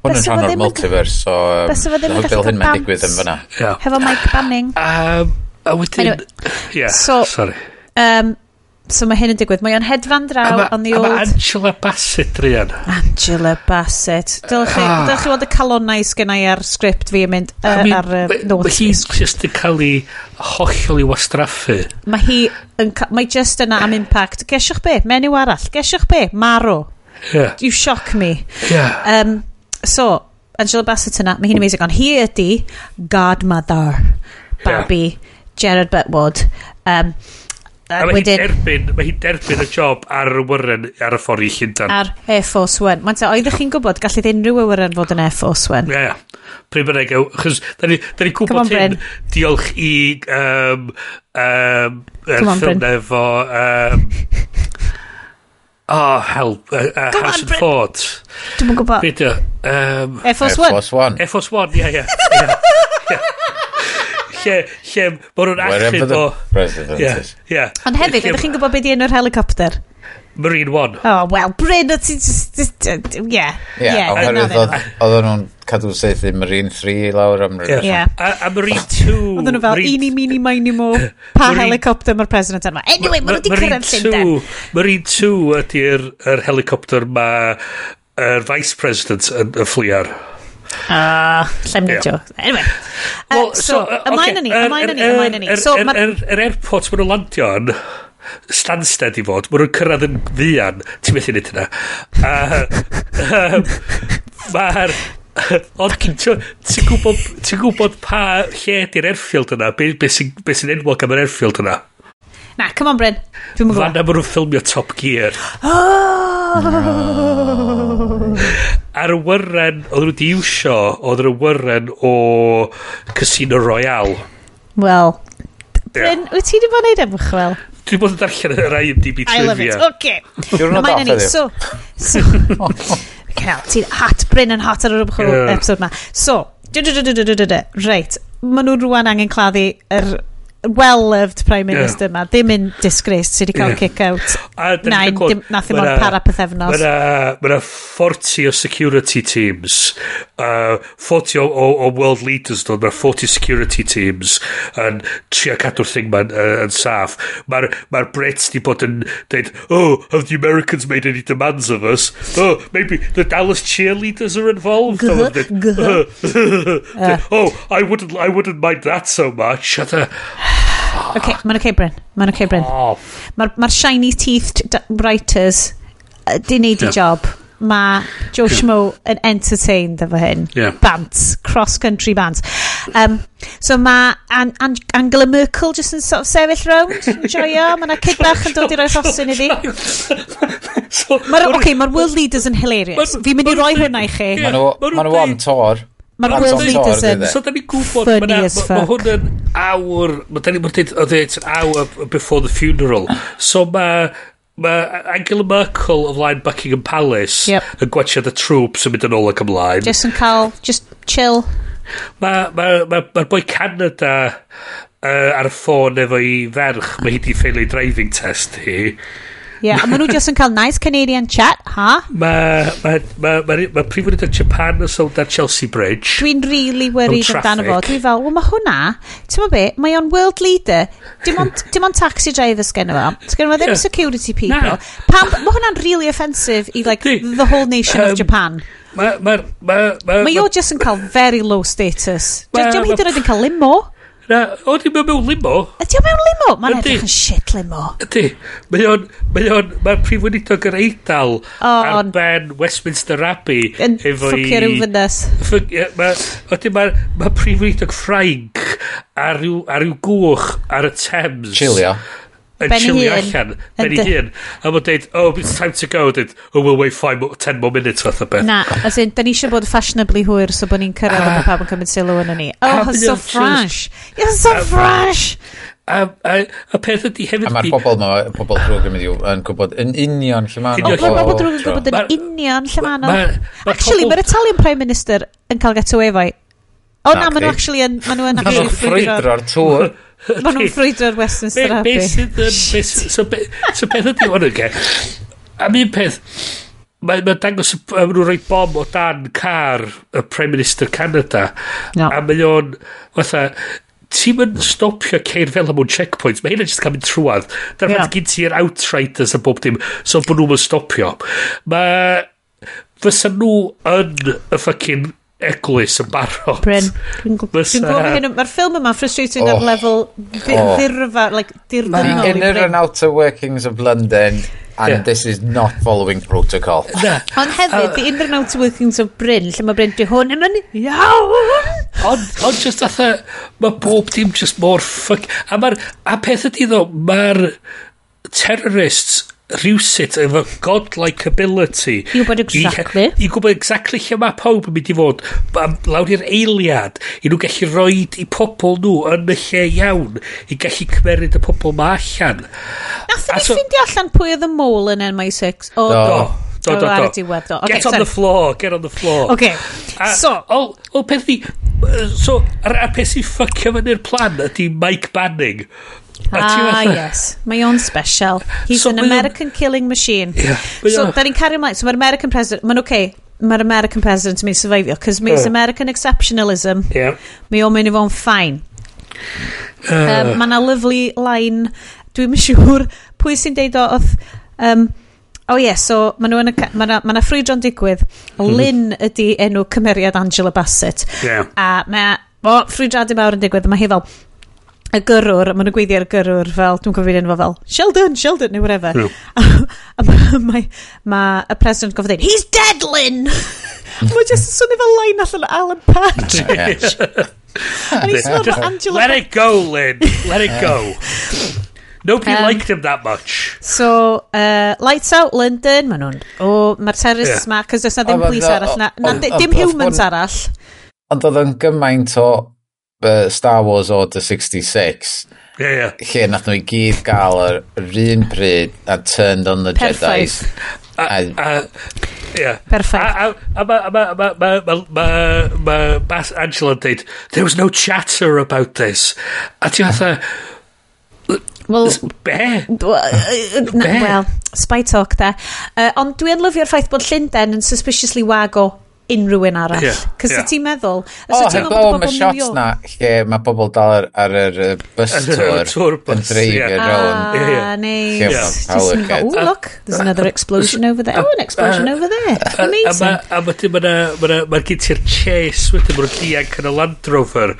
Hwn yn rhan o'r multiverse, so... Um, Bys o ddim yn gallu cael bams. digwydd yn fyna. Hefo Mike Banning. Um, a wedyn... Anyway. Yeah, so, sorry. Um, So mae hyn yn digwydd. Mae o'n hedfan draw on the old... A mae Angela Bassett rhan. Angela Bassett. Dylech chi, ah. dylech chi weld y calonau sgen i ar sgript fi yn mynd uh, I mean, ar uh, notes. Mae hi'n just yn cael ei hollol i wastraffu. Mae hi yn... Mae just yna am impact. Gesiwch be? Menyw arall. Gesiwch be? Marw. Yeah. You shock me. Yeah. Um, so, Angela Bassett yna, mae hi'n amazing. Ond hi ydi Godmother. Barbie. Yeah. Gerard Butwood. Um, A mae wedyn... hi'n derbyn, mae hi'n derbyn y job ar y wyren ar y ffordd i Llundan. Ar Air Force One. Mae'n te, oeddech chi'n gwybod, gallid unrhyw wyren fod yn Air Force One. Ie, ie. Pryd bynnag, chos, da ni, da ni gwybod on, hyn, diolch i um, um, er ffilm efo... Um, Oh, help. Uh, uh, Come Harrison on, Ford. Dwi'n gwybod. Beth um, Air Force One. Air Force One. Air Force One, ie, ie. *laughs* lle, lle, bod nhw'n achub o... President Yeah, yeah. Ond hefyd, ydych chi'n gwybod beth i enw'r helicopter? Marine One. Oh, well, Bryn, o ti'n... Yeah. Yeah, oherwydd oedden nhw'n cadw saethu Marine 3 lawr am rhywbeth. Yeah. A, a Marine 2... Oedden nhw fel, ini, mini, mini, mo, pa Marine, helicopter mae'r president yma. Anyway, maen nhw wedi cyrraedd Llundain. Marine 2 ydy'r helicopter mae yr vice president yn y ffliar. Ah, uh, lle'n nidio. Anyway. Uh, so, so, uh, ymlaen okay. ni, ymlaen ni, ymlaen ni. So, yr er, er, airport maen nhw'n landio yn Stansted i fod, maen nhw'n cyrraedd yn ddian, ti'n methu nid yna. Uh, Mae'r... Ond ti'n gwybod, ti gwybod pa lle ydy'r airfield yna? Be, be sy'n be sy enwog am yr airfield yna? Na, come on Bryn. Dwi'n mwyn gwybod. Fanna maen nhw'n ffilmio Top Gear. *gasps* Oh! ar y wyren oedd nhw wedi iwsio oedd yr wyren o Casino Royale Wel Bryn, wyt ti wedi bod yn neud ymchwil? Dwi bod yn darllen yr IMDb trivia. I love it, okay. You're not off, ni. So, so *laughs* Cael, ti'n hot, Bryn yn hot ar yr ymchwil yeah. episode ma. So, reit, maen nhw rwan angen claddu yr er well-loved Prime Minister yma, yeah. ddim yn disgrace sydd wedi cael yeah. kick-out. Nain, nath ddim ond para pethefnos. Mae yna 40 o security teams, uh, 40 o, o, o world leaders, no, mae 40 security teams yn trio cadw'r thing ma'n uh, yn saff. Mae'r ma Brits di bod yn dweud, oh, have the Americans made any demands of us? Oh, maybe the Dallas cheerleaders are involved? *laughs* Uh. oh, I wouldn't, I wouldn't mind that so much. Okay, mae'n okay, Bryn. Mae'n okay, Bryn. Oh. Mae'r ma shiny teeth writers uh, di neud i job. Mae Joe Schmo yn entertained efo hyn. Yeah. Bants. Cross-country bant. Um, so mae An An Angela Merkel just yn sort of sefyll rownd. *laughs* Joio. Mae yna cig bach yn dod i roi rhosyn iddi. *laughs* Mae'r okay, ma world leaders yn hilarious. Fi'n mynd i roi hwnna i chi. Yeah, nhw on tor. Mae'r world leaders yn So da ni'n gwybod, mae ma hwn yn awr, mae da ni'n dweud, o dweud, awr before the funeral. So mae Mae Angela Merkel o flaen Buckingham Palace yep. yn gwachio the troops yn mynd yn ôl ac ymlaen. Just yn cael, just chill. Mae'r ma, ma, ma, ma boi Canada uh, ar y ffôn efo i ferch, mae hi di ffeilio driving test hi yeah, a maen nhw jyst yn cael nice Canadian chat, ha? Mae ma, ma, ma, ma prif wneud Japan yn sold ar Chelsea Bridge. Dwi'n really worried amdano fo. Dwi'n fel, wel mae hwnna, ti'n ma be, mae o'n world leader. Dim ond, dim ond taxi drivers gen fo. Gen fo ddim security people. Na. Pam, mae hwnna'n really offensive i like the whole nation um, of Japan. Mae ma, ma, ma, ma, ma, ma, ma, ma, ma, ma, ma, ma, ma, ma, ma, Na, o, di mewn mewn limo. Ydy o mewn limo? Mae'n edrych yn shit limo. Ydy. Mae o'n, mae o'n, mae'r prif weinidog yr eidal ar ben Westminster Abbey. Yn ffwcio rhyw fynas. Ydi, ma prif weinidog Ffrainc ar ryw, ar ryw gwch ar y Thames. Chilio yn ben chilio allan. Ben ei hun a mae'n deud oh it's time to go deud oh we'll wait 5 10 more minutes fath o beth. Na as in da ni eisiau bod fashionably hwyr so bod ni'n cyrraedd uh, a bod ah. pawb yn cymryd sylw yn ni. Oh it's so fresh. It's so um, fresh. A, a, a peth ydy hefyd... A mae'r bobl ma, pobl drwg yn mynd i'w yn gwybod yn union lle ma'n... Mae'r bobl drwg yn gwybod yn union lle ma'n... Actually, mae'r Italian Prime Minister yn cael get away fo O na, maen nhw actually yn... Maen nhw yn... Maen nhw'n ffrwydro'r tŵr. Mae nhw'n ffrwydro'r Westminster Abbey. Be sydd yn... So beth ydy hwn yn e? Am un peth, mae'n ma dangos, mae nhw'n rhoi bom o dan car y Prime Minister Canada. No. A mae o'n, fatha, ti'n mynd stopio ceir fel am o'n checkpoints, mae hynna jyst cael mynd trwad. Dyna yeah. gyd ti'r outriders a bob dim, so bod nhw'n stopio. Mae fysa nhw yn y ffucking eglwys yn barod. Bryn, dwi'n gwybod. hyn. Mae'r ffilm yma frustrating oh. ar lefel ddirfa, oh. like, dirdynol. The inner and outer workings of London and yeah. this is not following protocol. Na. Ond hefyd, the inner and outer workings of Bryn, lle mae Bryn di hwn yn mynd, iawn! Ond just atha, mae bob dim just mor ffuck... A, mar, a peth ydy ddo, mae'r terrorists rhywsut efo godlike ability i wybod exactly i, i gwybod exactly lle mae pawb yn mynd i fod lawr i'r eiliad i nhw gallu rhoi i pobl nhw yn y lle iawn i gallu cymeryd y pobl ma allan Nathon ni so, ffindio allan pwy oedd y môl yn NMI6 o do, do. Do, do, do. Diwedd, do. Okay, get on sorry. the floor, get on the floor. Okay, a, so... O, o peth ni... So, a'r peth sy'n ffucio fyny'r plan ydy Mike Banning. Ah, *laughs* yes. Mae o'n special. He's so an American killing machine. Yeah. So, da ni'n cario ymlaen. So, mae'r American president... Mae'n okay, mae'r American president yn mynd syfeifio, cos mae'n uh. American exceptionalism. Yeah. Mae o'n mynd i fo'n ffain. Uh. Um, mae yna lyflu line, dwi'n siŵr, pwy sy'n deud o, oedd... Um, O oh, ie, yeah, so mae nhw yn y... Mae yna ma ffrwydro'n digwydd. Mm. Lynn ydy enw cymeriad Angela Bassett. Yeah. A mae... O, ffrwydradu mawr yn digwydd. Mae hi fel, y gyrwr, maen nhw'n gweiddi ar y gyrwr fel, dwi'n cofio'r enw fel, Sheldon, Sheldon, neu whatever. No. a *laughs* mae ma, ma, y president gofio dweud, he's dead, Lynn! *laughs* mae jyst yn swnio fel line allan o Alan Partridge. *laughs* And he's not Angela... Let it go, Lynn! Let it go! Nobody um, liked him that much. So, uh, Lights Out London, maen nhw'n... O, oh, mae'r terrorists yeah. ma, cos does na oh, ddim police arall. Na, na, dim humans arall. Ond oedd yn gymaint o Star Wars Order 66 yeah, yeah. lle nath nhw i gyd gael yr, yr un pryd a turned on the Perffaith. Jedi a, a, yeah. Perffaith. A, a, a, a, ma, ma, ma, ma, ma, ma, ma Angela dweud, there was no chatter about this. A ti fatha, Wel, be? Wel, spy talk da. Uh, ond dwi'n lyfio'r ffaith bod Llundain yn suspiciously wago unrhyw un arall. Yeah, Cos yeah. ti'n meddwl... O, oh, heb o, mae shots na lle mae bobl dal ar, ar yr bus tour yn dreifio yeah. rown. Ah, neis. Oh, look, there's another explosion over there. Oh, an explosion over there. Amazing. A mae gen ti'r chase wedyn mwyn dianc yn y Land Rover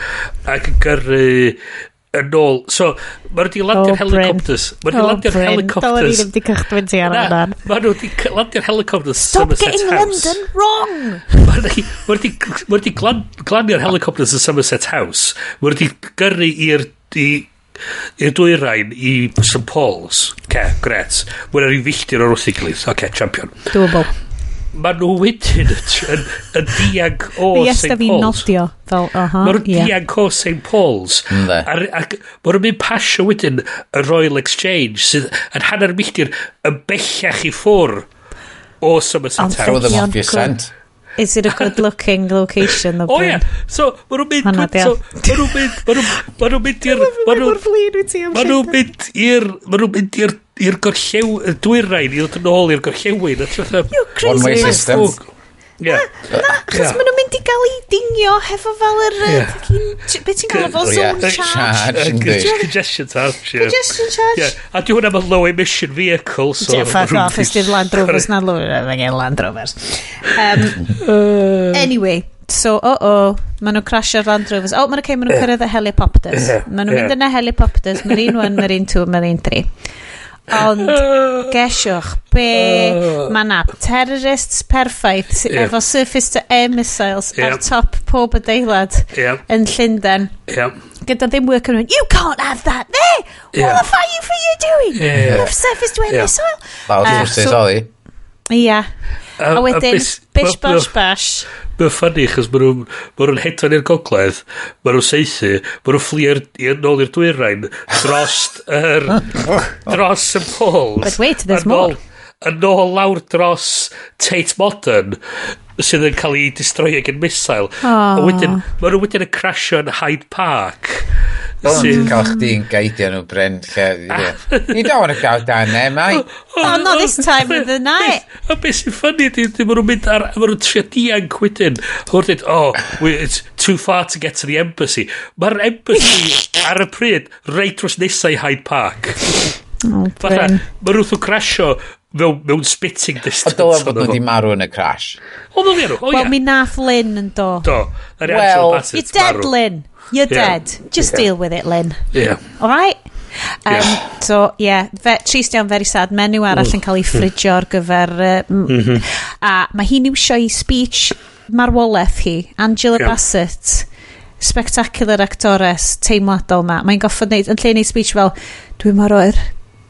ac yn gyrru yn ôl. So, mae nhw wedi landio'r oh, helicopters. Mae nhw wedi oh, landio'r helicopters. Dylen ni ddim wedi cychwyn ti ar hwnna. Mae nhw wedi landio'r helicopters Stop Somerset getting House. London wrong! Mae nhw wedi glanio'r helicopters yn Somerset House. Mae wedi gyrru i'r i'r dwyrain i St Paul's. Ce, gret. Mae'n nhw'n rhi filltir o'r wrth i gilydd. Oce, champion. Doable. Mae nhw wedyn yn, yn diag o St. Paul's. Fi ystaf nodio. Fel, aha, ma nhw'n yeah. diag o St. Paul's. Mm, ac mae nhw'n mynd pasio wedyn y Royal Exchange sydd yn hanner milltir yn bellach i ffwr o Somerset Town. Oedd yn obvious sent. Is it a good looking location? *laughs* O oh, yeah. So, mae nhw'n mynd... So, Mae nhw'n mynd... Ma nhw'n mynd i'r... Ma nhw'n mynd i'r... Ma nhw'n mynd i'r... Ma nhw'n mynd i'r i'r gorllew, y dwyrain i ddod yn ôl i'r gorllewin. You're crazy. One way system. Yeah. Na, achos maen nhw'n mynd i gael ei dingio hefo fel yr... Beth ti'n gael o zone charge? Congestion charge, yeah. Congestion charge. A di hwnna mae low emission vehicle, so... Yeah, fuck off, ys di'r Land Rovers na Land Rovers. Anyway, So, oh, oh, maen nhw'n crasio Land Rovers. Oh, maen nhw'n cael maen nhw'n cyrraedd y helicopters. Maen nhw'n mynd yn y helicopters, Mae'r un 1, mae'r un 2, mae'r un 3. Ond *laughs* gesiwch, be mae na terrorists perffaith sy, yep. efo surface to air missiles yep. ar top pob adeilad yep. yn Llundain. Yep. Gyda ddim work yn you can't have that there! Yep. What the fuck you for you doing? Yeah. You have surface to air yep. missile. Mawr, uh, so, sori. Ia. Yeah. Um, a wedyn, bish, bish, bash, bash. Mae'n ffynnu chos maen nhw'n ma nhw hedfan i'r gogledd, maen nhw'n seithi, maen nhw'n fflio'r nôl i'r dwyrain drost yr... *laughs* Oh. Dros y pôl. But wait, there's more. Yn nôl lawr dros Tate Modern sydd yn cael ei distroi ag yn misail. Oh. A wedyn, maen nhw wedyn yn crasio yn Hyde Park. Sy'n cael chdi'n gaidio nhw Bryn lle You don't want to go down there mate Oh not this time of the night. A beth sy'n ffynnu di Di maen nhw'n mynd ar Maen nhw'n trio dianc wedyn. Hwyr dweud Oh it's too far to get to the embassy. Mae'r embassy *laughs* ar y pryd Reit dros nesau Hyde Park. Oh, Fatha, mae rhywbeth o crasio mewn, mewn spitting distance. O dylai fod nhw wedi marw yn y crash. O, ddol fi arw. O, Wel, mi nath Lynn yn do. Do. Well, you're dead, marw. Lynn. You're yeah. dead. Just yeah. deal with it, Lynn. Yeah. All right? Um, yeah. So, yeah, fe, trist iawn, very sad. Menyw arall yn cael ei hmm. ffridio ar gyfer... Uh, mm -hmm. A mae hi'n iwsio i speech marwolaeth hi, Angela yeah. Bassett, spectacular actores, teimladol ma. Mae'n goffod neud, yn lle neud speech fel, dwi'n mor oer,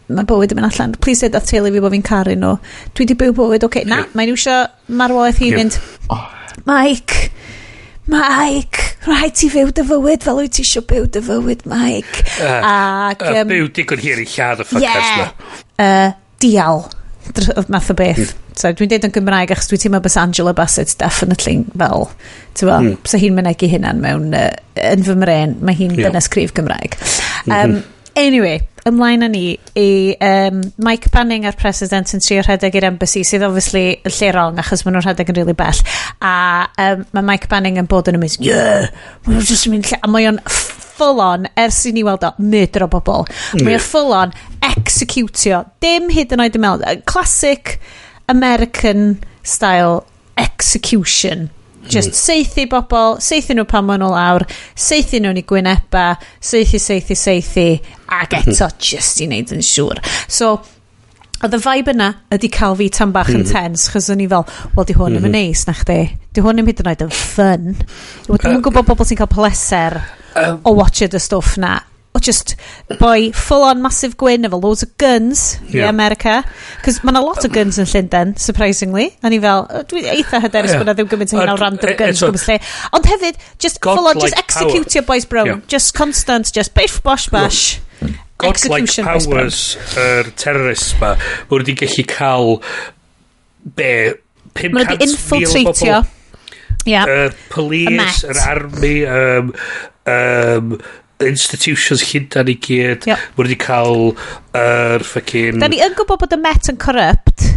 mae bywyd yn mynd allan. Please dweud at teulu fi bod fi'n caru nhw. Dwi di byw bywyd, oce, okay, na, mae'n iwsio marwolaeth hi mynd, Mike, Mike, rhaid ti fyw dy fywyd fel wyt ti eisiau byw dy fywyd, Mike. Uh, Ac, um, uh, byw digon hir i lladd y ffocas yeah, na. uh, dial, math o beth. Mm. So, dwi'n deud yn Gymraeg achos dwi'n teimlo bys Angela Bassett definitely fel, ti'n fel, mm. so hi'n mynegu hynna'n mewn, uh, yn fy mren, mae hi'n yeah. dynes Gymraeg. Um, mm -hmm. Anyway, ymlaen â ni i um, Mike Banning a'r president yn trio rhedeg i'r embassy sydd obviously yn lle wrong achos maen nhw'n rhedeg yn really bell. A um, mae Mike Banning yn bod yn ymwys yeah maen nhw'n just yn mynd lle a mae o'n full on ers i ni weld o murder o bobl. Mae o'n full on executio dim hyd yn oed yn meddwl classic American style execution just mm. seithi bobl, seithi nhw pan maen nhw lawr, seithi nhw'n i gwyneba, seithi, seithi, seithi, ac mhm. eto just i wneud yn siŵr. So, Oedd y vibe yna ydi cael fi tan bach yn mhm. tens, chos o'n i fel, wel, di hwn yn mhm. neis na chdi. Di hwn yn hyd yn oed yn ffyn. Dwi'n gwybod bobl sy'n cael pleser o watched y stwff na o just boi full on massive gwyn efo loads of guns yeah. i America. Cos mae yna lot o guns yn Llundain, surprisingly. A ni fel, dwi eitha hyderus yeah. bod yna ddim gymaint o hyn o random e- guns gwybod lle. Ond hefyd, just God full on, like just executio power. boys brown. Yeah. Just constant, just biff, bosh, bash. Yeah. God-like powers yr er terrorist ma, mae wedi gallu cael be, 500 bobl. Mae wedi infiltratio. Ia. Yeah. Uh, police, yr army, um, um, institutions llundan i gyd. Yep. Mae wedi cael yr er, ffacin... Da ni yn gwybod bod y Met yn corrupt,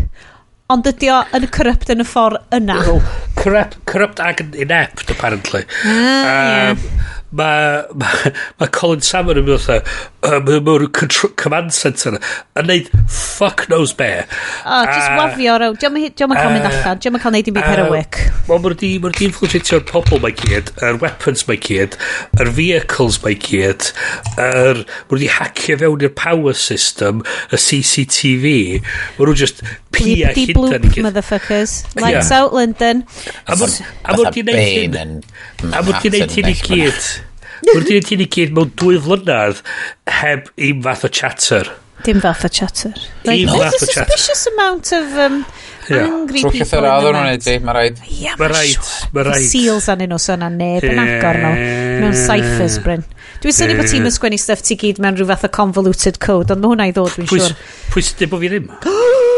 ond ydy o yn corrupt yn y ffordd yna. Well, corrupt, corrupt ag yn inept, apparently. Ah, um, yeah mae ma, ma Colin Salmon yn mynd o'n dweud mewn command center yn neud fuck knows be. O just wafio raw diolch yn cael mynd allan diolch yn cael neud i'n byd heroic wel mae'r di mae'r di infiltratio'r pobl mae gyd yr weapons mae gyd yr vehicles mae gyd yr mae'r di hacio fewn i'r power system y CCTV mae nhw just pia hynda ni gyd. motherfuckers. Lights out London a mae'r di neud hyn a mae'r di neud hyn i gyd. Wrth i'n ti'n i gyd mewn dwy flynedd heb un fath o chatter. Dim fath o chatter. Like, un fath o chatter. There's a suspicious amount of um, yeah. angry Trwch people. Trwch oedd o'n wneud di, mae raid. Ia, mae raid. Mae raid. Seals anyn nhw sy'n neb yn agor nhw. Mewn cyphers, Bryn. Dwi'n syni bod ti'n sgwennu stuff ti gyd mewn rhyw fath o convoluted code, ond mae hwnna i ddod, dwi'n siŵr. Pwy sydd bod fi ddim? *gasps* *gasps*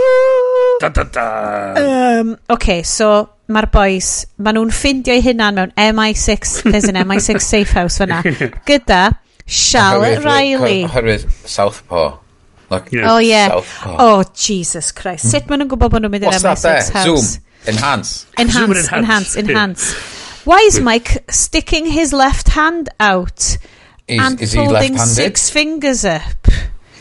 Da, da, da. Um, okay, so mae'r boys, maen nhw'n ffindio'i hunan mewn MI6, there's an MI6 *laughs* safe house fyna, gyda Charlotte Riley. Oherwydd Southpaw. Like, yeah. Oh, yeah. Southpaw. Oh, Jesus Christ. Sut maen nhw'n gwybod bod nhw'n mynd i'r MI6 house? Zoom. Enhance. Enhance, Zoom enhance, enhance. enhance. Why is Mike sticking his left hand out is, and is holding six fingers up?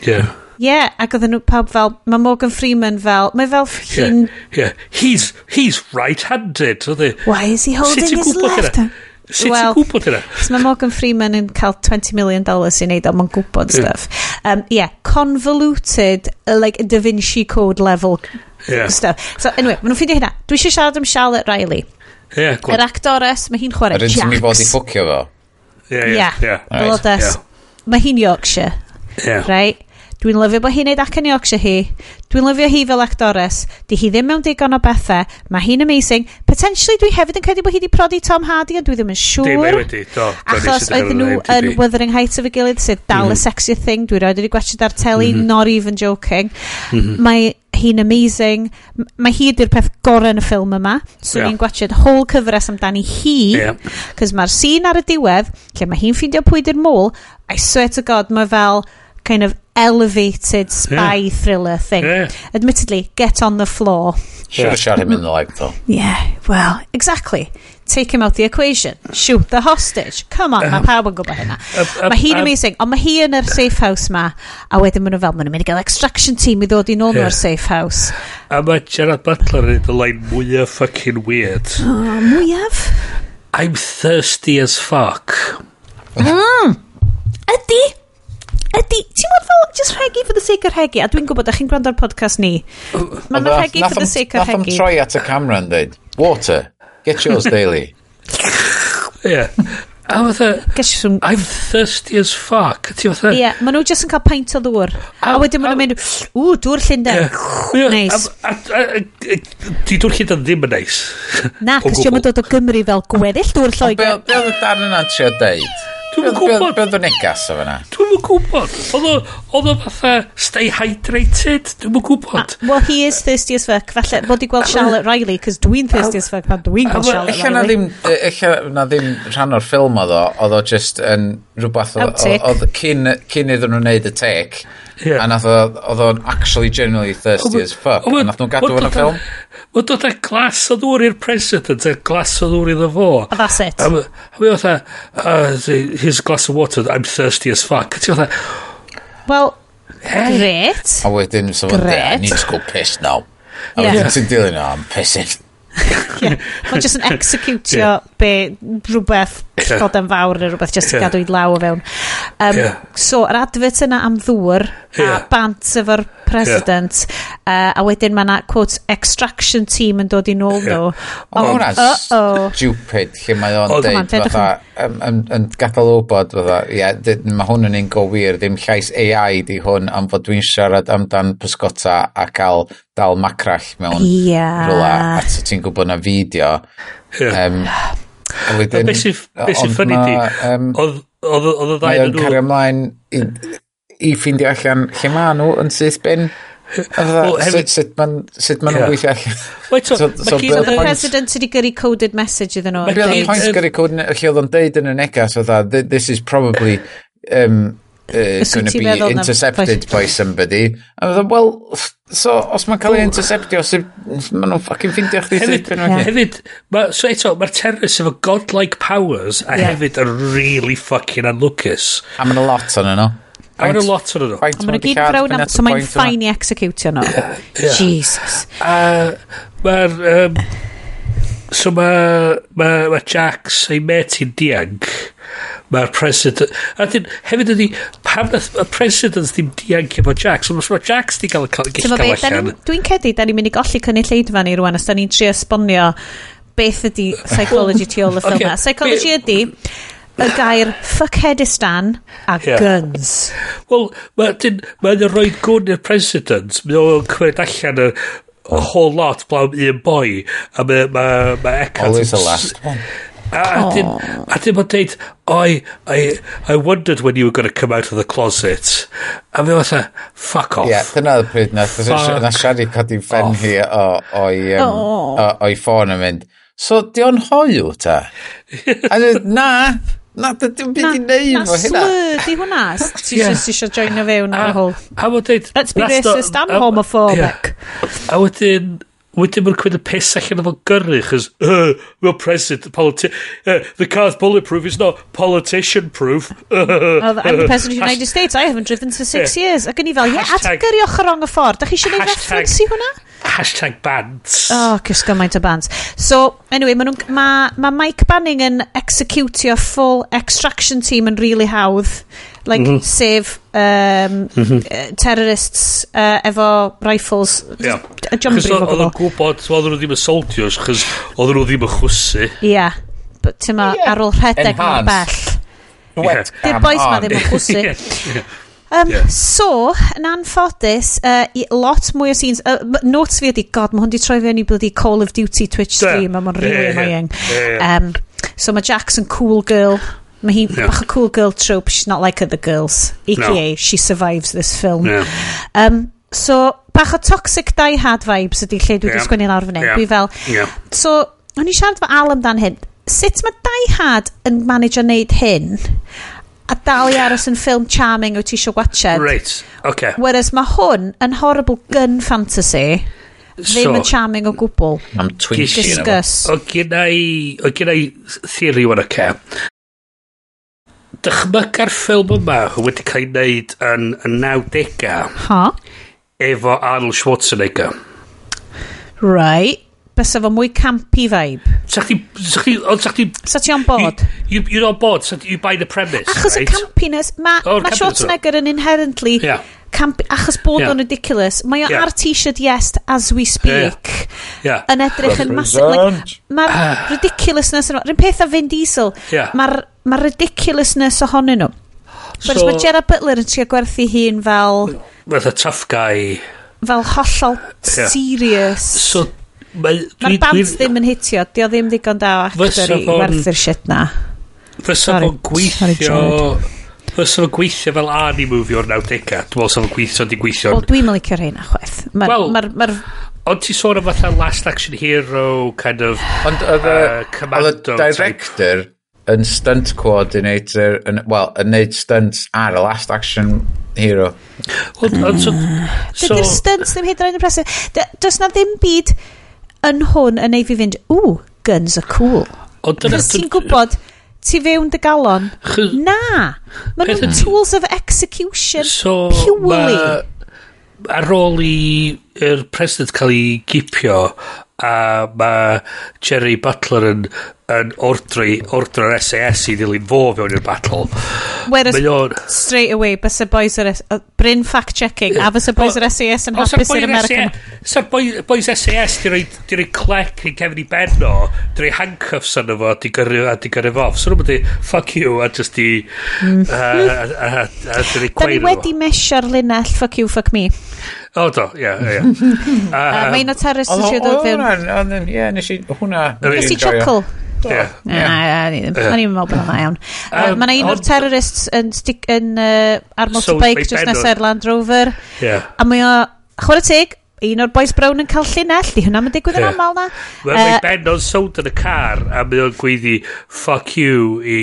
Yeah yeah, ac oedden nhw pawb fel, mae Morgan Freeman fel, mae fel ffin... Yeah, yeah, he's, he's right-handed. Why is he holding his left hand? Sut well, ti'n gwybod hynna? Mae Morgan Freeman yn cael 20 million dollars i wneud o, mae'n gwybod yeah. stuff. Um, yeah, convoluted, uh, like Da Vinci Code level yeah. stuff. So, anyway, maen nhw'n ffeindio hynna. Dwi eisiau siarad am Charlotte Riley. Yeah, Yr Yr actores, mae hi'n chwarae Jax. Yr un sy'n bod i ffwcio fo. Yeah, yeah, yeah. yeah. Right. Blodes. Yeah. Mae hi'n Yorkshire. Yeah. Right? Dwi'n lyfio bod hi'n neud ac yn Yorkshire hi. Dwi'n lyfio hi fel actores. Di hi ddim mewn digon o bethau. Mae hi'n amazing. Potentially dwi hefyd yn credu bod hi wedi prodi Tom Hardy, ond dwi ddim yn siŵr. Dim wedi, do. Achos oedden nhw yn Wuthering Heights of y gilydd, sydd dal mm y sexy thing. Dwi roed wedi gwachod ar teli, mm -hmm. not even joking. Mm. Mae hi'n amazing. Mae hi ydy'r peth gorau yn y ffilm yma. So yeah. ni'n gwachod whole cyfres amdani hi. Yeah. Cos mae'r scene ar y diwedd, lle mae hi'n ffeindio pwy di'r môl, I swear to god, mae fel kind of elevated spy yeah. thriller thing. Yeah. Admittedly, get on the floor. Should yeah. have shot him in the leg, though. Yeah, well, exactly. Take him out the equation. Shoot the hostage. Come on, mae pawb yn gwybod hynna. *laughs* Mae hi'n amazing, ond mae hi yn yr safe house ma, a wedyn maen nhw fel, maen nhw'n mynd i gael extraction team i ddod i nôl yeah. nhw'r safe house. A mae Gerard Butler yn y line mwyaf fucking weird. Oh, mwyaf? I'm thirsty as fuck. Mm. Ydy? just rhegi for the sake of rhegi? A dwi'n gwybod, a chi'n gwrando ar podcast ni. Mae'n rhegi for the sake of rhegi. Nath am troi at y camera yn dweud, water, get yours daily. *laughs* yeah. A fatha, e, some... I'm thirsty as fuck. Ti fatha... E? Ie, yeah, maen nhw just yn cael paint o ddŵr. A, wedyn maen nhw'n mynd, ww, dŵr Llundain. Yeah. Nice. A, a, a, di dŵr Llundain ddim yn nice. Na, *laughs* cys diolch yn dod o Gymru fel gweddill dŵr Lloegr. Be oedd y dan yna'n trio deud? Dwi'n yn gwybod. Beth o'n negas o fyna? Dwi'n yn gwybod. Oedd o fatha stay hydrated. Dwi'n yn gwybod. Well, he is thirsty as fuck. Falle bod i gweld Charlotte Riley, cos dwi'n thirsty as fuck pan dwi'n gweld Charlotte Riley. E, ella na ddim rhan o'r ffilm oedd o. Oedd o just yn rhywbeth Outtake. oedd cyn iddyn nhw wneud y take. Yeah. A nath o, oedd o'n actually genuinely thirsty as fuck. A nath nhw'n gadw yn y ffilm. Wel dod â glas o ddŵr i'r president, a glas o ddŵr iddo fo. A that's it. A mi oedd e, oh, here's a glass of water, I'm thirsty as fuck. Ti oedd e, Well, great. A wedyn, so fod, I need to go piss now. A wedyn ti'n dilyn o, oh, I'm pissing. *laughs* Mae'n just yn *laughs* executio be, rhywbeth coden fawr neu rhywbeth jyst yeah. gadw i law o fewn. Um, yeah. So, yr advert yna am ddŵr yeah. a bant efo'r president yeah. uh, a wedyn mae yna, quote, extraction team yn dod i nôl nhw. Mae hwnna'n stupid lle mae o'n deud fatha yn gadael wybod fatha, yeah, mae hwn yn un go wir, ddim llais AI di hwn am fod dwi'n siarad amdan pysgota a cael dal macrall mewn yeah. rhywle a ti'n gwybod na fideo. Yeah. Um, A wedyn... Be sy'n ffynnu di? Oedd y ddau yn nhw... cario ymlaen i, i ffindio allan lle ma nhw yn syth bin. Sut ma'n nhw'n gweithio allan? So the president wedi gyrru coded message iddyn nhw. Mae Bill Points gyrru coded, lle oedd o'n deud yn y negas, oedd this is probably um, uh, going to be intercepted by somebody. A oedd well, so, os mae'n cael ei interceptio, so, maen nhw'n ffucking ffindio chdi. Hefyd, yeah. hefyd ma, so eto, mae'r terrorists efo godlike powers a yeah. hefyd yn really fucking unlookus. A mae'n nhw lot o'n yno. A mae'n nhw lot o'n nhw. A mae'n nhw gyd frawn am, so mae'n ffain i executio nhw. *laughs* Jesus. Mae'r, so mae ma, ma Jax ei met i'n dianc mae'r president a dyn hefyd ydi pam nath y president ddim dianc efo Jax ond mae Jax di gael cael gallu cael allan dwi'n cedi da ni'n mynd i golli cynulleidfa ni rwan os da ni'n trio esbonio beth ydy psychology tu ôl y *laughs* ffilm okay. psychology ydy y gair fuckheadistan a yeah. guns wel mae'n ma rhoi gwn i'r president Mae'n o'n cymryd allan y whole lot blawn un boi a mae ma, ma Eckhart always the last one. A dim a dim ond deud I, I, I wondered when you were going to come out of the closet. A fi fatha fuck off. Yeah, dyna oedd pryd na na siarad i codi fen hi o, o'i, um, oh. o'i ffôn yn mynd. So di o'n hoiw ta? *laughs* A dweud na. Na, dim byd i neud fo hynna. Na, slur di hwnna. *laughs* Ti eisiau join o fewn ar y hwl. A wedyn... Let's be racist am homophobic. A wedyn... Wedyn mae'n cwyd y piss allan o o'n gyrru, chys, uh, we'll president, politi uh, the car's bulletproof it's not politician-proof. *laughs* Uh, I'm the president of the United States, I haven't driven for six yeah. years. Ac yn i fel, ie, yeah, at gyrru ochr o'n y ffordd, da chi eisiau gwneud reference i hwnna? hashtag bands. Oh, cys gymaint o bands. So, anyway, mae ma, ma Mike Banning yn executio full extraction team yn really hawdd. Like, mm -hmm. sef um, mm -hmm. Uh, terrorists uh, efo rifles. Yeah. Chos oedd yn gwybod, oedd nhw ddim yn soldiers, chos oedd nhw ddim yn chwsu. Ia, yeah. ti'n ma yeah. ar ôl rhedeg mor bell. Wet yeah. Di'r boys ma ddim yn chwysu. *laughs* Um, yeah. So, yn anffodus, uh, lot mwy o scenes. Uh, notes fi ydi, god, mae hwn di troi fewn i bloody Call of Duty Twitch stream, a mae'n rili annoying. Um, so mae Jackson cool girl. Mae hi'n yeah. bach o cool girl trope. She's not like other girls. A.K.A. No. She survives this film. Yeah. Um, so, bach o toxic die hard vibes ydi lle dwi wedi yeah. sgwennu lawr fan hyn. Yeah. Dwi fel... Yeah. So, o'n i siarad fo Al amdan hyn. Sut mae die hard yn manage o wneud hyn? a dal i aros yn ffilm charming wyt ti eisiau watched. Right, okay. Whereas mae hwn yn horrible gun fantasy, ddim so, yn charming o gwbl. Am twinshi. Discuss. O gynna i, o gynna i theori wan oce. Dychmyga'r ffilm yma wedi cael ei wneud yn, yn 90au. Ha? Efo Arnold Schwarzenegger. Right bys efo mwy campy vibe. Sa chdi... Sa chdi... Sa chdi... Sa ti on board? You, you, you're on board. So you buy the premise, Achos right? y campiness... Mae oh, ma Schwarzenegger yn inherently... Yeah. Camp, achos bod o'n ridiculous, mae o yeah. ar t-shirt yes as we speak yeah. yn edrych yn masif. Like, Mae'r ridiculousness yn... Rhyn peth a Vin Diesel, yeah. mae'r ma ridiculousness ohonyn nhw. So, Whereas mae Gerard Butler yn trio gwerthu hun fel... Fel a tough guy. Fel hollol yeah. serious. So Mae'r band ddim yn hitio, di o ddim digon da o actor i werthu'r shit na. Fysa fo'n gweithio... Fysa fo'n gweithio fel Arnie movie o'r 90au. Dwi'n meddwl sa fo'n gweithio, di gweithio... Wel, dwi'n meddwl licio rhain chwaith. Wel, Ond ti sôn am fatha Last Action Hero kind of Ond oedd y uh, director yn stunt coordinator yn, well, yn neud stunts ar y Last Action Hero Ond so, mm. so, Dydy'r stunts ddim hyd yn oed impressive. presif Does na ddim byd yn hwn yn ei fi fynd, ww, guns are cool. Cos ti'n gwybod, ti fewn dy galon, na, maen nhw'n tools of execution so, purely. Ma, ar ôl i er president cael ei gipio, a mae Jerry Butler yn yn ordri, ordro'r SAS i ddilyn fo fewn i'r battle. Whereas, on... straight away, bys y boys yr uh, Bryn fact-checking, a bys y boys yr SAS yn hapus i'r American... Sa'r boys SAS di roi clec i Kevin i Benno, di roi handcuffs arno fo, di gyrru a di gyrru fo. So nhw'n mynd fuck you, a just di... A di roi Da ni wedi mesio'r linell, fuck you, fuck me. O do, ie, ie. *laughs* Mae un o terrorist yn siarad o o'r ffilm. Ie, nes i hwnna. Nes i chuckle. Ie. O'n i'n meddwl bod yna iawn. Mae yna un o'r terrorists yn, stick yn uh, ar motorbike just nesaf Land Rover. A mae o, chwer y teg, un o'r boys brown yn cael llinell, di hwnna hwnna'n digwydd yn yeah. aml na. Wel, uh, mae Ben o'n sownd yn y car, a mae o'n gweiddi, fuck you, i...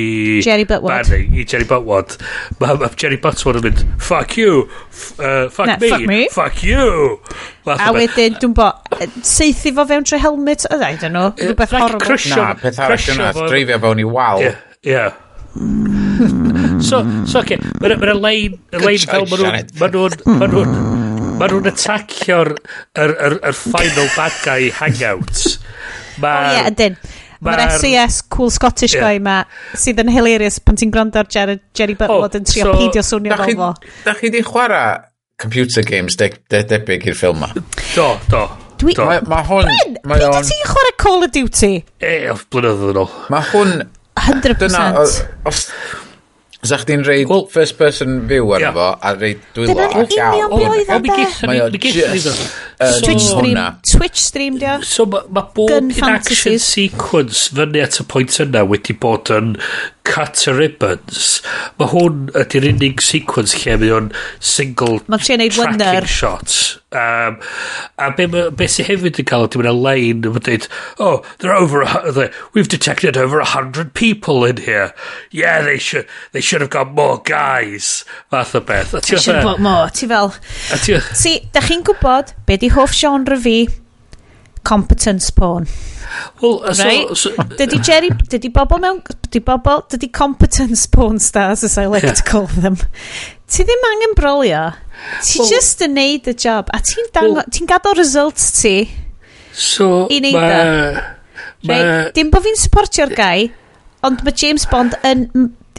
Jerry Butwad. Barney, I Jerry Butwad. Mae ma Jerry Butwad yn mynd, fuck you, uh, fuck, na, me, fuck me, fuck you. Lath a wedyn, dwi'n bo, seithi fo fewn trwy helmet, e? I ddaid yno, rhywbeth like horrible. Crysio, na, peth arall yna, dreifio fewn i wal. Ie, yeah, hmm. yeah. so, so, okay, mae'n lein, lein fel maen nhw'n, maen nhw'n, Mae nhw'n attacio'r yr, yr, yr final bad guy hangout. Ma, oh, yeah, ydyn. Mae'r ma SES cool Scottish yeah. guy ma sydd yn hilarious pan ti'n gwrando ar Jerry, Jerry Butler yn trio so, pidio swnio fel fo. Da chi di chwarae computer games de, de, debyg i'r ffilm ma? Do, do. Dwi... Mae ma hwn... Ben, Mae hwn... ti'n chwarae Call of Duty? Eh, e, off blynyddoedd yn ôl. Mae hwn... 100%. Dyna, o, os, Sa chdi'n reid well, first person view arno yeah. fo, a reid dwylo ac iawn. Dyna'n union be oedd o'n be. Twitch stream, hwnna. Twitch stream dio. So mae ma bob Gun in action sequence fyny at y pwynt yna wedi bod yn cut a ribbons. Mae hwn ydy'r unig sequence lle mae o'n single ma tracking wonder. shot. Um, a be, be sy'n hefyd yn cael ydy mae'n lein yn dweud, oh, they're over, a, we've detected over a hundred people in here. Yeah, they should, they should have got more guys. Fath o beth. They should have got more. Ti fel... Ti, da chi'n gwybod be di hoff genre fi, competence porn. Well, uh, right? so, dydy Jerry, dydy bobl mewn, dydy bobl, dydy competence porn stars, as I like yeah. to call them. Ti ddim angen brolio. Ti well, just yn neud y job. A ti'n well, ti'n gadael results ti so, i neud ma, ma, right? Dim bod fi'n supportio'r gai, ond mae James Bond yn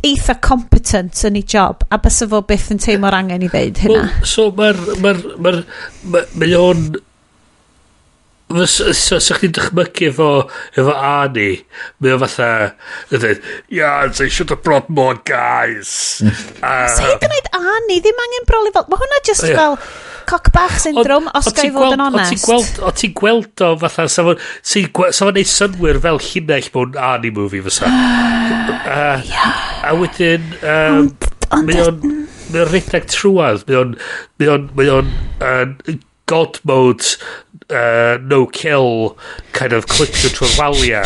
eitha competent yn ei job a bys fo byth yn teimlo'r angen i ddeud hynna. Well, so mae'r... mae'r mae'r ma ma o'n... So, so, so chdi'n dychmygu efo, efo Ani, mae o fatha, dweud, yeah, they should have brought more guys. uh, mm. so hi'n gwneud Ani, ddim angen broli fel, mae hwnna just oh, yeah. fel, cock bach syndrom, os ga i fod yn onest. O ti'n gweld, o ti'n gweld o fatha, sa fo'n neud synwyr fel llinell mewn Arnie movie fysa. *sighs* uh, yeah. A wedyn, um, mae o'n mae o'n rhedeg trwad, mae o'n mae o'n mae o'n uh, god mode uh, no kill kind of clipio trwy'r walia.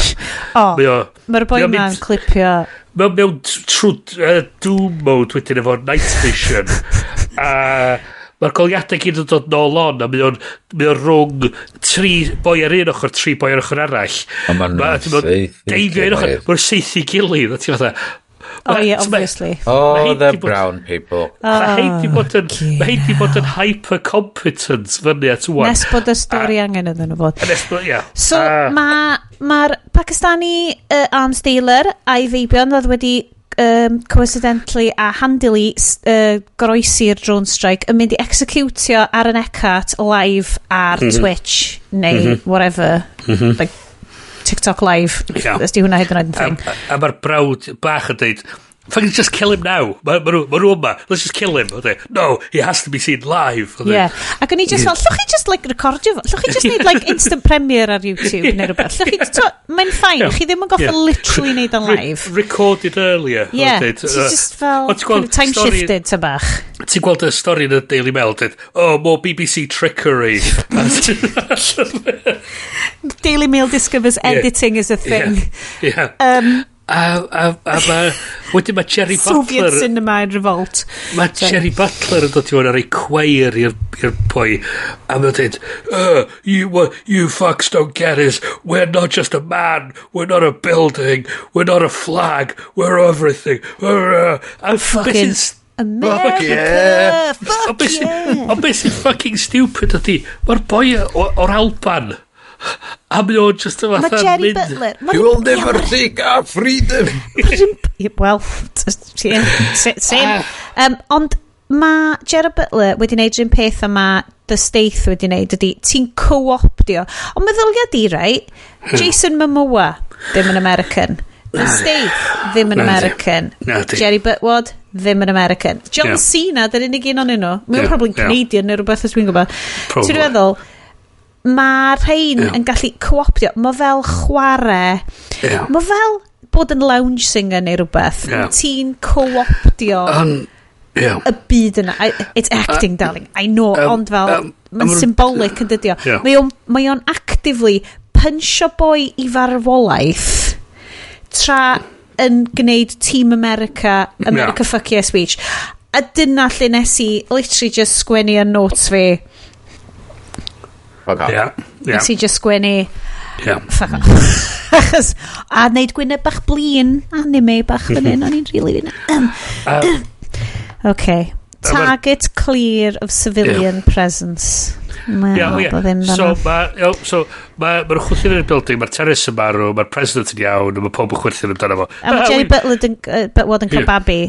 O, oh, mae'r boi ma'n clipio mewn, mewn trwy uh, doom mode wedyn efo night vision *laughs* a uh, mae'r goliadau gyd yn dod nôl on a mae o'n mae o'n rhwng tri boi ar un ochr tri boi ar ochr arall a mae'n ma, deifio un ochr mae'n seithi gilydd a ti'n fatha Oh yeah, obviously. Oh, the brown people. Mae ah, hei di bod yn, mae hei di bod yn hyper-competent fyny at wwan. Nes bod y stori angen iddyn nhw fod. Nes bod, ia. So, mae'r Pakistani uh, arms dealer a'i feibion oedd wedi um, coincidentally a handily uh, goroesi'r drone strike yn mynd i executio ar yn ecat live ar mm -hmm. Twitch neu mm -hmm. whatever mm -hmm. like TikTok live yeah. ysdi hwnna hyd yn oed yn thing a, a, a mae'r brawd bach yn dweud Fucking just kill him now. Mae ma nhw ma yma. Let's just kill him. Oedde, no, he has to be seen live. Oedde. Yeah. Ac o'n i just fel, llwch chi just like recordio fo? Llwch chi just need like instant premiere ar YouTube neu rhywbeth? Llwch chi, mae'n ffain, yeah. chi ddim yn goffa yeah. literally neud yn live. Re recorded earlier. Yeah, It's just fel, kind of time shifted ta bach. Ti'n gweld y stori yn y Daily Mail, dweud, oh, more BBC trickery. *laughs* Daily Mail discovers editing yeah. is a thing. Yeah. yeah. Um, A, a, a ma, wedyn mae Jerry Butler... Soviet cinema in revolt. Mae Jerry Butler yn dod i fod ar ei cweir i'r pwy. A mae'n dweud, uh, you, you fucks don't get us. We're not just a man. We're not a building. We're not a flag. We're everything. We're, uh, a fucking... America! Fuck yeah! Fuck yeah! Ond beth sy'n fucking stupid ydy, mae'r boi o'r Alban... A mae o'n just o fatha... Mae Jerry mynd. Butler... ma You will never take our freedom. *laughs* Wel, same. Um, ond mae Jerry Butler wedi wneud rhywun peth yma The Staith wedi wneud ydy ti'n co-optio. Ond meddylia di right? Hmm. Jason Momoa ddim yn American. The Staith ddim yn American. Jerry Butwood ddim yn American. John yeah. Cena dy'r unig un o'n nhw. Mae'n yeah. probably Canadian neu rhywbeth os dwi'n gwybod. Ti'n meddwl mae rhain yeah. yn gallu co-optio. Mae fel chwarae. Yeah. Mae fel bod yn lounge singer neu rhywbeth. Yeah. Ti'n co-optio um, yeah. y byd yna. It's acting, uh, darling. I know, um, ond fel... Um, Mae'n um, symbolic yn dydio. Yeah. Mae o'n, mae on actively pynsio boi i farwolaeth tra yn gwneud Team America, America yeah. fuck yeah speech. A dyna lle nes i literally just sgwennu yn notes fi Fuck off. Ia. Yeah. Nes i just sgwennu... yeah. Fuck off. *laughs* Achos, a wneud gwyneb bach blin anime bach fan hyn, o'n i'n rili really um, okay. OK. Target clear of civilian yeah. presence. Mae'n yeah, So, ddim so, ma, so, mae'r ma yn y building, mae'r terrace yn marw, mae'r president yn iawn, mae pob yn chwythyn amdano fo. A mae Jerry Butler yn, uh, yn cael babi.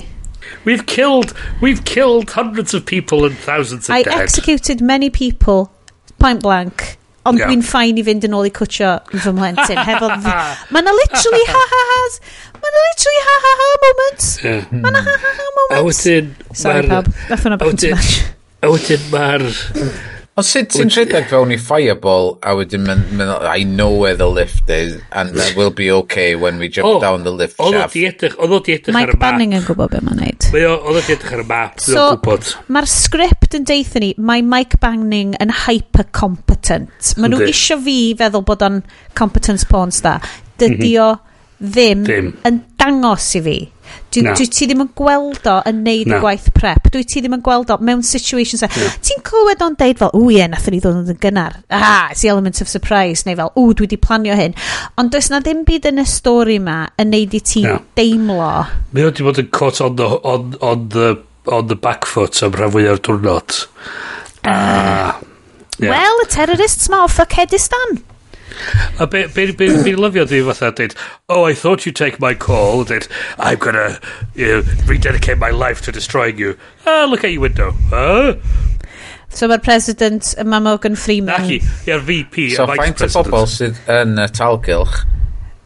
We've killed, we've killed hundreds of people and thousands of I dead. I executed many people point blank ond yeah. dwi'n ffain i fynd yn ôl i cwtio fy mhlentyn hefo *laughs* mae na literally ha ha has mae na literally ha ha ha moments. Yeah. mae na ha ha ha moments. a wedyn sorry pawb. Nath hwnna bach yn smash a wedyn mae'r Ond sut ti'n rhedeg fewn i Fireball a wedyn meddwl, I know where the lift is and that will be okay when we jump oh, down the lift shaft. Oedd o di edrych ar y map. Mike Banning yn gwybod beth mae'n neud. Oedd o di edrych ar y map, so, gwybod. Mae'r sgript yn deitha ni, mae Mike Banning yn hyper competent. Mae nhw isio fi feddwl bod o'n competence porn star. Mhm. Dydy o ddim, ddim yn dangos i fi Dwi, dwi ti ddim yn gweld o yn neud y gwaith prep. Dwi ti ddim yn gweld o mewn situations. Ti'n clywed o'n deud fel, ww ie, nath ni ddod yn gynnar. Ah, it's the element of surprise. Neu fel, ww, dwi di planio hyn. Ond does na ddim byd yn y stori ma yn neud i ti deimlo. Mi oedd bod yn caught on the, on, on the, on the back foot am rhan fwy o'r diwrnod. Ah. Uh, yeah. Well, y terrorists ma o Fuckheadistan. A be, be, be, be lyfio di fatha dweud, oh, I thought you'd take my call, dweud, I'm gonna you know, rededicate my life to destroying you. Ah, look at your window. Huh? So mae'r president mae Morgan Freeman. Naci, ia'r VP, so, a vice president. So faint o bobl sydd yn y talgylch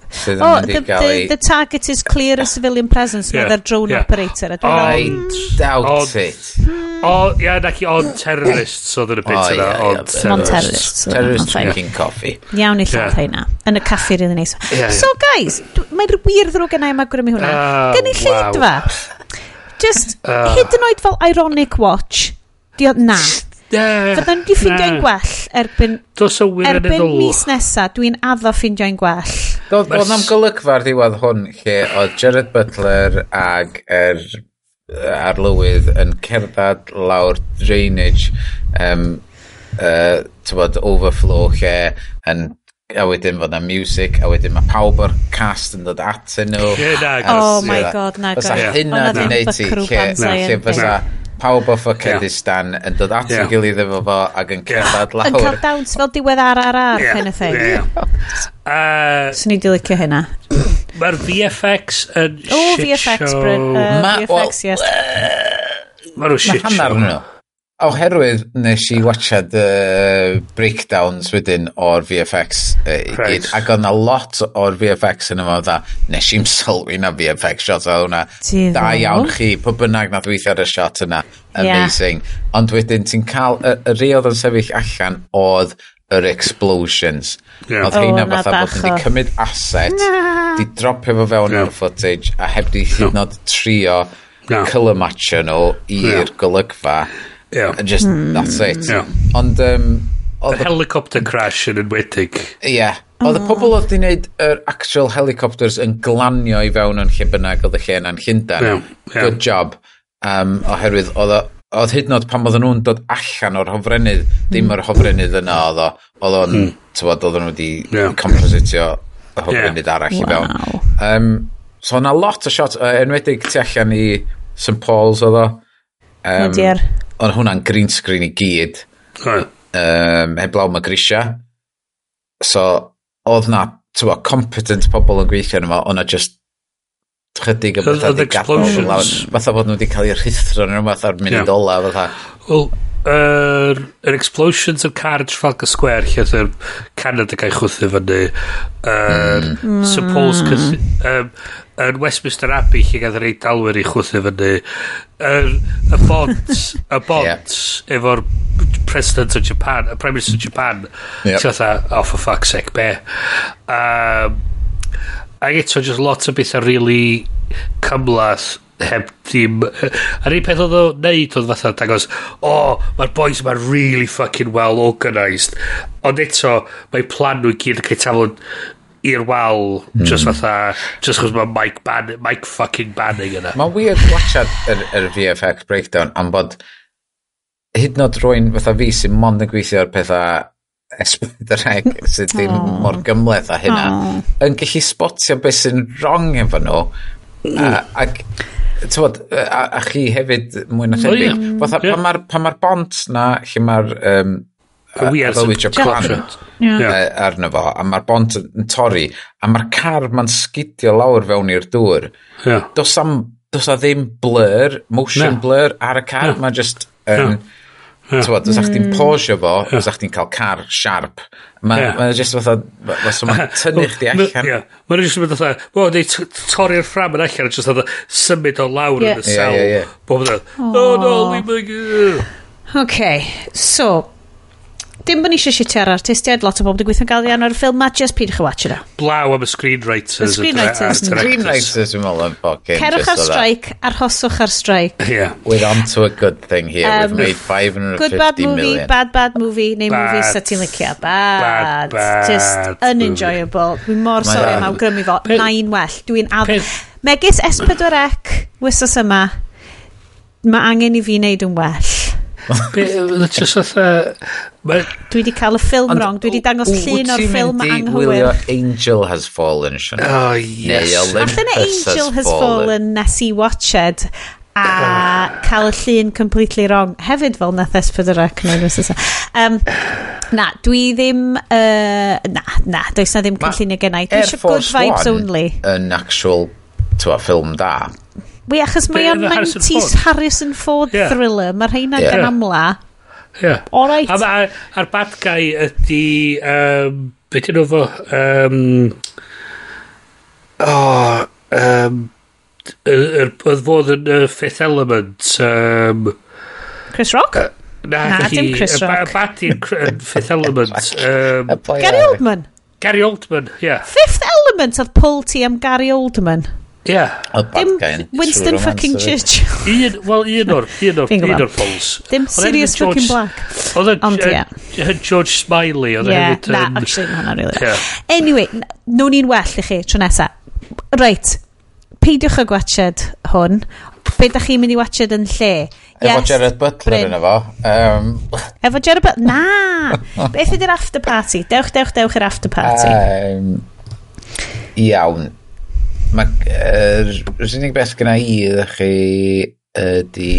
Sydd yn oh, the, the, the, target is clear a civilian presence yeah, they're drone yeah. operator. I, I mm. doubt on, it. O, ia, yeah, naci, on terrorists oedd yn y bit oh, yna. On terrorists. Terrorists drinking coffee. Iawn i lladd heina. Yn y caffi rydyn ni. So, guys, mae'n wir ddrwg yna i magwrym mi hwnna. Uh, Gen i lleidfa. Just, uh, hyd yn oed fel ironic watch. Dio, na. Yeah, Fydden di ffindio'n gwell erbyn, Dos erbyn mis nesa, dwi'n addo ffindio'n gwell. Doedd bod am golygfa ar ddiwedd hwn lle oedd Jared Butler ag er arlywydd yn cerdded lawr drainage um, uh, bod, overflow lle yn a wedyn fod na music a wedyn mae pawb o'r cast yn dod atyn nhw. Yeah, oh my god na god fysa e. hynna e di neud ti lle fysa pawb o Ffocedistan yeah. yn dod at yeah. ei gilydd efo fo ac yn cerdded lawr. Yn cael dawns fel diwedd ar ar ar yeah. kind of thing. *laughs* Yeah. uh, Swn i di licio hynna. Mae'r VFX yn oh, shit VFX, show. Bryn, uh, ma, VFX, well, yes. Mae nhw shit show. Hanner nhw. A oherwydd nes i watchad y breakdowns wedyn o'r VFX uh, i gyd right. ac oedd na lot o'r VFX yn yma dda nes i'n sylwi na VFX shot oedd hwnna da iawn chi pob bynnag na ddweithio ar y shot yna amazing yeah. ond wedyn ti'n cael y, y rhi oedd yn sefyll allan oedd yr explosions yeah. oedd heina oh, fatha bod wedi cymryd asset nah. di dropio fo fewn yeah. o'r footage a heb di hyd yn no. trio no. colour matio nhw i'r yeah. golygfa Yeah. And just, mm. that's it. Yeah. Ond, um, The helicopter crash yn enwedig. Ie. Yeah. Oedd y oh. pobl oedd wedi gwneud yr actual helicopters yn glanio i fewn yn lle bynnag oedd y lle yna'n Llundain. Yeah, yeah. Good job. Um, oherwydd oedd oedd hyd yn oed pan oedden nhw'n dod allan o'r hofrenydd, dim hmm. yr hofrennydd yna oedd o, oedd o'n, mm. tywod, oedden nhw wedi yeah. compositio y hofrennydd yeah. arall wow. i fewn. Um, so o'na lot o shots, uh, enwedig tu allan i St Paul's oedd o, Um, oh Ond hwnna'n green screen i gyd. Oh. Um, heblaw mae grisia. So, oedd na, tywa, competent pobl yn gweithio yma, ond na just chydig o bethau wedi gadw. Fatha bod nhw wedi cael eu rhithro yn rhywbeth ar munud yeah. ola, fatha. Wel, yr er, er explosions yn car Trafalgar Square lle oedd yr Canada gael chwthu fyny er, mm. mm. suppose um, yn Westminster Abbey lle gael yr eidalwyr i chwthu fyny. Yr, y bont y *laughs* bont efo'r President of Japan y Prime Minister of Japan yep. ti'n fatha oh for fuck's sake be? Um, ac eto just lot o bethau really cymlaeth heb ddim a'r un peth oedd o neud oedd fatha dangos o oh, mae'r boys yma really fucking well organised ond eto mae plan nhw gyd yn cael tafod i'r wal mm. just fatha just chos mae Mike, Ban Mike fucking Banning yna mae'n weird watchad yr, er, er VFX breakdown am bod hyd yn oed rwy'n fatha fi sy'n mond yn gweithio ar pethau esbydreg sydd ddim oh. mor gymleth a hynna oh. yn gallu spotio beth sy'n wrong efo nhw mm. ac tywod a, a chi hefyd mwy na thebyg oh, fatha yeah. pan mae'r ma bont na lle mae'r um, y bywyd Joe Clark arno fo, a mae'r bont yn torri, a mae'r car ma'n sgidio lawr fewn i'r dŵr. Yeah. Does, am, does a ddim blur, motion no. blur ar y car, no. mae'n just... Um, no. Yeah. Tywod, os a'ch ti'n posio fo, yeah. os a'ch ti'n cael car sharp. mae'n yeah. ma just fatha, so mae'n *laughs* tynnu chdi allan. Yeah. Mae'n just fatha, o, neu torri'r ffram yn allan, just fatha symud o lawr yn y sel. Bob yn oh no, leave my girl. Okay, so, dim bod ni eisiau shitio'r artistiaid, lot o bobl wedi gweithio'n gael iawn ar y ffilm, ma, just pidwch y watch yna. Blaw am y screenwriters. Y screenwriters. Mm. Screenwriters, dwi'n meddwl, yn ffocin. Cerwch ar strike, arhoswch ar strike. Yeah. We're on to a good thing here. Um, We've made 550 Good bad movie, million. bad bad movie, neu bad, movie sa ti'n licio. Bad. bad, bad just unenjoyable. Dwi'n mor sori am awgrymu fo. Nain well. Dwi'n adf... Megis S4C, wysos yma, mae angen i fi wneud yn well. Just fatha... Dwi wedi cael y ffilm wrong. Dwi wedi dangos llun o'r ffilm anghywir. Wylio Angel Has Fallen, Sian? Oh, yes. Allan Angel Has Fallen nes i watched a oh. cael y llun completely wrong. Hefyd fel nath S4C. Um, na, dwi ddim... Uh, na, na, does na ddim cynllunio gennau. Dwi eisiau good vibes only. Yn actual, twa, ffilm da Wi, achos mae o'n 90s Harrison Ford yeah. thriller, mae rheina yeah. gan amla. Yeah. All right. A'r, ar bad guy ydi... Um, Be dyn nhw fo? Um, oh, um, oedd fod yn uh, Fifth Element. Um, Chris Rock? Uh, na, na hi, dim Chris Rock. Bati yn Fifth Element. *laughs* Um, Gary Oldman? Gary Oldman, ie. Yeah. Fifth Element oedd Paul ti am Gary Oldman. Ie. Dim Winston fucking Churchill. Un, wel, un o'r, un o'r, un o'r polls. Dim serious fucking black. Oedd Ond ie. George Smiley, oedd e hefyd... Na, actually, hwnna really. Anyway, nawn ni'n well i chi tro nesa. Reit, peidiwch y gwachod hwn. Be da chi'n mynd i watched yn lle? Yes, efo Gerard Butler Bryn. yna fo. Um. Efo Gerard Butler? Na! *laughs* Beth ydy'r after party? Dewch, dewch, dewch i'r after party. Um, iawn. Mae yr er, unig beth gyda i ydych chi ydy...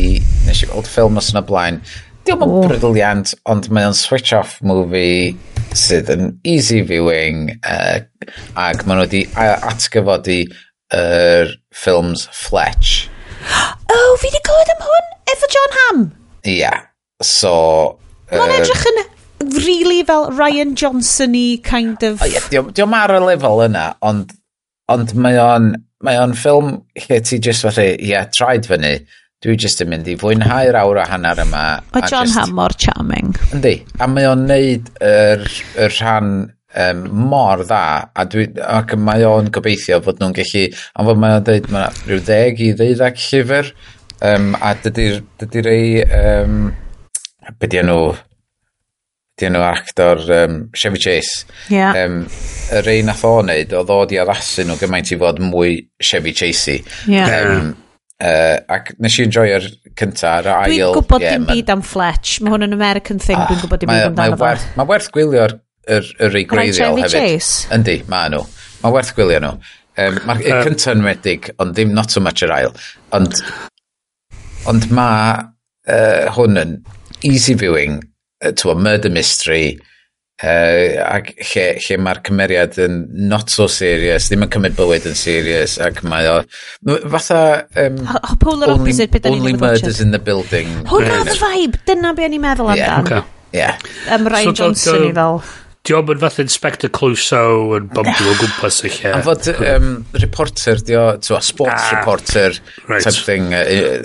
Nes i gweld ffilm os yna blaen. Diolch yn briliant, ond mae o'n switch-off movie sydd yn easy viewing uh, ac maen nhw wedi atgyfodi yr er ffilms Fletch. *gasps* Oh, fi wedi clywed am hwn efo John Hamm. Ia, yeah. so... Mae'n er... edrych yn really fel Ryan Johnson-y kind of... Oh, yeah, diolch ar y lefel yna, ond ond mae o'n mae o'n ffilm lle ti just felly, ie, yeah, traed fyny, dwi just yn mynd i fwynhau'r awr a hanner yma. Mae John just, Hamm mor charming. Yndi, a mae o'n neud yr, yr rhan um, mor dda, a dwi, ac mae o'n gobeithio fod nhw'n gallu, ond fod mae o'n dweud, mae rhyw ddeg i ddeuddag llyfr, um, a dydy'r dydy rei, um, be di nhw, di enw actor um, Chevy Chase. Yeah. Um, yr un nath o wneud, oedd o di addasu nhw gymaint i fod mwy Chevy Chasey. Yeah. Um, Uh, ac nes i enjoy'r cynta, yr ail... Dwi'n gwybod yeah, dim byd am Fletch. Mae hwn yn American thing, ah, dwi'n gwybod dim byd amdano fo. Mae werth gwylio'r yr, yr ei greiddiol hefyd. Chase? Yndi, mae nhw. Mae werth gwylio nhw. Um, Mae'r uh, yn wedig, ond dim not so much yr ail. Ond, ond mae uh, hwn yn easy viewing to a murder mystery, uh, ac lle, lle mae'r cymeriad yn not so serious, ddim yn cymryd bywyd yn serious, ac mae o... Fatha... Um, o, polar only, opposite beth Only murders in the building. Hwna oedd vibe, dyna be o'n i'n meddwl yeah. amdan. Okay. Yeah. Um, Ryan so, Johnson i fel. Diolch yn fath Inspector Clouseau yn bombio o gwmpas y lle. Am fod um, reporter, di o, twa, sports ah, reporter right. type thing. Uh,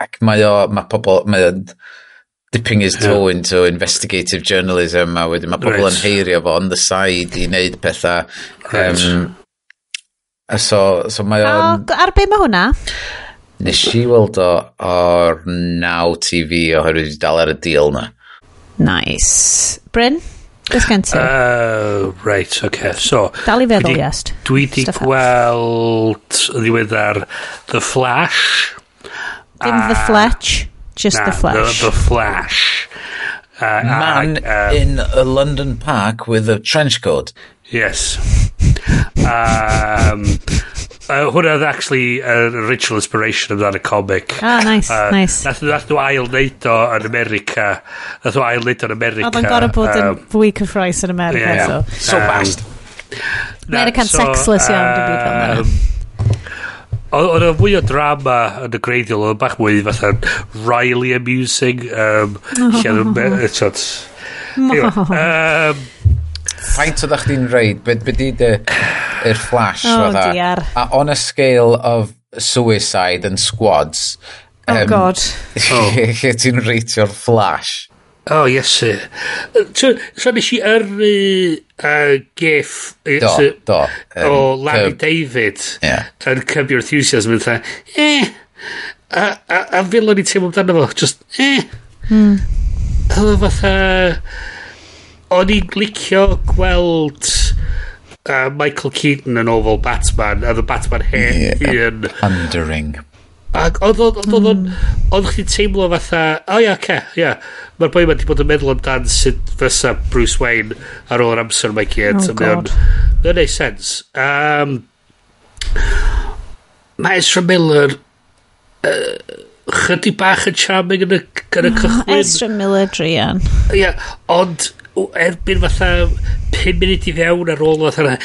ac mae o, mae pobl, mae o'n dipping his toe into investigative journalism a wedyn mae pobl right. yn heirio fo on the side i wneud pethau. Right. Um, so, so mae o'n... Ar be mae hwnna? Nes i weld o o'r Now TV oherwydd i dal ar y deal na. Nice. Bryn? Beth gen ti? Uh, right. Okay. So, dal i feddwl, yes. Dwi di gweld ddiweddar The Flash. Dim. The Fletch. Just na, the Flash. The, the Flash. Uh, Man uh, in a London park with a trench coat. Yes. um, uh, hwnna'n actually uh, original inspiration amdano comic. Ah, nice, uh, nice. Nath, nath nhw ail neud o yn America. Nath nhw ail neud o yn America. Oedd yn gorau bod um, yn fwy cyffroes yn America. Yeah, so. so um, fast. Na, American so, sexless iawn, um, dwi'n byd fel Oedd o'n fwy o drama yn y greiddiol, oedd bach mwy fatha Riley amusing, um, lle oedd yn... Tjot. Faint oedd chdi'n reid? Be, be di dy... Yr flash, oh, fatha. Dear. A on a scale of suicide and squads... Um, oh, God. *laughs* Lle ti'n reitio'r flash. O, oh, iesu. So, so nes i yrru uh, gif do, so, do, um, o Larry um, David yeah. yn Curb Your Enthusiasm yn dda, eh, a, a, a fel o'n i teimlo amdano fo, just, eh. Mm. A fatha, o'n i'n licio gweld uh, Michael Keaton yn ofal Batman, a the Batman hen yeah, Pandering. Ac oedd oedd Oedd oedd oedd hmm. chdi'n teimlo fatha... O ia, ce, ia. Mae'r boi ma wedi bod yn meddwl amdan sut fysa Bruce Wayne ar ôl yr amser mae gyd. Oh, God. Mae'n neud sens. Um, mae Ezra Miller... Uh, chydig bach yn charming yn y, yn y cychwyn. Ezra Miller, Drian. Ia, ond o, erbyn fatha 5 munud i fewn ar ôl fatha na *laughs*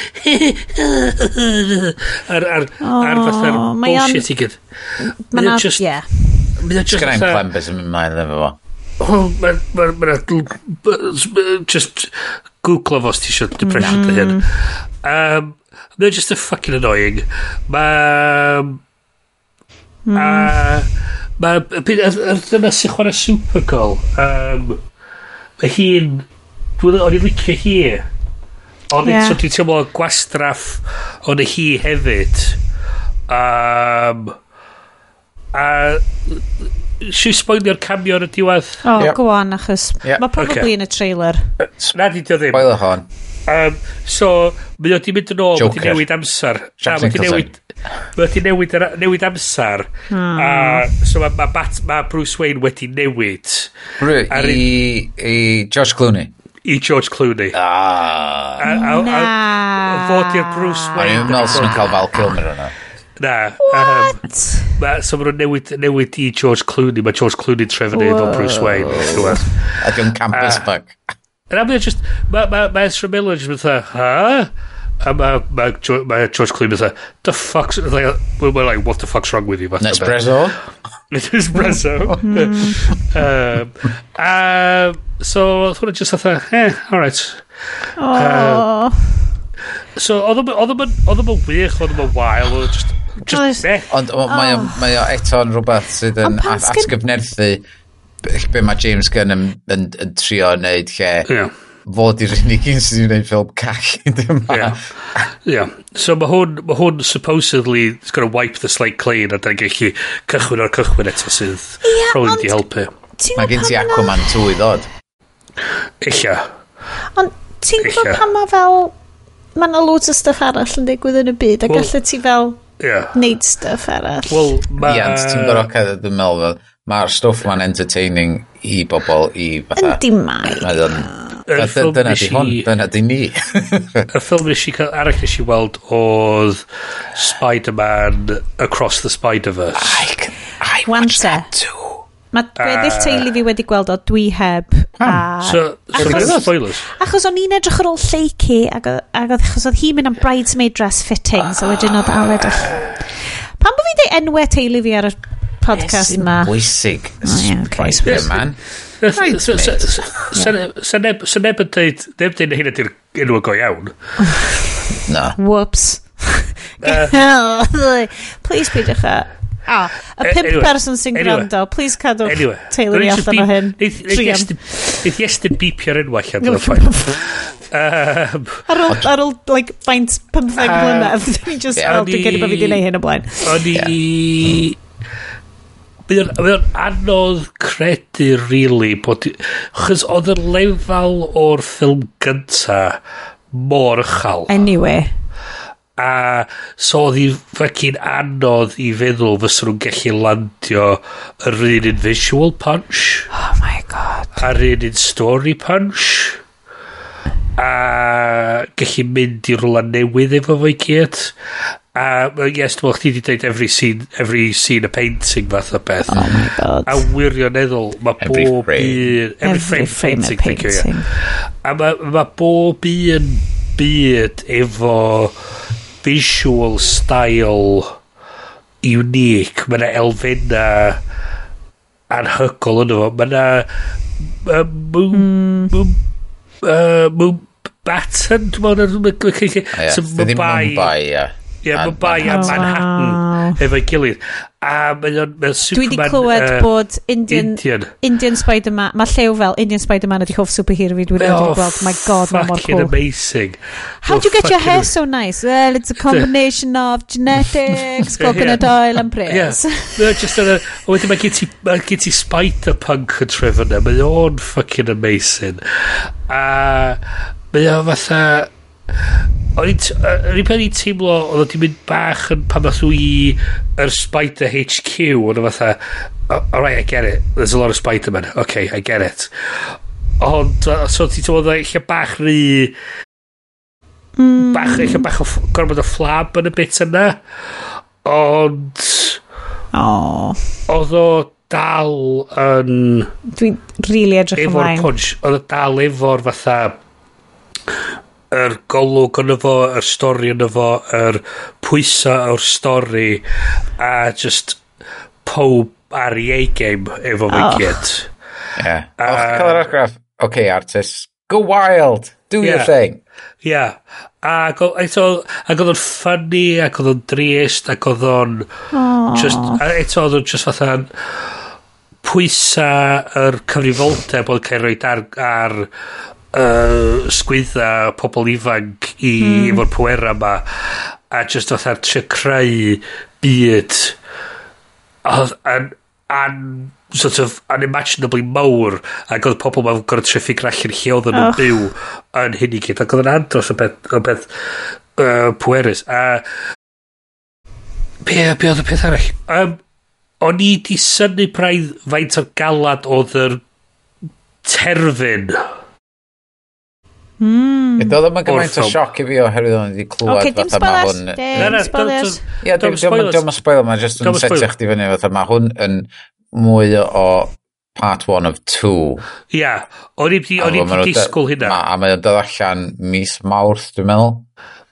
ar, ar, oh, ar fatha'r bullshit i gyd. Mae'n just yeah mae'n just Sgrai'n clem beth yn mynd mlaen efo fo. Oh, mae'n ma, ma, ma, just google fo os ti eisiau depression mm. hyn um, mae'n just a fucking annoying. Mae mm. a mae dyna sy'n chwarae Supergirl um, mae hi'n Dwi'n o'n i'n licio hi. Ond yeah. so dwi'n teimlo gwastraff o'n hi hefyd. Um, a si spoilio'r cameo ar y diwedd? O, oh, yep. go on, achos yep. mae probably okay. yn y trailer. Na, di dio ddim. Spoiler hon. Um, so, mae o di mynd yn ôl, mae di newid amser. Na, mae di newid, mae di newid, newid amser. Hmm. A, so, mae ma, ma Bruce Wayne wedi newid. Rwy, i, i Josh Clooney i George Clooney. Ah. A, a, a, a fod i'r Bruce Wayne. O'n i'n meddwl sy'n cael Val Kilmer yna. Na. What? Um, ma, so maen nhw'n newid, newid i George Clooney. Mae George Clooney trefnu o Bruce Wayne. A dwi'n campus bug. And I'm just, mae ma, ma Ezra Miller just fatha, huh? A mae ma, ma George Clooney fatha, the fuck's, like, we're like, what the fuck's wrong with you? Nespresso? Litr *laughs* espresso. *laughs* um, um, so, oedd hwnna just atha, eh, alright. Um, so, oedd yma'n wych, oedd yma'n wael, oedd just, just ne. Ond mae o eto'n rhywbeth sydd yn atgyfnerthu be mae James Gunn yn, yn, yn trio wneud lle. Yeah fod i'r unig un sydd wedi gwneud ffilm call dyma. Yeah. yeah. So mae hwn, ma hwn supposedly it's going to wipe the slate clean a da'n gallu cychwyn o'r cychwyn eto sydd yeah, probably wedi helpu. Mae gen ti Aquaman 2 i ddod. Illa. Ond ti'n gwybod pan mae fel... Mae yna loads o stuff arall yn digwydd yn y byd a well, gallu ti fel yeah. neud stuff arall. Wel, ma... Ie, ond ti'n gorau cael dwi'n meddwl fel, mae'r stwff ma'n entertaining i bobl i fatha... Yndi mai. Mae o'n yr ffilm dyna di hon, dyna di ni. *laughs* yr ffilm nes i cael arall nes i weld oedd Spider-Man Across the Spider-Verse. I, can, I One watched that too. Mae gweddill uh, teulu fi wedi gweld o dwi heb. Ah. A, so, achos, spoilers. Achos o'n i'n edrych ar ôl lleici, ac oedd achos oedd hi'n mynd am bridesmaid dress fitting, so wedyn oedd Aled all... Pan bod fi'n dweud enwau teulu fi ar y podcast yma? Oh, yes, bwysig. Spider-Man. Sa neb yn dweud, neb dweud na hyn ydy'r enw go iawn. *laughs* Na. Whoops. *laughs* *laughs* Please peidiwch a... A, y pimp person sy'n gwrando, please cadwch anyway, teulu ni allan o hyn. Neith Iestyn bipio'r enw allan o'r ffaith. Ar ôl, ar ôl, like, faint 15 mlynedd, dwi'n just, well, dwi'n gynnu bod fi wedi neud hyn o blaen. O'n i... Mae o'n anodd credu, really, bod... Chos oedd y lefel o'r ffilm gynta mor uchel. Anyway. A so oedd hi'n fucking anodd i feddwl fysa nhw'n gallu landio yr un un visual punch. Oh my god. A'r un un story punch. A gallu mynd i rwla newydd efo fo'i gyd. A uh, yes, dwi'n meddwl, chdi wedi dweud every scene, every scene a painting fath o beth. Oh my god. A wirioneddol, mae bob un... Every frame, frame painting, painting. yeah. A mae ma bob un byd efo visual style unique. Mae yna elfenna anhygol yno fo. Mae yna... Moon... Hmm. Moon... Uh, moon... Batten, dwi'n meddwl, Mumbai. Ie, ddim Mumbai, ie. Ie, yeah, Mumbai a Manhattan wow. efo'i gilydd. A mae o'n mae Superman... Dwi wedi clywed uh, bod Indian, Indian. Indian Spider-Man, mae llew fel Indian Spider-Man ydi hoff superhero fi dwi'n oh, gweld. My god, mae mor cool. amazing. How oh, do you get your hair so nice? Well, it's a combination of genetics, *laughs* coconut yeah. oil and prayers. Yeah. No, just yna, a wedyn mae gen ti, mae gen ti Spider-Punk yn trefod yna. Mae o'n fucking amazing. A mae o'n fatha O'n i'n peth i'n teimlo oedd o'n mynd bach yn pan math i yr Spider HQ o'n o fatha alright I get it. There's a lot of Spider-Man. Okay I get it. Ond so ti'n teimlo oedd eich bach rhy hmm. bach eich bach o gorfod o flab yn y bit yna. Ond oh. oedd o dal yn dwi'n really edrych ymlaen. efo'r punch. Oedd o dal efo'r fatha yr golwg yn efo, yr stori yn efo, yr pwysa o'r stori, a just pob ar ei game efo oh. fi gyd. Yeah. A, Och, cael yr argraff, ok artist, go wild, do yeah. your thing. Yeah. Ac oedd o'n ffynnu, ac oedd o'n drist, ac oedd o'n... Oh. Just, eto oedd o'n just fatha pwysa yr cyfrifoldeb oedd cael ei roed ar, ar uh, sgwydda pobl ifanc i mm. efo'r pwera yma a just oedd ar trio creu byd oedd an, an sort of unimaginably mawr ac oedd pobl ma'n gorau trio ffigur allan lle oedd nhw'n oh. byw yn hyn i gyd ac oedd yn andros o beth, o beth uh, pwerus a be, be oedd y peth arall um, o'n i di syni braidd faint o'r galad oedd yr terfyn Mm. Doedd yn gymaint o sioc i fi oherwydd o'n wedi clywed okay, fatha ma hwn... Dim spoilers, dim spoilers. Dim spoiler, mae'n just yn setio chdi fyny fatha ma hwn yn mwy o part one of two. Ia, yeah. o'n i wedi disgwyl hynna. A mae o'n dod allan mis mawrth, dwi'n meddwl.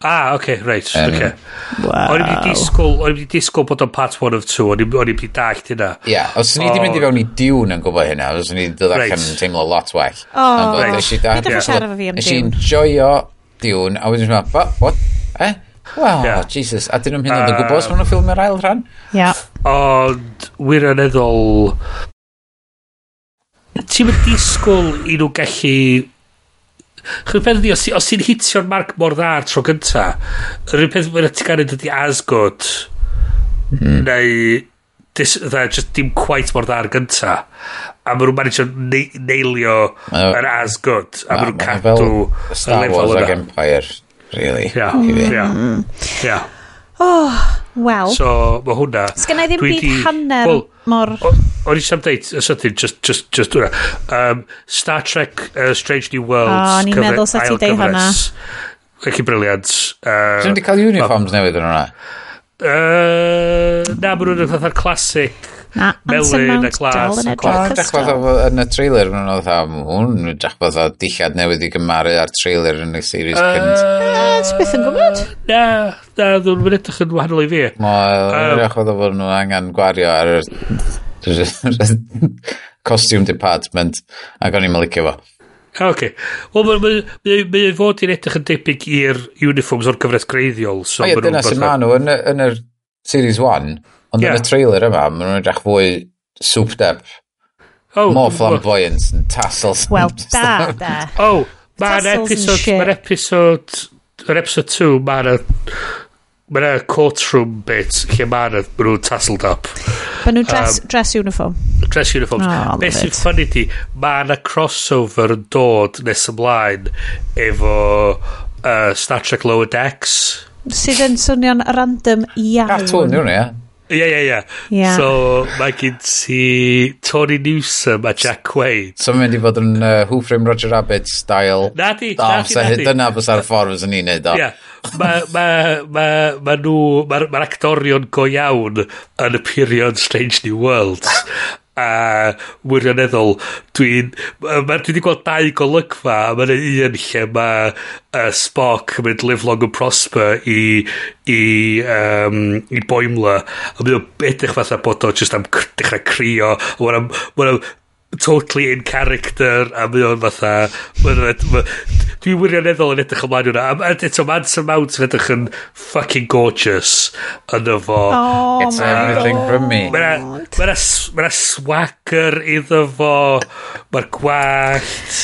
Ah, oce, okay, reit, um, oce. Okay. Wow. O'n i wedi disgwyl, o'n i wedi disgwyl bod o'n part one of two, o'n i wedi dallt hynna. Ie, yeah, os ni wedi mynd i fewn i diwn yn gwybod hynna, os ni dod allan right. yn teimlo lot well. Oh, right. Nes i enjoyo diwn, a wedyn nhw'n what, what? Eh? Wow, yeah. Jesus, a dyn nhw'n hynny'n uh, gwybod os maen nhw'n ffilmio'r ail rhan? Ia. Yeah. Ond, wirioneddol... Ti'n mynd disgwyl i nhw gallu Chwy'n peth ydi, os, os ti'n hitio'r marc mor dda tro gynta, yr un peth mae'n gael ydy Asgod, mm. neu dis, dda, just dim quite mor dda'r gynta. A maen nhw'n manage ne neilio yr uh, Asgod, a maen nhw'n cadw y lefel yna. Star Wars ag Empire, really. Yeah, yeah. Ia. yeah. Mm. Oh, Wel. So, mae hwnna... Sgynna i ddim byd di, hanner well, mor... O'n i sam deit, y sydyn, just, just, just hwnna. Um, Star Trek uh, Strange New Worlds. O, ni'n meddwl sa ti deu hwnna. Ac i briliant. Uh, Dwi'n di cael uniforms newydd yn hwnna? Uh, na, mae nhw'n fatha classic. Na, Melyn a glas. Dachbeth yn y trailer yn oedd hwn, dachbeth o dillad newydd i gymaru ar trailer yn y series cynt. Na, beth yn gwybod? Na, na, ddwn nhw'n edrych yn wahanol i fi. Mo, um, rach oedd o fod nhw angen gwario ar yr costume department ac o'n i'n mylicio fo. Ah, OK. Wel, mae ma, ma, fod i'n edrych yn debyg i'r uniforms o'r gyfres greiddiol. So Ie, dyna sy'n ma nhw yn, yn yr Series 1, ond yeah. yn y trailer yma, maen nhw'n edrych fwy souped up. Oh, More flamboyance and tassels. Wel, da, da. Oh, Mae'r episode, mae'r episode, yr episode 2, mae'r Mae yna courtroom bit lle mae yna, mae nhw'n tassled up. Mae nhw'n dress, um, dress uniform. Dress uniforms. Oh, Beth sy'n ffynnu di, mae yna crossover yn dod nes ymlaen efo uh, Star Trek Lower Decks. Sydd yn swnio'n random iawn. Cartoon yw'n ia. Ie, ie, ie. So, mae gen ti Tony Newsom a Jack Quaid. So, mae'n mynd i fod yn uh, Who Framed Roger Rabbit style. Na di, na di, na di. Dyna fysa'r ffordd fysa'n ni'n neud o. Ie. Yeah. Mae ma, ma, ma nhw, mae'r ma actorion go iawn yn y period Strange New Worlds. a wirioneddol dwi'n ma, dwi wedi gweld dau golygfa a mae'n un lle mae uh, Spock yn mynd live long and prosper i i, um, i boimla a mae'n edrych fatha bod o just am dechrau crio a mae'n totally in character a mae o'n fatha dwi wirioneddol yn edrych ymlaen hwnna a eto mae Anson Mount yn edrych yn fucking gorgeous yn fo. Oh, it's everything from me mae'na swagger iddo fo mae'r gwallt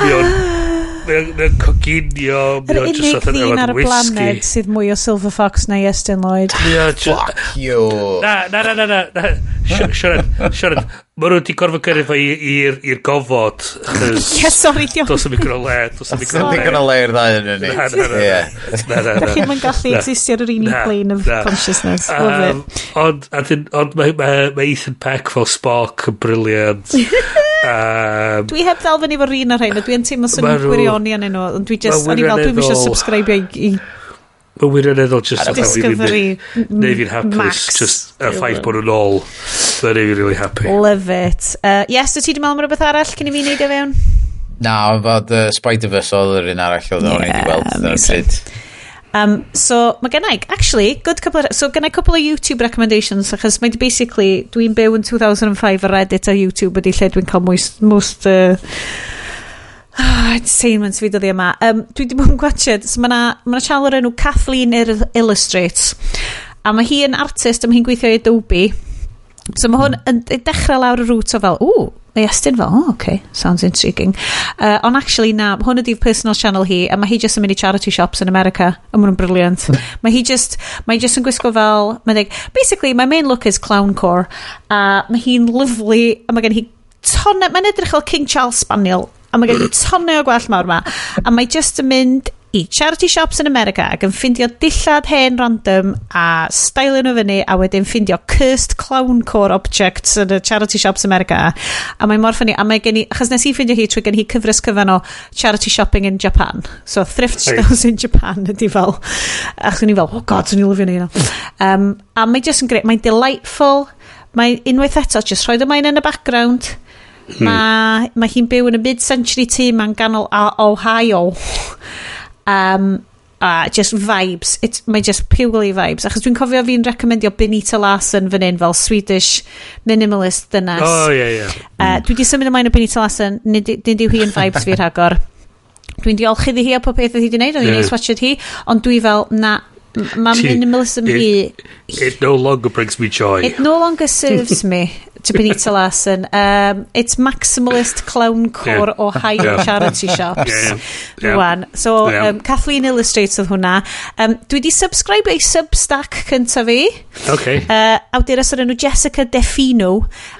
mae o'n Mae o'n coginio. Yr unig ddyn ar y blaned sydd mwy o Silver Fox na Estyn Lloyd. Fuck you. Na, na, na, na. na. Sioran, Sioran, mae nhw wedi gorfod gyrru fo i'r gofod. *laughs* Ie, sori, diolch. Dos y micro le, dos y micro le. Dos y le i'r ddau yn ni. Na, na, na. na. Da chi'n mynd gallu existio ar yr un plane of consciousness. Ond mae Ethan Peck fel Spock yn briliant. *laughs* Dwi heb dal fyny fo'r un ar hyn, a dwi'n teimlo sy'n i'n gwirio Johnny yn enw, ond dwi just, o'n i fel, dwi'n eisiau subscribe i, i Mae'n wirioneddol just i Discovery Neu fi'n hapus Just y ffaith bod yn ôl. Mae'n neu fi'n really happy Love it. Uh, Yes, dwi ti di meddwl am rhywbeth arall Cyn i fi wneud e fewn? Na, ond fod uh, Spider-Verse oedd yr un arall Oedd o'n ei di weld Um, so mae gennau, actually, good couple of, so gennau couple of YouTube recommendations, achos mae basically, dwi'n byw yn 2005 ar Reddit a YouTube ydy lle dwi'n cael most, most uh, Ah, entertainment fi dyddi yma. Um, dwi wedi bod yn gwachod, so mae yna ma sial o'r enw Kathleen Illustrates. A mae hi yn artist, a mae hi'n gweithio i Adobe. So mae hwn yn dechrau lawr y rŵt o fel, ww, mae Estyn fel, oh, okay, sounds intriguing. Uh, on actually na, hwn ydy'r personal channel hi, a mae hi just yn mynd i charity shops yn America, a mae'n briliant. *laughs* mae hi just, mae just yn gwisgo fel, mae'n dweud, basically, my main look is clown core, a uh, mae hi'n lyflu, a mae gen hi tonne, mae'n edrych fel King Charles Spaniel, a mae gen i tonne o gwell mawr ma. A mae just yn mynd i charity shops yn America ac yn ffindio dillad hen random a stylio nhw fyny a wedyn ffindio cursed clown core objects yn y charity shops America. A mae mor ffynnu a mae gen i achos nes i ffindio hi trwy gen hi cyfres cyfan o charity shopping in Japan. So thrift stores in Japan ydi fel achos ni fel oh god swn i lyfio ni yna um, a mae just yn greu mae'n delightful. Mae unwaith eto just rhoi dy main yn y background Hmm. Mae ma hi'n byw yn y mid-century team yn ganol Ohio. um, a just vibes. It, mae just purely vibes. Achos dwi'n cofio fi'n recomendio Benita Larson fan hyn fel Swedish minimalist dynas. Oh, ie, yeah, ie. Yeah. Hmm. Uh, dwi di symud ymlaen o Benita Larson. Nid yw hi yn vibes fi'r *laughs* rhagor. Dwi'n diolch iddi hi a pob peth oedd hi wedi gwneud, oedd hi'n yeah. hi. Ond dwi fel, na, Mae minimalism it, hi... It no longer brings me joy. It no longer serves me, to Benita Larson. Um, it's maximalist clown core yeah. o *laughs* high yeah. charity *laughs* shops. Yeah. yeah. Rwan. So, yeah. um, Kathleen illustrates oedd hwnna. Um, dwi di subscribe ei substack cynta fi. Okay. Uh, awduras o'r enw Jessica Defino.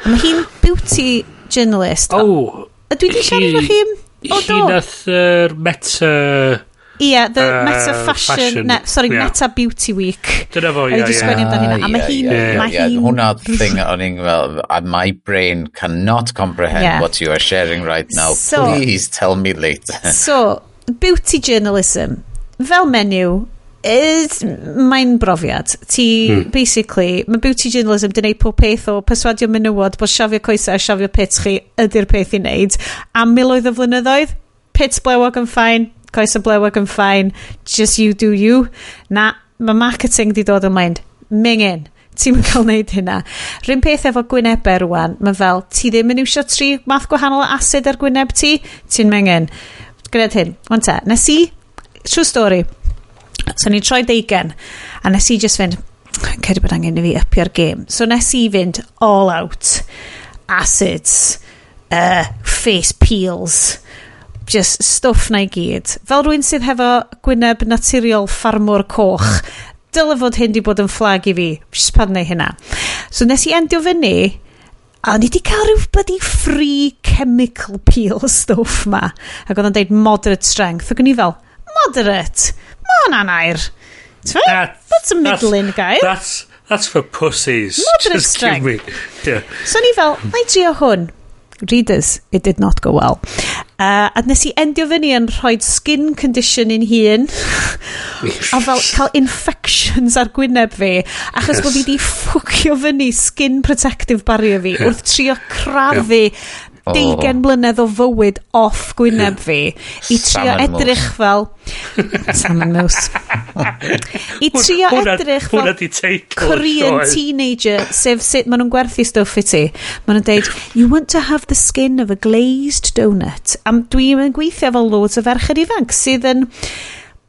Mae hi'n beauty journalist. Oh. Dwi di siarad o chi... O, hi nath uh, Meta Ia, the uh, Meta Fashion, fashion Ne, sorry, yeah. Meta Beauty Week. Dyna fo, ia, ia. Sgwennu amdano hynna. A mae hi'n... Mae hi'n... Hwna thing o'n i'n fel, my brain cannot comprehend yeah. what you are sharing right now. So, Please tell me later. *laughs* so, beauty journalism, fel menyw, mae'n brofiad. Ti, hmm. basically, mae beauty journalism dyn neud pob peth o perswadio menywod bod siafio coesau a siafio pits chi ydy'r peth i wneud. A miloedd o flynyddoedd, pits blewog yn ffain, coes y blewag yn ffain, just you do you. Na, mae marketing di dod ymlaen. Mingin ti'n mynd cael neud hynna. Rhyn peth efo gwynebau e rwan, mae fel, ti ddim yn iwsio tri math gwahanol asid ar gwyneb ti, ti'n mengen. Gwneud hyn, ond te, nes i, true story, so ni'n troi deigen, a nes i just fynd, cedi bod angen i fi upio'r game. So nes i fynd all out, acids, uh, face peels, just stwff na i gyd. Fel rwy'n sydd hefo gwyneb naturiol ffarmwr coch, dyle fod hyn di bod yn fflag i fi. Just pan neu hynna. So nes i endio fyny, a ni di cael rhyw byddu free chemical peel stwff ma. Ac oedd yn deud moderate strength. Ac o'n i fel, moderate? Ma hwnna'n air. That, that's a middling gair. That's, that's for pussies. Moderate Just strength. Me. Yeah. So ni fel, na i trio hwn. Readers, it did not go well. Uh, a nes i endio fyny yn rhoi skin condition i'n hun *laughs* a fel cael infections ar gwyneb fi achos yes. bod fi wedi ffwcio fyny skin protective barrier fi yeah. wrth trio crafu yeah oh. deugen blynedd o fywyd off gwyneb fi i trio edrych fel *laughs* Salmon Mouse i trio edrych fel Korean teenager sef sut maen nhw'n gwerthu stwff i ti. Maen nhw'n deud you want to have the skin of a glazed donut? Am dwi'n gweithio fel loads o ferched ifanc sydd yn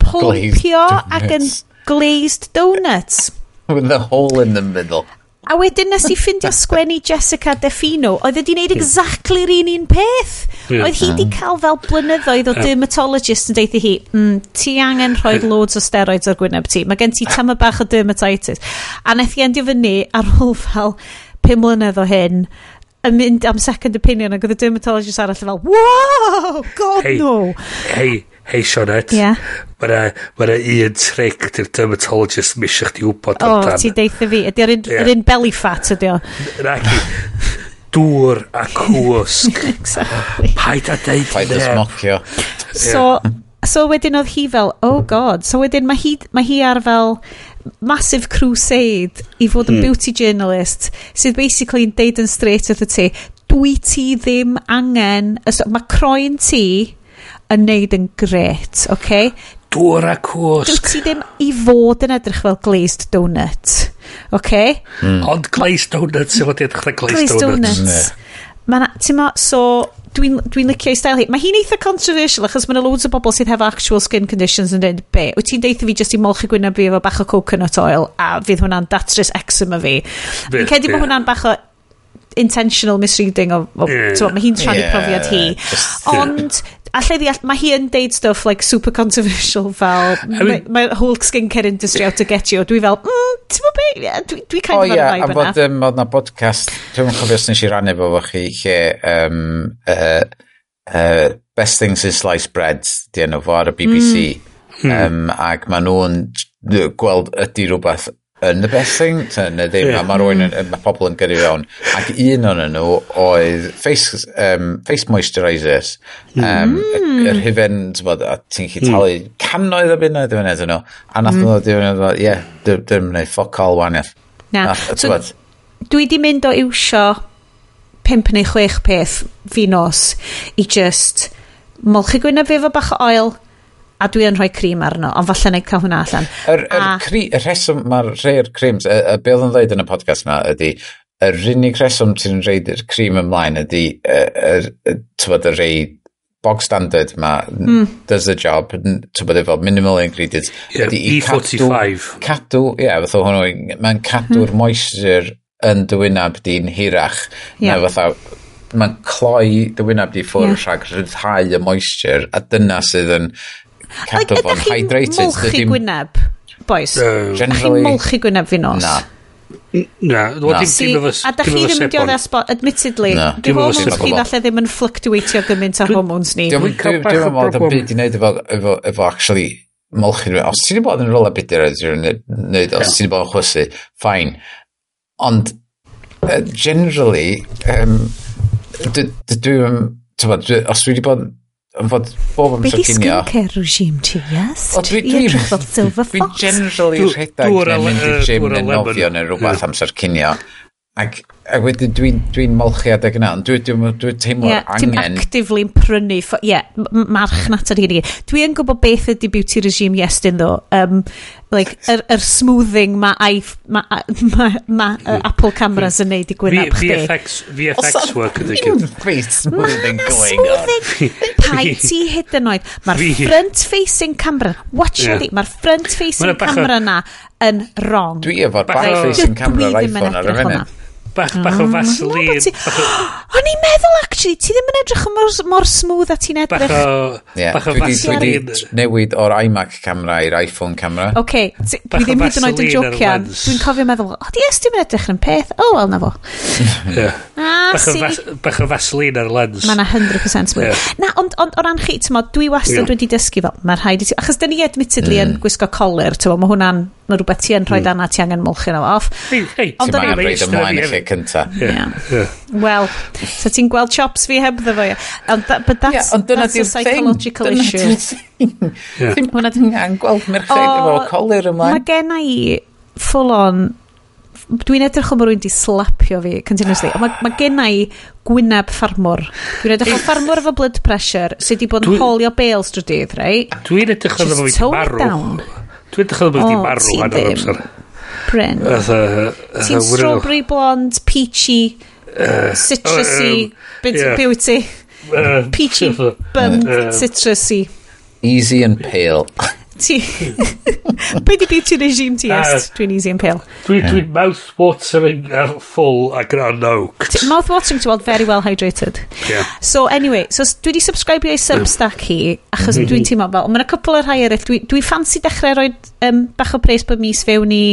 pwlpio ac yn glazed donuts. With the hole in the middle. A wedyn nes i ffindio *laughs* sgwennu Jessica Defino, oedd wedi wneud exactly'r un un peth. Oedd hi wedi cael fel blynyddoedd o dermatologist yn deithi hi, mm, ti angen rhoi loads o steroids ar gwyneb ti, mae gen ti tama bach o dermatitis. A wnaeth i endio fyny ar ôl fel 5 mlynedd o hyn, yn mynd am second opinion ac oedd y dermatologist arall fel, wow, god hey, no. Hei, Heisionet. Ie. Mae yna ma un trick di'r dermatologist mis eich di wybod oh, amdan. O, ti deitha fi. Ydy'r un, yeah. un belly fat ydy o. Nac. Dŵr a cwsg. *laughs* exactly. Paid a deud Paid a smocio. So, so wedyn oedd hi fel, oh god. So wedyn mae hi, mae hi ar fel massive crusade i fod yn hmm. beauty journalist sydd basically yn deud yn straight wrth y ti dwi ti ddim angen mae croen ti yn neud yn gret, okay? Dŵr a cwsg. Dwyt ti ddim i fod yn edrych fel glazed donut, okay? Mm. Ond glazed donuts sy'n fod i edrych fel glazed, glazed donuts. donuts. Yeah. Mae ti'n ma, so, dwi'n dwi, dwi licio ei style hi. Mae hi'n eitha controversial achos mae'n loads o bobl sydd hefo actual skin conditions yn dweud be. Wyt ti'n deitha fi jyst i molchi gwynaf fi efo bach o coconut oil a fydd hwnna'n datrys eczema fi. Fi'n cedi yeah. bod hwnna'n bach o intentional misreading o, o yeah. mae hi'n rhannu yeah. profiad hi. Just, Ond allai ddeall, mae hi yn deud stuff like super controversial fel, I mean, mae whole skincare industry out to get you, dwi fel, mm, ti'n mwyn beth, yeah, dwi, dwi kind oh, of yeah, am bod um, oedd na podcast, dwi'n mwyn cofio nes i rannu fo chi, lle, um, uh, uh, Best Things in Sliced Bread, di enw fo ar y BBC, mm. um, ac maen nhw'n gweld ydy rhywbeth yn y bething, neu ddim, yeah. a mae rwy'n, mae pobl yn gyrru fewn. Ac un o'n nhw oedd face, um, face moisturisers, um, mm. yr hyfen, ti'n bod, a ti'n chi hmm. talu mm. canoedd o bunnoedd i edrych nhw, a nath nhw, mm. ie, ddim yn ei ffoc all waniaeth. Na, so, dwi di mynd o iwsio 5 neu 6 peth fi nos i just molchi gwynaf fi efo bach o oil, a dwi yn rhoi crim arno, ond falle neud cael hwnna allan. Yr, er, er, a... cri, y rheswm, mae'r rhai'r crims, y, y beth yn dweud yn y podcast yma ydy, yr unig rheswm ti'n rhaid yr crim ymlaen ydy, er, y rhai bog standard ma, mm. does the job, tywed efo minimal ingredients. Yeah, ydy, B45. Cadw, ie, yeah, fatha hwnnw, mae'n cadw'r mm. moisture yn dy wynab di'n hirach. Yeah. Na fatha, mae'n cloi dy wynab di ffwrdd yeah. rhag rhyddhau y moisture a dyna sydd yn cadw like, fo'n. Ydych chi'n mwlchi gwyneb, boys? No. Ydych chi'n molchi gwyneb fi nos? Na. Na, wedi dim efo A da chi ddim yn diodd esbon, admittedly, no. dim hormones chi falle ddim yn fluctuatio gymaint o hormones ni. Dwi'n cael bach o broblem. Byd i wneud efo, efo, efo actually molchi nhw. Os ti'n bod yn rola bydyr ydyn nhw'n wneud, os ti'n bod yn chwysu, ffain. Ond, generally, um, dwi'n, os dwi wedi bod fod bob amser cinio. Beth i skincare regime ti, yes? O, dwi Dwi'n edrych fel silver fox. Dwi'n generally rhedeg neu mynd i'r gym neu nofio neu rhywbeth amser cinio. Ac, ac wedyn dwi'n dwi molchi adeg yna, ond dwi'n dwi, dwi teimlo yeah, angen... Ti'n actively'n prynu... Ie, yeah, marchnat ar hynny. Dwi'n gwybod beth ydy beauty regime yes dyn ddo. Um, like, yr, yr smoothing mae aif, *laughs* ma, ma, ma, hmm. uh, Apple cameras hmm. yn neud i gwynab chdi. VFX, VFX work ydy gyd. Great smoothing going smoothing *laughs* on. Pai ti hyd yn oed. Mae'r front facing camera, watch yeah. mae'r front facing camera na yn wrong. Dwi efo'r back facing camera iPhone ar y funud bach, bach o vaseline. *gasps* O'n i'n meddwl, actually, ti ddim yn edrych mor, mor smooth a ti'n edrych. Bach o, yeah. bach o vaseline. Dwi wedi newid o'r iMac camera i'r iPhone camera. Oce, okay. dwi ddim hyd yn oed yn jocian. Dwi'n cofio meddwl, o, di es ti'n edrych yn peth. O, wel, na fo. yeah. *laughs* Ah, bach, o bach o vaseline ar lens. Mae na 100% mwy. Yeah. Na, ond ond o ran chi, ti'n modd, dwi wastad yeah. wedi dysgu fel, mae'r rhaid i ti, achos dyn ni admittedly mm. yn gwisgo colir, ti'n modd, mae hwnna'n na rhywbeth ti yn rhoi mm. dana ti angen mwlchyn o off. Hey, hey, ond ti'n ma'n rhaid ymlaen i chi cynta. Yeah. Yeah. Wel, so ti'n gweld chops fi heb ddefo. Ond that, but that's, yeah, ond that's a psychological thing. issue. Dyna di'r thing. Hwna ti'n gweld merched efo colir ymlaen. Mae gen i full on Dwi'n edrych o mae rwy'n di slapio fi continuously. Mae ma, ma genna i gwyneb ffarmwr. Dwi'n edrych o ffarmwr efo blood pressure sydd wedi bod yn holio bales drwy dydd, rei? Dwi'n edrych o fi wedi marw. Dwi'n edrych o fi wedi marw yn yr amser. Bryn. Ti'n strawberry blonde, peachy, uh, citrusy, uh, um, beauty. Uh, peachy, *laughs* uh, bum, um, citrusy. Easy and pale. Ti... *laughs* Be di beauty regime ti est? Ah, dwi'n easy and pale. Dwi'n dwi mouth-watering ar full ac yn annog. Mouth-watering to weld very well hydrated. Yeah. So anyway, so dwi di subscribe i Substack hi, achos mm dwi'n teimlo fel, mae'n cwpl o'r rhai eraill, dwi, dwi fancy dechrau roi um, bach o pres bod mis fewn i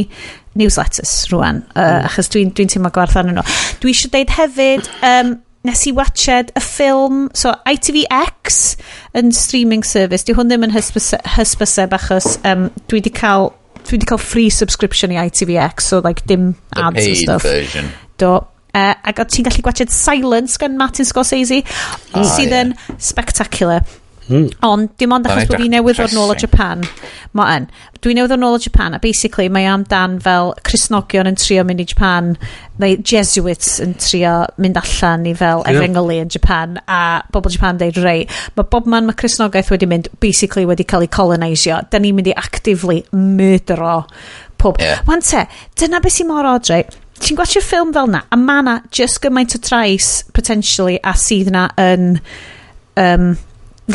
newsletters rwan, uh, mm. achos dwi'n dwi teimlo gwarth arnyn nhw. Dwi eisiau deud hefyd, um, nes i watched y ffilm, so ITVX yn streaming service, di hwn ddim yn hysbyseb, hysbyseb achos um, dwi wedi cael dwi wedi cael free subscription i ITVX, so like dim The ads and stuff. version. Do. E, uh, ac ti'n gallu gwachod Silence gan Martin Scorsese, oh, sydd yeah. yn spectacular. Mm. Ond dim ond achos bod fi newydd ddod nôl o Japan. Ma yn. Dwi newydd ddod nôl o Japan, a basically mae amdan fel Cresnogion yn trio mynd i Japan, neu Jesuits yn trio mynd allan i fel yeah. efengoli yn Japan, a bobl Japan dweud rei. Mae bob man mae Cresnogaeth wedi mynd, basically wedi cael ei colonisio. Da ni'n mynd i actively murdero pob. Yeah. Wan te, dyna beth sy'n mor odre ti'n gwachio'r ffilm fel na, a ma na just gymaint o trais, potentially, a sydd na yn um,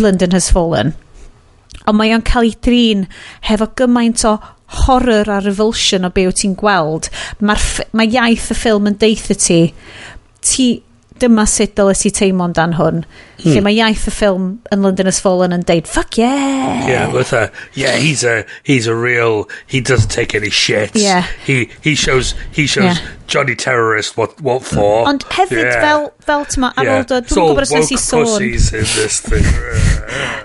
London Has Fallen. Ond mae o'n cael ei drin hefo gymaint o horror a revulsion o be wyt ti'n gweld. Mae'r mae iaith y ffilm yn deitha ti, ti dyma sut dylai ti teimlo dan hwn. Hmm. Lle mae iaith y ffilm yn London Has Fallen yn deud, fuck yeah! Yeah, with a, yeah, he's a, he's a real, he doesn't take any shit. Yeah. He, he shows, he shows yeah. Johnny Terrorist what, what for. Ond hefyd yeah. fel, fel tyma, ar yeah. ôl dod, dwi'n gwybod os nes i sôn. in this thing. *laughs*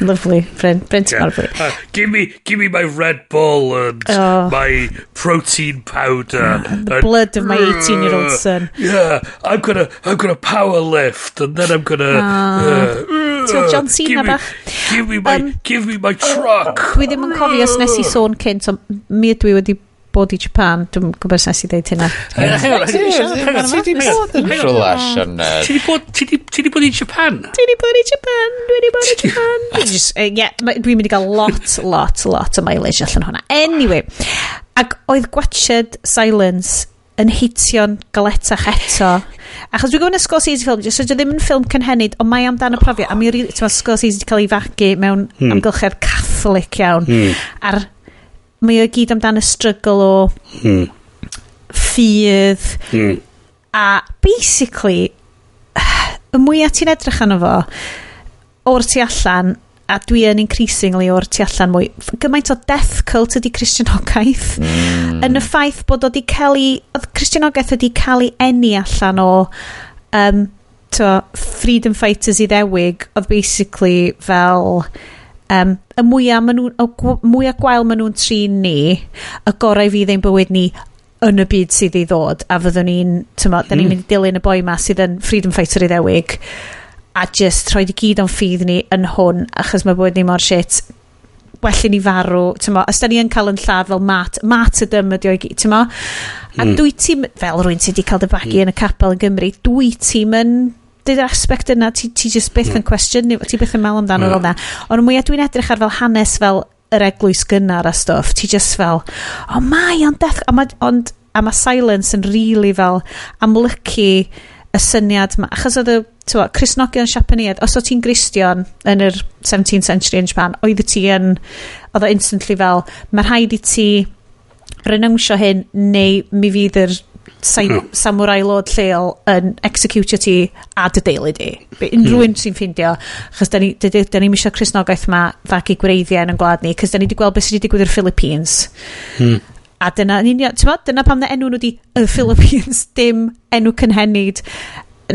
Lovely. Bryn, Bryn ti'n yeah. uh, give, me, give me my Red Bull and oh. my protein powder. The and, blood of my uh, 18 year old son. Yeah, I'm gonna, I'm gonna power lift and then I'm gonna... Oh. Uh, uh John Cena bach. Give me my, um, give me my truck. Dwi ddim yn cofio os nes i sôn cynt, ond mi ydw i wedi bod i Japan, dwi'n gwybod sas i ddeud hynna. Ti di bod yn... Ti di bod i Japan? Ti di bod i Japan, dwi di bod i Japan. *laughs* Eh, dwi'n mynd i gael lot, lot, lot o mileage allan hwnna. Anyway, ac oedd gwachod Silence yn hitio'n galetach eto. Achos dwi'n gwybod yn Scorsese ffilm, jyst ydy ddim yn ffilm cynhenid, ond mae amdan y profiad. A mi oedd Scorsese wedi cael ei fagu mewn mm. amgylchedd catholic iawn. Mm. A'r mae o gyd amdan y strygl o mm. ffydd hmm. a basically y mwyaf ti'n edrych arno fo o'r tu allan a dwi yn increasingly o'r tu allan mwy gymaint o death cult ydy Christianogaeth mm. yn y ffaith bod o di cael ei Christianogaeth ydi cael ei eni allan o um, to, freedom fighters i ddewig oedd basically fel um, y mwyaf ma nhw, mwya gwael maen nhw'n trin ni, y gorau fydd ein bywyd ni yn y byd sydd i ddod a fyddwn ni'n, tyma mm. da ni'n hmm. mynd i dilyn y boi ma sydd yn freedom fighter i ddewig a just rhoi i gyd o'n ffydd ni yn hwn achos mae bywyd ni mor shit well i ni farw, tymo, os da ni yn cael yn lladd fel mat, mat y dym ydi o'i gyd, tymo, a mm. dwi ti, fel rwy'n sydd wedi cael dy bagu mm. yn y capel yn Gymru, dwi ti'n dy'r aspect yna ti, ti just byth yn mm. cwestiwn ti byth yn meddwl amdano mm. fel fel ond mwyaf dwi'n edrych ar fel hanes fel yr eglwys gynnar a stwff ti just fel o mai ond death ond, ond a mae silence yn rili really fel amlygu y syniad ma. Achos oedd y tywa, Cresnogion Siapaniad os o ti'n Gristion yn yr 17th century yn Japan oedd ti yn oedd o instantly fel mae rhaid i ti renawnsio hyn neu mi fydd yr sai, no. samurai lord lleol yn executio ti a dy deulu di. Unrhyw hmm. un mm. sy'n ffeindio, chos da ni, da, da ni eisiau Cresnogaeth ma fagu gwreiddiau yn y gwlad ni, cos da ni wedi gweld beth sydd wedi digwydd i'r Philippines. Mm. A dyna, ti'n dyna pam na enw nhw di y Philippines, dim enw cynhenid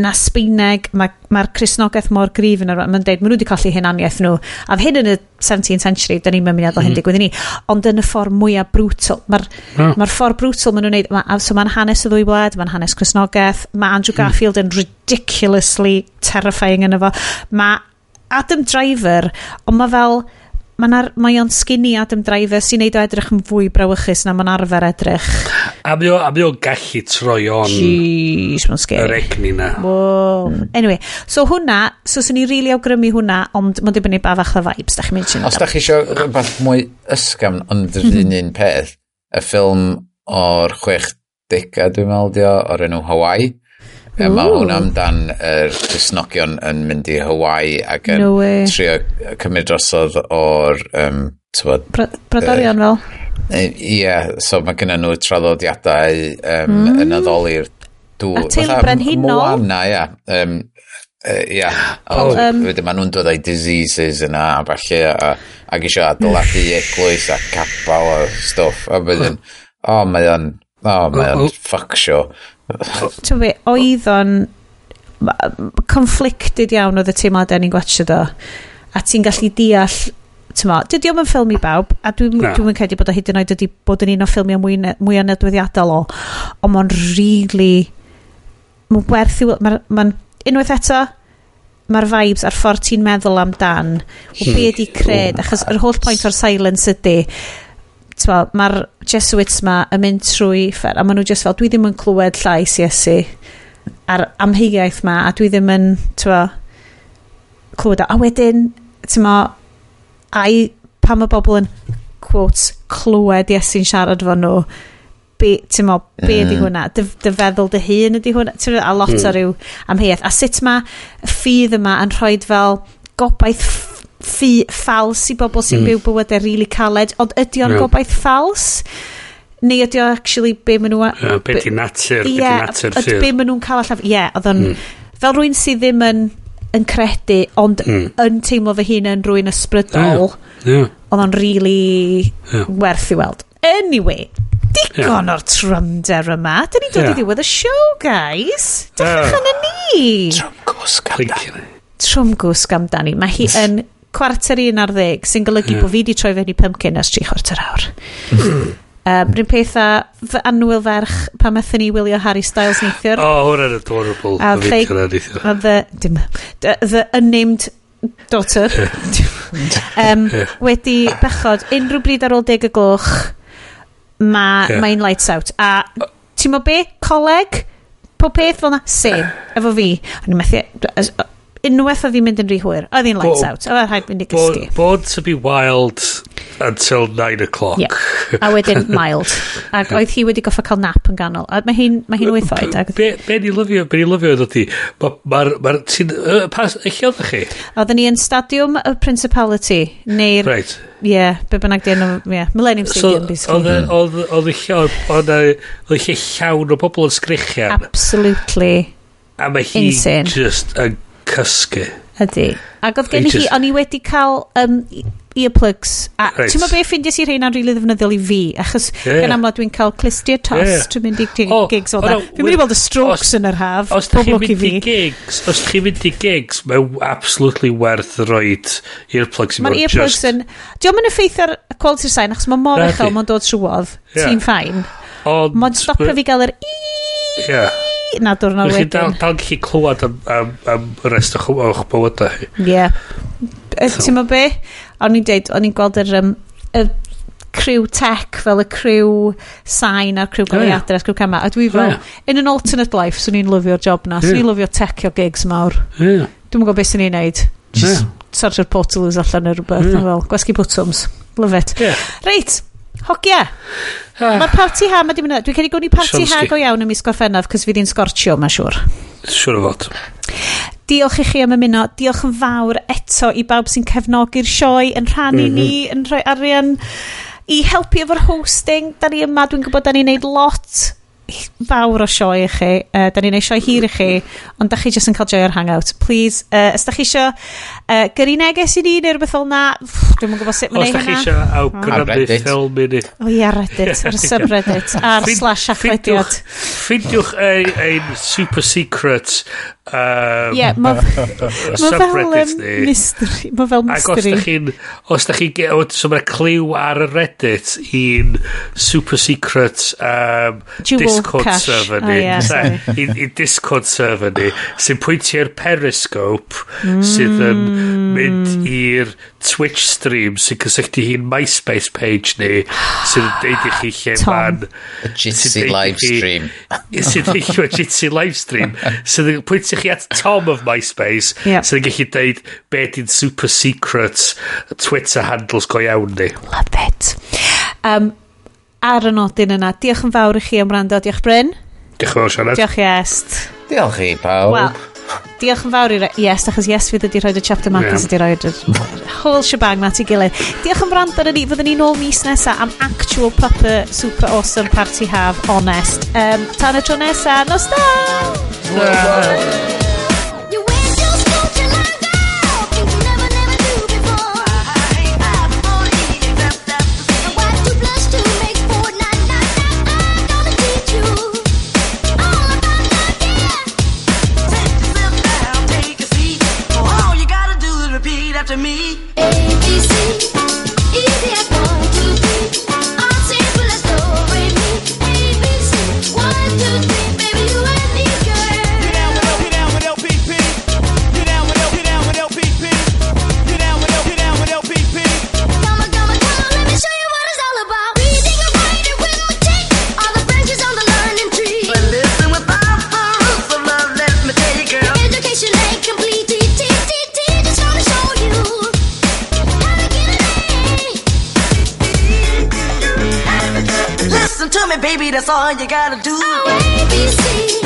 na Sbeineg, mae'r ma, Cresnogaeth mor grif yn yr mae'n dweud, maen nhw wedi colli hunaniaeth nhw. A hyn yn y 17th century, da ni'n mynd o hyn mhm. digwydd i ni. Ond yn y ffordd mwyaf brutal, mae'r oh. ma ffordd brutal maen nhw'n neud, ma, so mae'n hanes y ddwy wlad, mae'n hanes Cresnogaeth, mae Andrew mm. Garfield yn ridiculously terrifying yn efo. Mae Adam Driver, ond mae fel mae'n mae o'n skinny Adam Driver sy'n neud o edrych yn fwy brawychus na mae'n arfer edrych. A mi o'n gallu troi on Jeez, mae'n scary. yr egni na. Wow. Hmm. Anyway, so hwnna, so sy'n i rili really awgrymu hwnna, ond mae'n dibynnu ba fach the vibes, da chi'n mynd sy'n Os da chi eisiau rhywbeth mwy ysgam, ond mhm. yr un un peth, y ffilm o'r chwech dega, dwi'n meddwl, o'r enw Hawaii. Uh, mae hwn amdan yr er cysnogion yn mynd i Hawaii ac yn no way. trio cymryd drosodd o'r... Um, tywod, Bra Bradarion fel? Ie, yeah, so mae gennym nhw traddodiadau um, mm. yn addoli'r dŵr. A teulu brenhinol. Moana, ia. Yeah. Um, uh, yeah. Oh, um, wedyn maen nhw'n dod â'i diseases yna a falle a, ac eisiau adeiladu eglwys a capal a stwff a wedyn, o oh, mae o'n, o oh, mae o'n oh, oh. fuck show. Ti'n fi, oedd o'n conflicted iawn oedd y teimladau ni'n gwachio do. A ti'n gallu deall tyma, dydy o'm yn ffilm i bawb, a dwi'n dwi, dwi credu bod o hyd yn oed wedi bod yn un o ffilmiau mwy, mwy anedwyddiadol o, ond mae'n really, mae'n werth i, mae'n, ma unwaith eto, mae'r vibes a'r ffordd ti'n meddwl amdan, o be hmm. ydi cred, hmm. achos yr holl pwynt o'r silence ydy, mae'r Jesuits ma yn mynd trwy ffer, a maen nhw just fel, dwi ddim yn clywed llais Iesu a'r amheigiaeth ma, a dwi ddim yn, twa, clywed o. A wedyn, tyma, ai pam y bobl yn, quotes, clywed Iesu'n siarad fo nhw, be, tyma, be ydi uh. hwnna? Dy, dy feddwl dy hun ydi hwnna? Ti'n a lot mm. o hmm. ryw amheigiaeth. A sut mae ffydd yma yn rhoi fel gobaith ffi ffals i bobl sy'n mm. byw bywydau rili really caled, ond ydy o'n yeah. gobaith ffals? Neu ydy o actually be maen nhw... Uh, be di natur, be di natur sydd. Be maen nhw'n cael allan... Ie, yeah, oedd o'n... Mm. Fel rwy'n sydd ddim yn, yn credu, ond mm. yn teimlo fy hun yn rwy'n ysbrydol, yeah. yeah. oedd o'n really yeah. werth i weld. Anyway, digon yeah. o'r trymder yma. Dyn ni'n dod yeah. i ddiwedd y show, guys. Dechreuch uh, yna ni. Trwm amdani. Trwm gwsg amdani. Mae hi yn cwarter un ar ddeg, sy'n golygu yeah. bod fi wedi troi fewn i pumpkin ers tri chwarter awr. *laughs* um, Rwy'n pethau fy anwyl ferch pan methen ni wylio Harry Styles neithiwr. Oh, hwnna'n adorable. A they, a the, dim, the, the unnamed daughter um, *laughs* wedi bechod unrhyw bryd ar ôl deg y gloch mae yeah. mae'n lights out a ti'n mo be coleg pob peth fel na same efo fi o'n i'n methu unwaith oedd hi'n mynd yn rhy hwyr. Oedd hi'n lights bo, out. Oedd rhaid mynd i gysgu. Born to be wild until 9 o'clock. Yep. A wedyn *laughs* mild. Ac oedd hi wedi goffa cael nap yn ganol. A mae hi'n ma hi wyth oed. Ag... Be, be ni lyfio, be ni lyfio oedd hi? Mae'r, ma, ti'n, uh, pas, eich oedd chi? Oedden ni yn stadiwm y Principality. Neu'r, right. Ie, yeah, be bynnag di enw, ie. Yeah. Millennium so, Stadium, so, basically. Oedd eich llawn, oedd eich llawn o bobl yn sgrichian. Absolutely. A mae hi Insane. just yn cysgu. Ydy. Ac oedd gen i hi, o'n i wedi cael um, earplugs. A right. ti'n meddwl beth ffindiau si rheina'n rili ddefnyddiol i fi? Achos yeah. gan amlod dwi'n cael clistiau tos yeah, trwy mynd i oh, gigs o dda. Fi'n mynd i weld y strokes os, yn yr haf. Os chi'n mynd i gigs, os chi'n mynd i gigs, mae'n absolutely werth roed earplugs. Mae'n earplugs just... yn... Diolch yn effeithio ar quality sign, achos mae mor uchel, mae'n dod trwodd. Yeah. Ti'n ffain. Mae'n stopio fi gael yr iiii Ie. Na diwrnod wedyn. Chi dal, dal gallu clywed am, am, am rest o'ch, och bywydau chi. Ie. Ti'n mynd be? O'n i'n deud, o'n i'n gweld yr, um, y criw tech fel y criw sain a'r criw crew goleuadau a'r criw cama. A dwi fel, in an alternate life, swn i'n lyfio'r job na. Swn i'n lyfio techio gigs mawr. Dwi'n gwybod beth swn i'n neud. Just yeah. sortio'r portals allan neu rhywbeth. Yeah. Fel, gwasgu bwtwms. Love it. Yeah. Reit, Hogia. Ah. Mae'r party ha, mae di mynd... Dwi'n cael ei gwni party ha go iawn ym mis gorffennaf, cos fi di'n sgortio, mae'n siŵr. Siwr o fod. Diolch i chi am ymuno. Diolch yn fawr eto i bawb sy'n cefnogi'r sioe, yn rhannu mm -hmm. ni, mhm. yn rhoi arian i helpu efo'r hosting. Da ni yma, dwi'n gwybod da ni'n neud lot fawr o sioe i chi. Uh, da ni'n neud sioe hir i chi, ond da chi jyst yn cael joy o'r hangout. Please, uh, os da chi isio uh, gyrru neges i ni neu rhywbeth fel na, dwi'n gwybod sut mae'n ei hynna. Os da chi isio hmm. awgrymu ffilm i ni. O ia, Reddit, ar subreddit, *laughs* ar slash achlediad. Ffrindiwch ein super secret Um, yeah, ma fel um, mystery. Ma fel mystery. Ac os da chi'n... Os da chi'n... So mae cliw ar y Reddit i'n super secret um, Jewel Discord cash. server oh, ni. Oh, yeah, i, I Discord server ni sy'n pwyntio i'r Periscope mm. sydd yn mynd i'r Twitch stream sy'n cysylltu hi'n MySpace page ni sy'n deud i chi lle *sighs* ma'n. *laughs* Y Jitsi live stream. Sy'n deud i chi Jitsi live stream. Sy'n pwyntio chi at Tom of MySpace yep. sy'n gallu deud be di'n super secret Twitter handles go iawn ni. Love it. Um, ar y nodyn yna diolch yn fawr i chi am rando diolch Bryn. Diolch yn fawr Sianed. Diolch Iest. Diolch i pawb. Well, Diolch yn fawr i Yes, achos Yes fydd ydi rhoi'r chapter markers ydi rhoi'r whole shebang na ti gilydd. Diolch yn brand ar ni, fyddwn ni nôl mis nesa am actual proper super awesome party have, honest. Um, tan y tro nesa, nos da! Nos! Baby, that's all you gotta do. Oh, A, B, C,